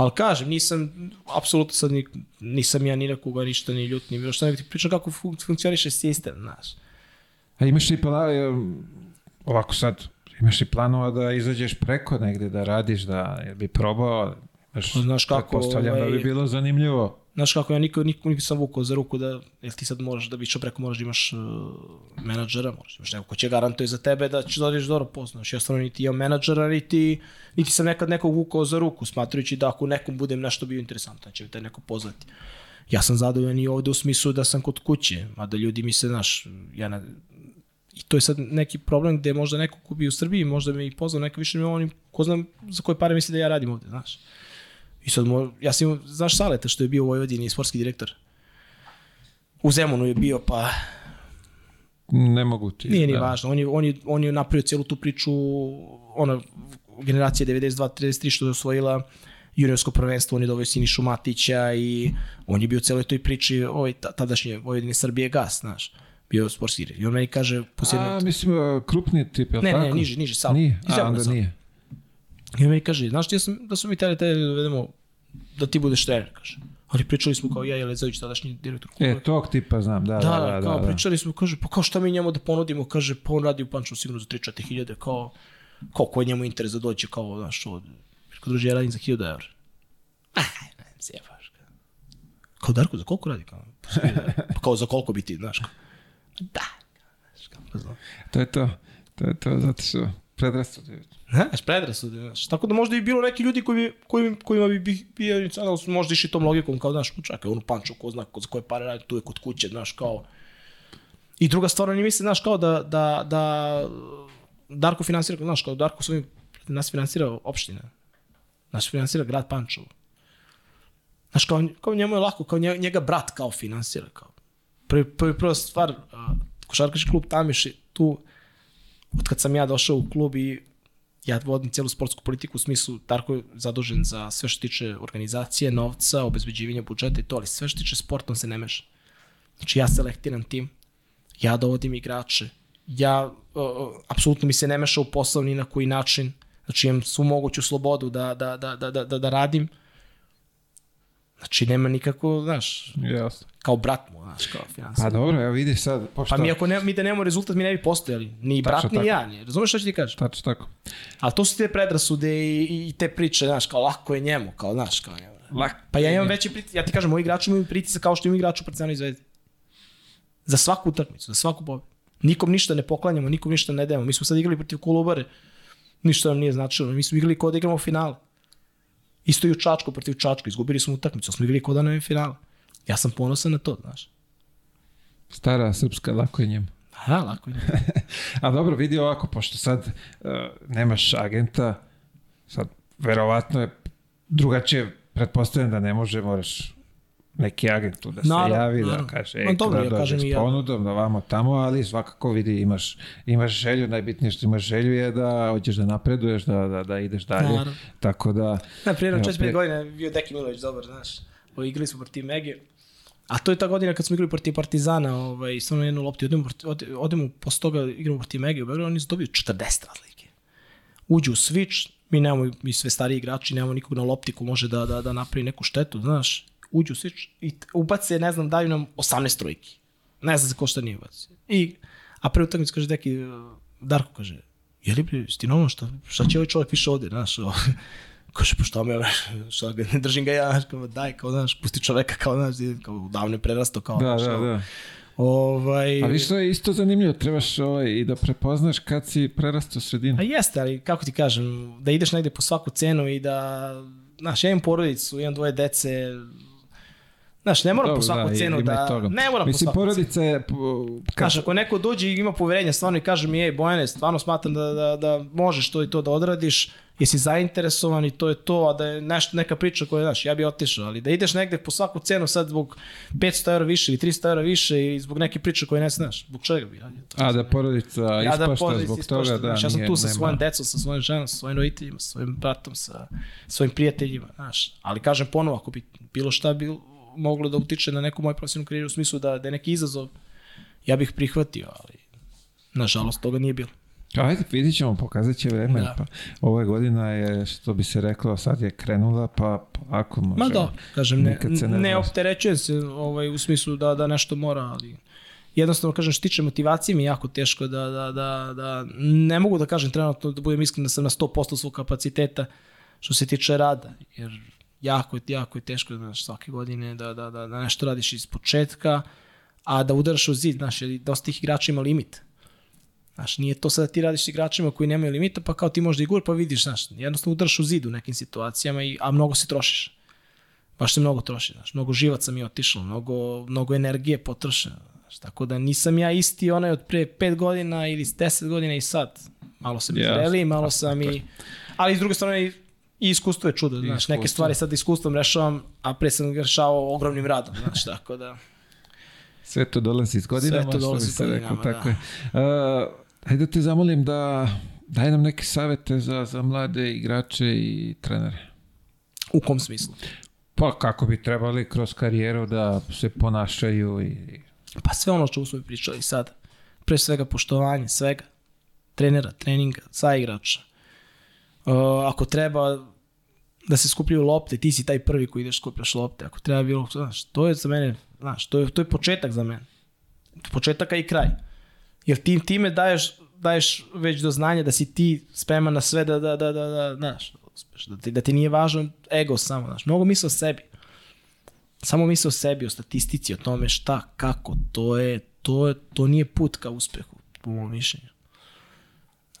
Ali kažem, nisam, apsolutno sad ni, nisam ja ni na koga ništa ni ljut, ni bilo šta, nego ti pričam kako fun- funkcioniše sistem, znaš. A imaš i pla, e, ovako sad, imaš i planova da izađeš preko negde, da radiš, da bi probao, imaš, Pa znaš kako, pretpostavljam da bi ovaj- bilo zanimljivo. Znaš kako ja niko, niko, niko sam vukao za ruku da, jel ti sad moraš da išao preko, moraš da imaš uh, menadžera, moraš da imaš neko ko će garantuje za tebe da ćeš da odiš dobro poznaš. Ja stvarno niti imam menadžera, niti, niti sam nekad nekog vukao za ruku, smatrajući da ako nekom budem nešto bio interesantan, će me taj neko pozvati. Ja sam zadovoljan i ovde u smislu da sam kod kuće, mada ljudi mi se, znaš, ja na, i to je sad neki problem gde možda neko ko bi u Srbiji, možda me i pozvao neka više mi oni, ko znam za koje pare misli da ja radim ovde, znaš. I sad, mo, ja sam znaš Saleta što je bio u Vojvodini, sportski direktor? U Zemunu je bio, pa Ne mogu ti. nije ni da. važno. On je, on, je, on je napravio cijelu tu priču, ona generacija 92-33 što je osvojila juniorsko prvenstvo, on je doveo Sinišu Matića i on je bio u cijeloj toj priči ovaj, ta- tadašnje Vojvodine Srbije gas, znaš. Bio sportski. I on meni kaže, posljedno... A, mislim, krupni tip, je li Ne, tako? ne, niži, niži, Sal. Nije, a, onda nije. I on meni kaže, znaš ti ja sam, da smo mi tele tele da dovedemo da ti budeš trener, kaže. Ali pričali smo kao ja i Lezović, tadašnji direktor kluba. E, tog tipa znam, da, Da, da, da, da. kao da, da. pričali smo, kaže, pa kao šta mi njemu da ponudimo, kaže, pa on radi u Pančevu sigurno za 3-4 hiljade, kao, kao ko je njemu interes da dođe, kao, znaš, od, kao druže, ja radim za 1000 evra. Ah, ne, zjebaš. Kao, kao Darko, za koliko radi? Kao, pa, za 1000 evra. pa kao, za koliko bi ti, znaš, kao, da, znaš, kao, pa znam. To je to. To je to, zato što predrasude. Znaš, predrasude, znaš. Tako da možda i bilo neki ljudi koji bi, koji, kojima bi bi- ali su možda išli tom logikom, kao, znaš, čekaj, ono pančo, ko zna za koje pare radi, tu je kod kuće, znaš, kao... I druga stvar, oni misle, znaš, kao da, da, da Darko finansira, znaš, kao Darko svojim, nas finansira opština. Nas finansira grad Pančevo. Znaš, kao, kao njemu je lako, kao nje- njega brat kao finansira, kao. Prvi, prvi, prva stvar, košarkaški klub Tamiš tu, od kad sam ja došao u klub i ja vodim cijelu sportsku politiku u smislu Darko je zadužen za sve što tiče organizacije, novca, obezbeđivanja budžeta i to, ali sve što tiče sporta on se ne meša. Znači ja selektiram tim, ja dovodim igrače, ja, uh, apsolutno mi se ne meša u posao ni na koji način, znači imam svu moguću slobodu da, da, da, da, da, da, da radim, znači nema nikako, znaš, Jasno. kao brat mu, znaš, kao finansija. Pa dobro, evo vidi sad, pošto... Pa mi ako ne, mi da nemamo rezultat, mi ne bi postojali. Ni Tačno brat, ni tako. ja. Ni, razumeš šta ću ti kažem? Tačno tako. Ali to su te predrasude i, i te priče, znaš, kao lako je njemu, kao, znaš, kao njemu. Lak. Pa ja imam veći pritisak, ja ti kažem, moji igrači imaju pritisak kao što imaju igrači u Partizanu i Zvezdi. Za svaku utakmicu, za svaku pobedu. Nikom ništa ne poklanjamo, nikom ništa ne dajemo. Mi smo sad igrali protiv Kolubare, ništa nam nije značilo. Mi smo igrali kao da igramo finale. Isto i u Čačku protiv Čačka, izgubili smo utakmicu, smo igrali kao da nam je finale. Ja sam ponosan na to, znaš. Stara srpska, lako je njemu. Da, lako je. <laughs> A dobro, vidi ovako, pošto sad uh, nemaš agenta, sad verovatno je drugačije, pretpostavljam da ne može, moraš neki agent tu da se Naravno, javi, da naravno. kaže, Ma e, dobro, da ja dođe kažem s ja. ponudom, da vamo tamo, ali svakako vidi, imaš, imaš želju, najbitnije što imaš želju je da hoćeš da napreduješ, da, da, da ideš dalje, Naravno. tako da, Na prije Evo, 4-5 pre- godina je bio Deki Milović dobar, znaš. O, igrali smo protiv Mege. A to je ta godina kad smo igrali protiv Partizana, ovaj, samo jednu loptu, odemo, odemo posle toga igramo protiv Mege u Beogradu, oni su dobili 40 razlike. Uđu u switch, mi nemamo, mi sve stariji igrači, nemamo nikog na lopti ko može da, da, da napravi neku štetu, znaš. Uđu switch i ubace, ne znam, daju nam 18 trojki. Ne znam za ko šta nije ubacio. I, a pre utakmice kaže Deki, Darko kaže, je li bre, ti normalno šta, šta će ovaj čovjek više ovdje, znaš, o, <laughs> kaže, pa šta me, šta ga, ne držim ga ja, znaš, kao, daj, kao, znaš, pusti čoveka, kao, znaš, kao, davno je prerasto, kao, da, znaš, da, da. Ovaj, A viš što je isto zanimljivo, trebaš ovaj, i da prepoznaš kad si prerastao sredinu. A jeste, ali kako ti kažem, da ideš negde po svaku cenu i da, znaš, ja imam porodicu, imam dvoje dece, znaš, ne Dobro, po svaku da, cenu da, toga. ne moram Mislim, po svaku cenu. porodica je... po- Znaš, ako neko dođe i ima poverenja stvarno i kaže mi, ej, Bojane, stvarno smatram da, da, da možeš to i to da odradiš, jesi zainteresovan i to je to, a da je nešto, neka priča koja, znaš, ja bi otišao, ali da ideš negde po svaku cenu sad zbog 500 eura više ili 300 eura više i zbog neke priče koje ne znaš, zbog čega bi radio to? a da porodica ja ispašta da porodici zbog ispašta, toga, da, znaš, ja sam nije- tu sa svojim decom, sa svojim ženom, sa svojim roditeljima, sa svojim bratom, sa svojim prijateljima, znaš. Ali kažem ponovo, ako bi bilo šta bilo, moglo da utiče na neku moju profesionalnu karijeru u smislu da, da je neki izazov, ja bih prihvatio, ali nažalost toga nije bilo. Ajde, vidit ćemo, pokazat će vreme. Da. Pa, ove godina je, što bi se reklo, sad je krenula, pa ako može. Ma da, kažem, ne, ne ne, opterećujem se ovaj, u smislu da, da nešto mora, ali jednostavno kažem što tiče motivacije mi je jako teško da, da, da, da ne mogu da kažem trenutno da budem iskren da sam na 100% svog kapaciteta što se tiče rada, jer jako je, jako je teško znaš, svake godine da, da, da, da nešto radiš iz početka, a da udaraš u zid, znaš, jer dosta tih igrača ima limit. Znaš, nije to sad da ti radiš s igračima koji nemaju limita, pa kao ti možda i gur, pa vidiš, znaš, jednostavno udaraš u zid u nekim situacijama, i, a mnogo se trošiš. Baš se mnogo troši, znaš, mnogo živaca mi je otišlo, mnogo, mnogo energije potrošeno. Znaš, tako da nisam ja isti onaj od pre 5 godina ili 10 godina i sad. Malo sam Jasno, yeah. malo sam i... Ali s druge strane i iskustvo je čudo, znaš, neke stvari sad iskustvom rešavam, a pre sam ga rešavao ogromnim radom, znaš, tako da... Sve to dolazi s godinama, Sve to dolazi što s bi se reklo, godinama, tako je. Uh, hajde da te zamolim da daj nam neke savete za, za mlade igrače i trenere. U kom smislu? Pa kako bi trebali kroz karijeru da se ponašaju i Pa sve ono što smo pričali sad. Pre svega poštovanje, svega. Trenera, treninga, sa igrača. Uh, ako treba da se skupljaju lopte, ti si taj prvi koji ideš skupljaš lopte. Ako treba bilo, znaš, to je za mene, znaš, to je, to je početak za mene. Početaka i kraj. Jer ti time daješ, daješ već do znanja da si ti spreman na sve da, da, da, da, da znaš, uspeš, da ti, da ti nije važan ego samo, znaš, mnogo misle o sebi samo misle o sebi, o statistici, o tome šta, kako, to je, to, je, to nije put ka uspehu, po mojom mišljenju.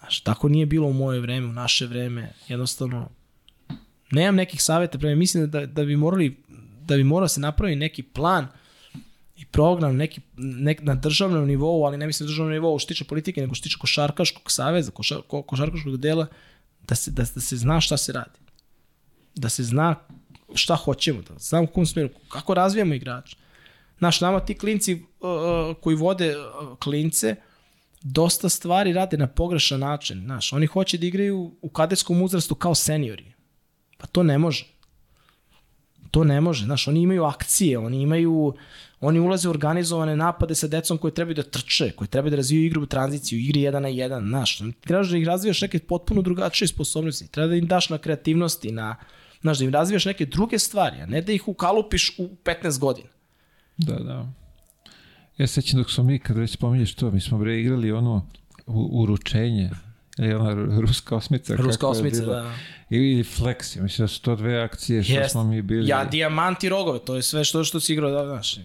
Znaš, tako nije bilo u moje vreme, u naše vreme, jednostavno, nemam nekih savjeta, prema mislim da, da bi morali, da bi morao se napravi neki plan i program neki, nek, na državnom nivou, ali ne mislim na državnom nivou što tiče politike, nego što tiče košarkaškog saveza, košar, ko, košarkaškog dela, da se, da, da se zna šta se radi. Da se zna šta hoćemo, da znamo u kom smjeru, kako razvijamo igrača. Znaš, nama ti klinci uh, uh, koji vode uh, klince, dosta stvari rade na pogrešan način. Znaš, oni hoće da igraju u kadetskom uzrastu kao seniori. Pa to ne može. To ne može. Znaš, oni imaju akcije, oni imaju, oni ulaze u organizovane napade sa decom koji trebaju da trče, koji trebaju da razviju igru u tranziciju, igri jedan na jedan. Znaš, ti trebaš da ih razvijaš neke potpuno drugačije sposobnosti. Treba da im daš na kreativnosti, na, znaš, da im razvijaš neke druge stvari, a ne da ih ukalupiš u 15 godina. Da, da. Ja sećam dok smo mi, kad već spominješ to, mi smo bre igrali ono uručenje, ili ona ru- ruska osmica. Ruska osmica, da. Ili flexi, mislim da su to dve akcije što Jest. smo mi bili. Ja, dijamanti rogove, to je sve što, što si igrao, da, znaš.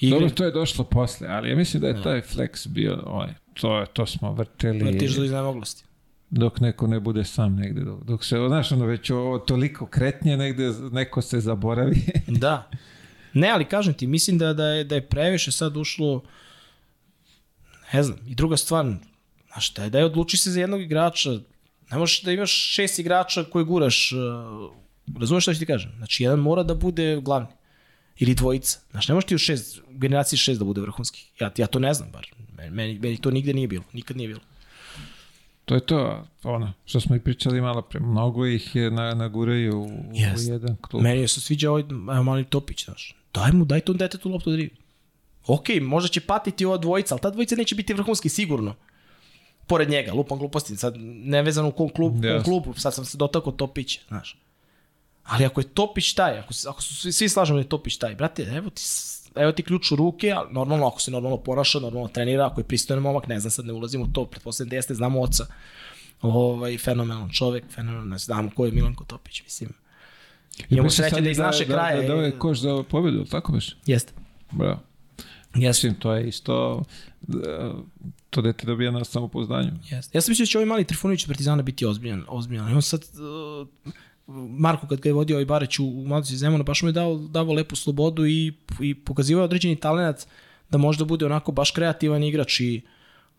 Igre, Dobro, to je došlo posle, ali ja mislim da je taj flex bio, ovaj, to, to smo vrteli vrtiš do iznemoglosti. dok neko ne bude sam negde. Dok, dok se, znaš, ono već ovo toliko kretnje negde, neko se zaboravi. Da. <laughs> Ne, ali kažem ti, mislim da, da, je, da je previše sad ušlo, ne znam, i druga stvar, znaš, da je, da je odluči se za jednog igrača, ne možeš da imaš šest igrača koji guraš, uh, razumeš šta ću ti kažem? Znači, jedan mora da bude glavni. Ili dvojica. Znaš, ne možeš ti u šest, u generaciji šest da bude vrhunski. Ja, ja to ne znam bar. Meni, meni to nigde nije bilo. Nikad nije bilo. to je to, ono, što smo i pričali malo pre. Mnogo ih je na, naguraju u, Jest. u jedan klub. Meni se sviđa ovaj mali Topić, znaš. Daj mu, daj tom detetu loptu da rivi. Ok, možda će patiti ova dvojica, ali ta dvojica neće biti vrhunski sigurno. Pored njega, lupam gluposti, sad nevezano u kom, klub, kom Jasno. klubu, sad sam se dotakao Topića, znaš. Ali ako je Topić taj, ako, ako su svi, svi slažemo da je Topić taj, brate, evo ti, evo ti ključ u ruke, a normalno ako se normalno ponaša, normalno trenira, ako je pristojan momak, ne znam, sad ne ulazimo u to, pretpostavljam da jeste, znamo oca. Ovaj, fenomenalan čovek, fenomenalan, znamo ko je Milanko Topić, mislim. Imamo sreće da iz da, našeg da. Da, da, je koš za pobedu, tako beš? Jeste. Bravo. Jeste. Mislim, to je isto, da, to dete dobija na samopouzdanju. Jeste. Ja sam mislio da će ovaj mali Trifunović od Partizana biti ozbiljan, ozbiljan. I on sad, uh, Marko kad ga je vodio ovaj Bareć u, u Mladosti Zemuna, baš mu je dao, davo lepu slobodu i, i pokazivao određeni talent da možda bude onako baš kreativan igrač i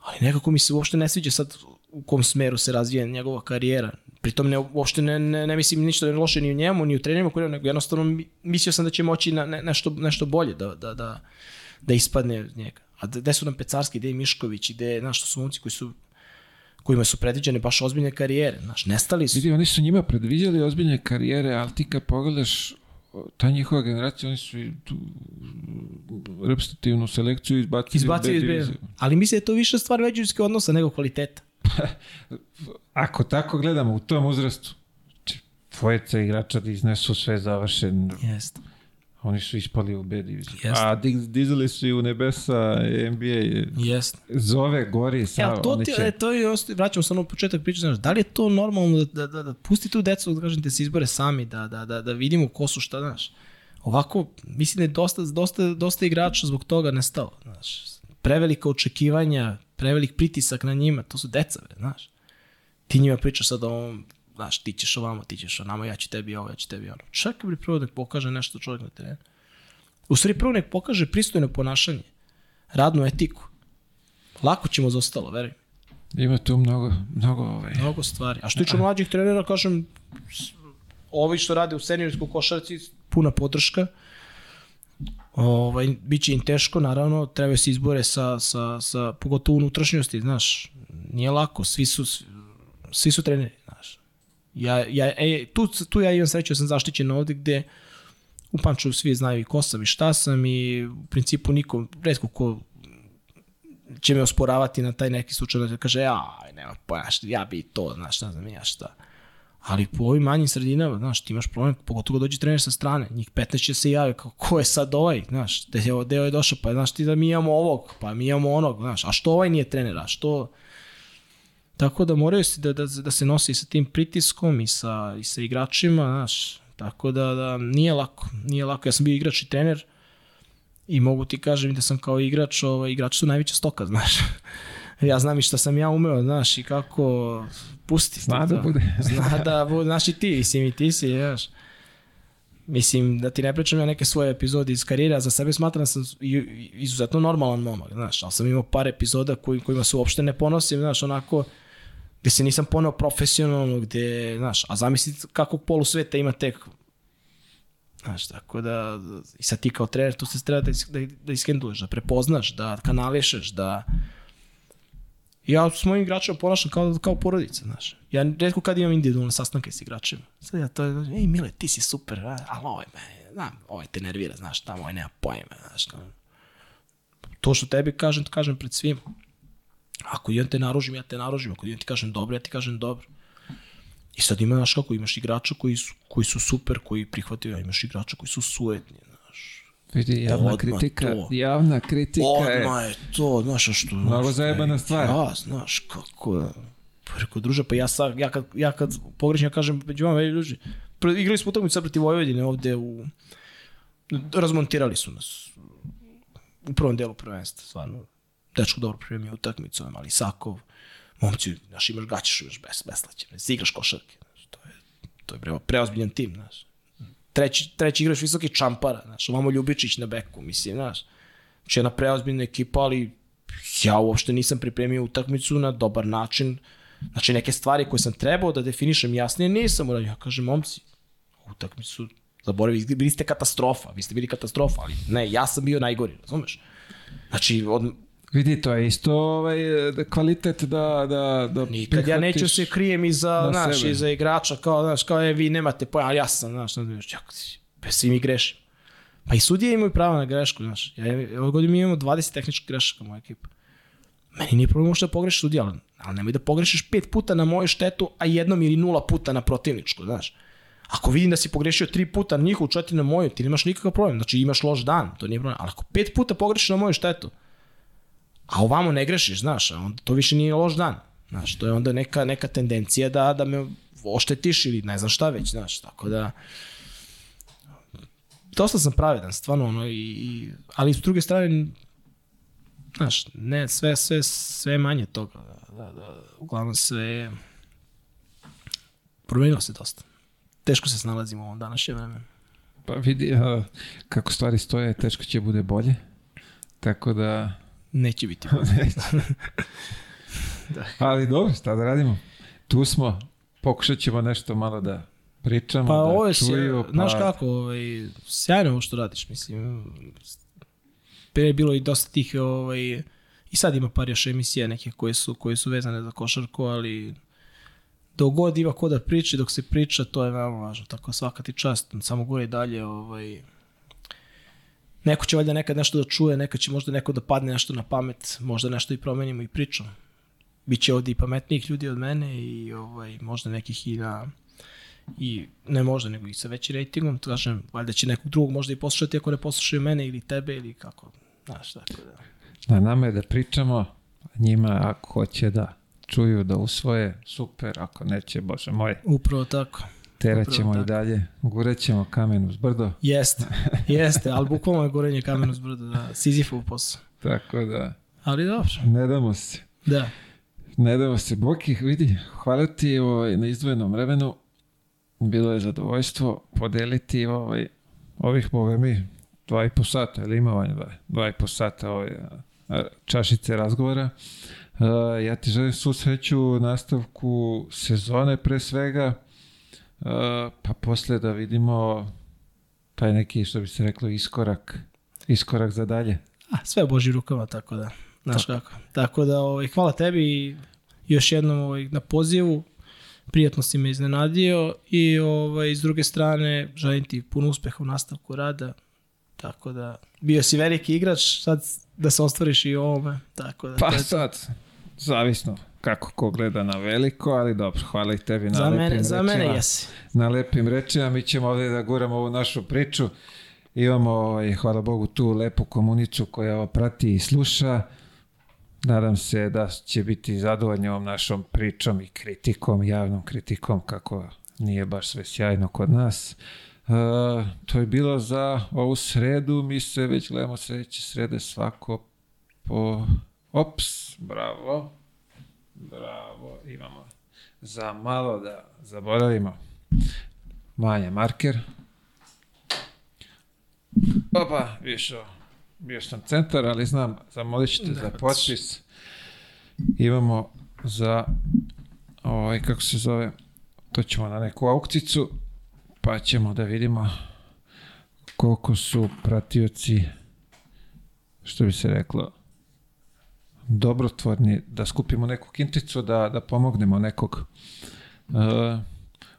ali nekako mi se uopšte ne sviđa sad u kom smeru se razvija njegova karijera. Pritom ne, uopšte ne, ne, ne mislim ništa loše ni u njemu, ni u trenerima, koji- nego jednostavno mi- mislio sam da će moći na ne, nešto, nešto bolje da, da, da, da ispadne od njega. A gde su nam Pecarski, gde je Mišković, gde, znaš, to su momci koji su kojima su predviđene baš ozbiljne karijere. Znaš, nestali su. Vidi, oni su njima predviđali ozbiljne karijere, ali ti kad pogledaš ta njihova generacija, oni su tu reprezentativnu selekciju izbacili. Izbacio iz B. Ali mislim da je to više stvar međuljudskih odnosa nego kvaliteta. <laughs> Ako tako gledamo u tom uzrastu, dvojica igrača da iznesu sve završen, Jeste. Oni su ispali u B diviziju. Jeste. A diz- dizali su i u nebesa NBA, Jeste. zove, gori, Ja, sad, to ti, će... e, to je, vraćamo se na ono početak priče, znaš, da li je to normalno da, da, da, da pusti tu decu, da kažem, da se izbore sami, da, da, da, da vidimo ko su šta, znaš. Ovako, mislim da je dosta, dosta, dosta igrača zbog toga nestalo, znaš. Prevelika očekivanja, prevelik pritisak na njima, to su deca, bre, znaš. Ti njima pričaš sad o ovom, znaš, ti ćeš ovamo, ti ćeš onamo, ja ću tebi ovo, ja ću tebi ono. Čekaj, bre, prvo da pokaže nešto čovjek na terenu. U stvari, prvo nek pokaže pristojno ponašanje, radnu etiku. Lako ćemo za ostalo, veruj. Ima tu mnogo, mnogo ovaj... Mnogo stvari. A što tiče mlađih trenera, kažem, ovi što rade u seniorskoj košarci, puna podrška. Ovaj, biće im teško, naravno, trebaju se izbore sa, sa, sa pogotovo unutrašnjosti, znaš, nije lako, svi su, svi su treneri. Ja, ja, e, tu, tu ja imam sreću, da sam zaštićen ovde gde u Pančevu svi znaju i ko sam i šta sam i u principu niko, redko ko će me osporavati na taj neki slučaj da kaže ja, nema pojma, šta, ja bi to, znaš, ne znam ja šta. Ali po ovim manjim sredinama, znaš, ti imaš problem, pogotovo dođe trener sa strane, njih 15 će se javi, kao, ko je sad ovaj, znaš, je, gde je došao, pa znaš ti da mi imamo ovog, pa mi imamo onog, znaš, a što ovaj nije trener, a što... Tako da moraju se da, da, da se nosi sa tim pritiskom i sa, i sa igračima, znaš, tako da, da nije lako, nije lako, ja sam bio igrač i trener, I mogu ti kažem da sam kao igrač, ovaj, igrač su najveća stoka, <laughs> znaš. ja znam i šta sam ja umeo, znaš, i kako pusti. Zna da to. bude. <laughs> Zna da bude, znaš i ti, mislim i ti si, znaš. Mislim, da ti ne pričam ja neke svoje epizode iz karijere, a za sebe smatram da sam izuzetno normalan momak, znaš, ali sam imao par epizoda koji, kojima se uopšte ne ponosim, znaš, onako, gde se nisam poneo profesionalno, gde, znaš, a zamisli kakvog polu sveta ima tek Znaš, tako da, i sad ti kao trener, tu se treba da, da, da iskenduješ, da prepoznaš, da kanališeš, da... Ja s mojim igračima ponašam kao, kao porodica, znaš. Ja redko kad imam individualne sastanke s igračima. Sad ja to, ej Mile, ti si super, a, ali ovaj me, znam, ovaj te nervira, znaš, tamo ovaj nema pojma, znaš. Kao. To što tebi kažem, to kažem pred svima. Ako ja te naružim, ja te naružim. Ako ja ti kažem dobro, ja ti kažem dobro. I sad ima, znaš kako, imaš igrača koji su, koji su super, koji prihvataju, a imaš igrača koji su suetni, znaš. Vidi, javna Odmah kritika, to. javna kritika je... Odmah je to, znaš, a što... Mnogo zajebana stvar. Ja, znaš, kako je. Pa rekao, druže, pa ja, sad, ja kad, ja kad pogrešim, ja kažem, među vama, ej, druže, pre- igrali smo utakmicu sad protiv Vojvodine ovde u... Razmontirali su nas u prvom delu prvenstva, stvarno. Dečko dobro pripremio utakmicu, ali Sakov, momci, znaš, imaš gaćeš, imaš bes, beslaće, ne, igraš košarke, znaš, to je, to je pre, preozbiljan tim, znaš. Treći, treći igraš visoki čampara, znaš, ovamo Ljubičić na beku, mislim, znaš. Znači jedna preozbiljna ekipa, ali ja uopšte nisam pripremio utakmicu na dobar način. Znači neke stvari koje sam trebao da definišem jasnije nisam uradio. Ja kažem, momci, utakmicu zaboravi, bili ste katastrofa, vi ste bili katastrofa, ali ne, ja sam bio najgori, razumeš? Znači, od, Vidi, to je isto ovaj, da kvalitet da, da, da Nikad ja neću se krijem iza, na znaš, sebe. iza igrača, kao, znaš, kao, e, vi nemate pojma, ali ja sam, znaš, znaš, čak, pa svi mi grešimo. Pa i sudije imaju pravo na grešku, znaš. Ja, ove godine mi imamo 20 tehničkih grešaka moja ekipa. Meni nije problem što da pogrešiš sudija, ali, ali nemoj da pogrešiš pet puta na moju štetu, a jednom ili nula puta na protivničku, znaš. Ako vidim da si pogrešio tri puta na njihovu, četiri na moju, ti nemaš nikakav problem. Znači imaš loš dan, to nije problem. Ali ako pet puta pogrešiš na moju štetu, a ovamo ne grešiš, znaš, a onda to više nije loš dan. Znaš, to je onda neka, neka tendencija da, da me oštetiš ili ne znam šta već, znaš, tako da dosta sam pravedan, stvarno, ono, i, i, ali s druge strane, znaš, ne, sve, sve, sve manje toga, da, da, da, uglavnom sve promenilo se dosta. Teško se snalazimo u ovom današnjem vremenu. Pa vidi, a, kako stvari stoje, teško će bude bolje. Tako da... Neće biti <laughs> bolje. Ali dobro, šta da radimo? Tu smo, pokušat ćemo nešto malo da pričamo, Pa da ovo je, čuju. pa... znaš kako, ovaj, sjajno ovo što radiš, mislim. Pre je bilo i dosta tih, ovaj, i sad ima par još emisija neke koje su, koje su vezane za košarku, ali dok god ima ko da priča, dok se priča, to je veoma važno. Tako svaka ti čast, samo gore i dalje, ovaj, neko će valjda nekad nešto da čuje, nekad će možda neko da padne nešto na pamet, možda nešto i promenimo i pričamo. Biće ovdje i pametnijih ljudi od mene i ovaj, možda nekih i na i ne možda, nego i sa većim rejtingom, kažem, valjda će nekog drugog možda i poslušati ako ne poslušaju mene ili tebe ili kako, znaš, tako da. Na nama je da pričamo, njima ako hoće da čuju, da usvoje, super, ako neće, bože moj, Upravo tako. Terat Upravo ćemo i dalje, gurat ćemo kamen uz brdo, Jeste, jeste, ali bukvalno je gorenje kamenu s brda, da, Sizifov posao. tako da Ali dobro, ne damo se. da. Ne damo se, Boki, vidi, hvala ti ovaj, na izdvojenom vremenu. Bilo je zadovoljstvo podeliti ovaj, ovih, boga mi, dva i po sata, ili ima vanja dva, dva i po sata ovaj, čašice razgovora. A, ja ti želim svu sreću u nastavku sezone pre svega, pa posle da vidimo taj neki, što bi se reklo, iskorak, iskorak za dalje. A, sve u Božji rukama, tako da, znaš kako. Tako da, ovaj, hvala tebi još jednom ovaj, na pozivu. Prijatno si me iznenadio i ovaj, s druge strane želim ti puno uspeha u nastavku rada. Tako da, bio si veliki igrač, sad da se ostvariš i ovome. Tako da, Pa je sad, zavisno kako ko gleda na veliko, ali dobro, hvala i tebi na za lepim mene, za mene rečima. jesi. Na lepim rečima, mi ćemo ovdje da guramo ovu našu priču. Imamo, ovaj, hvala Bogu, tu lepu komunicu koja ovo prati i sluša. Nadam se da će biti zadovoljni ovom našom pričom i kritikom, javnom kritikom, kako nije baš sve sjajno kod nas. Uh, to je bilo za ovu sredu, mi se već gledamo sledeće srede svako po... Ops, bravo. Bravo, imamo za malo da zaboravimo. Manja marker. Opa, išao. Bio sam centar, ali znam, zamolit ćete za potpis. Imamo za, ovaj, kako se zove, to ćemo na neku aukcicu, pa ćemo da vidimo koliko su pratioci, što bi se reklo, dobrotvorni, da skupimo neku kinticu, da, da pomognemo nekog. Uh,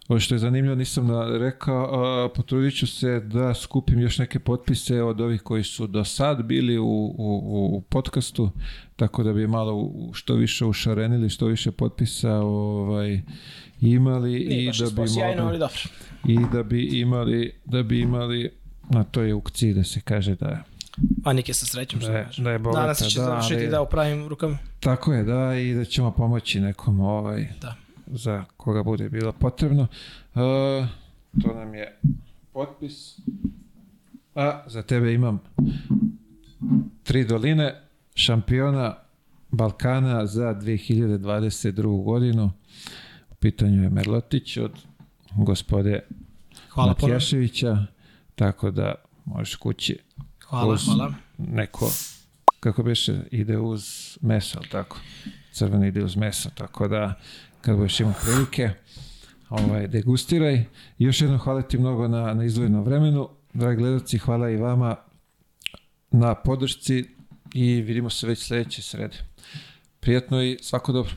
ovo što je zanimljivo, nisam rekao, uh, potrudit ću se da skupim još neke potpise od ovih koji su do sad bili u, u, u, podcastu, tako da bi malo u- što više ušarenili, što više potpisa ovaj, imali Nije i da bi sjajno, mogli i da bi imali da bi imali na toj aukciji da se kaže da Anike sa srećom, što da kažem. da je bogata, Nadam se će da, završiti ali- da u pravim rukama. Tako je, da, i da ćemo pomoći nekom ovaj, Da. za koga bude bilo potrebno. Uh, to nam je potpis. A za tebe imam tri doline šampiona Balkana za 2022. godinu. U pitanju je Merlotić od gospode Hvala. Matijaševića, tako da možeš kući Hvala, uz- hvala. neko, kako biše, ide uz meso, ali tako? Crveni ide uz meso, tako da kad budeš imao prilike, ovaj, degustiraj. Još jednom hvala ti mnogo na, na izdvojenom vremenu. Dragi gledalci, hvala i vama na podršci i vidimo se već sledeće srede. Prijatno i svako dobro.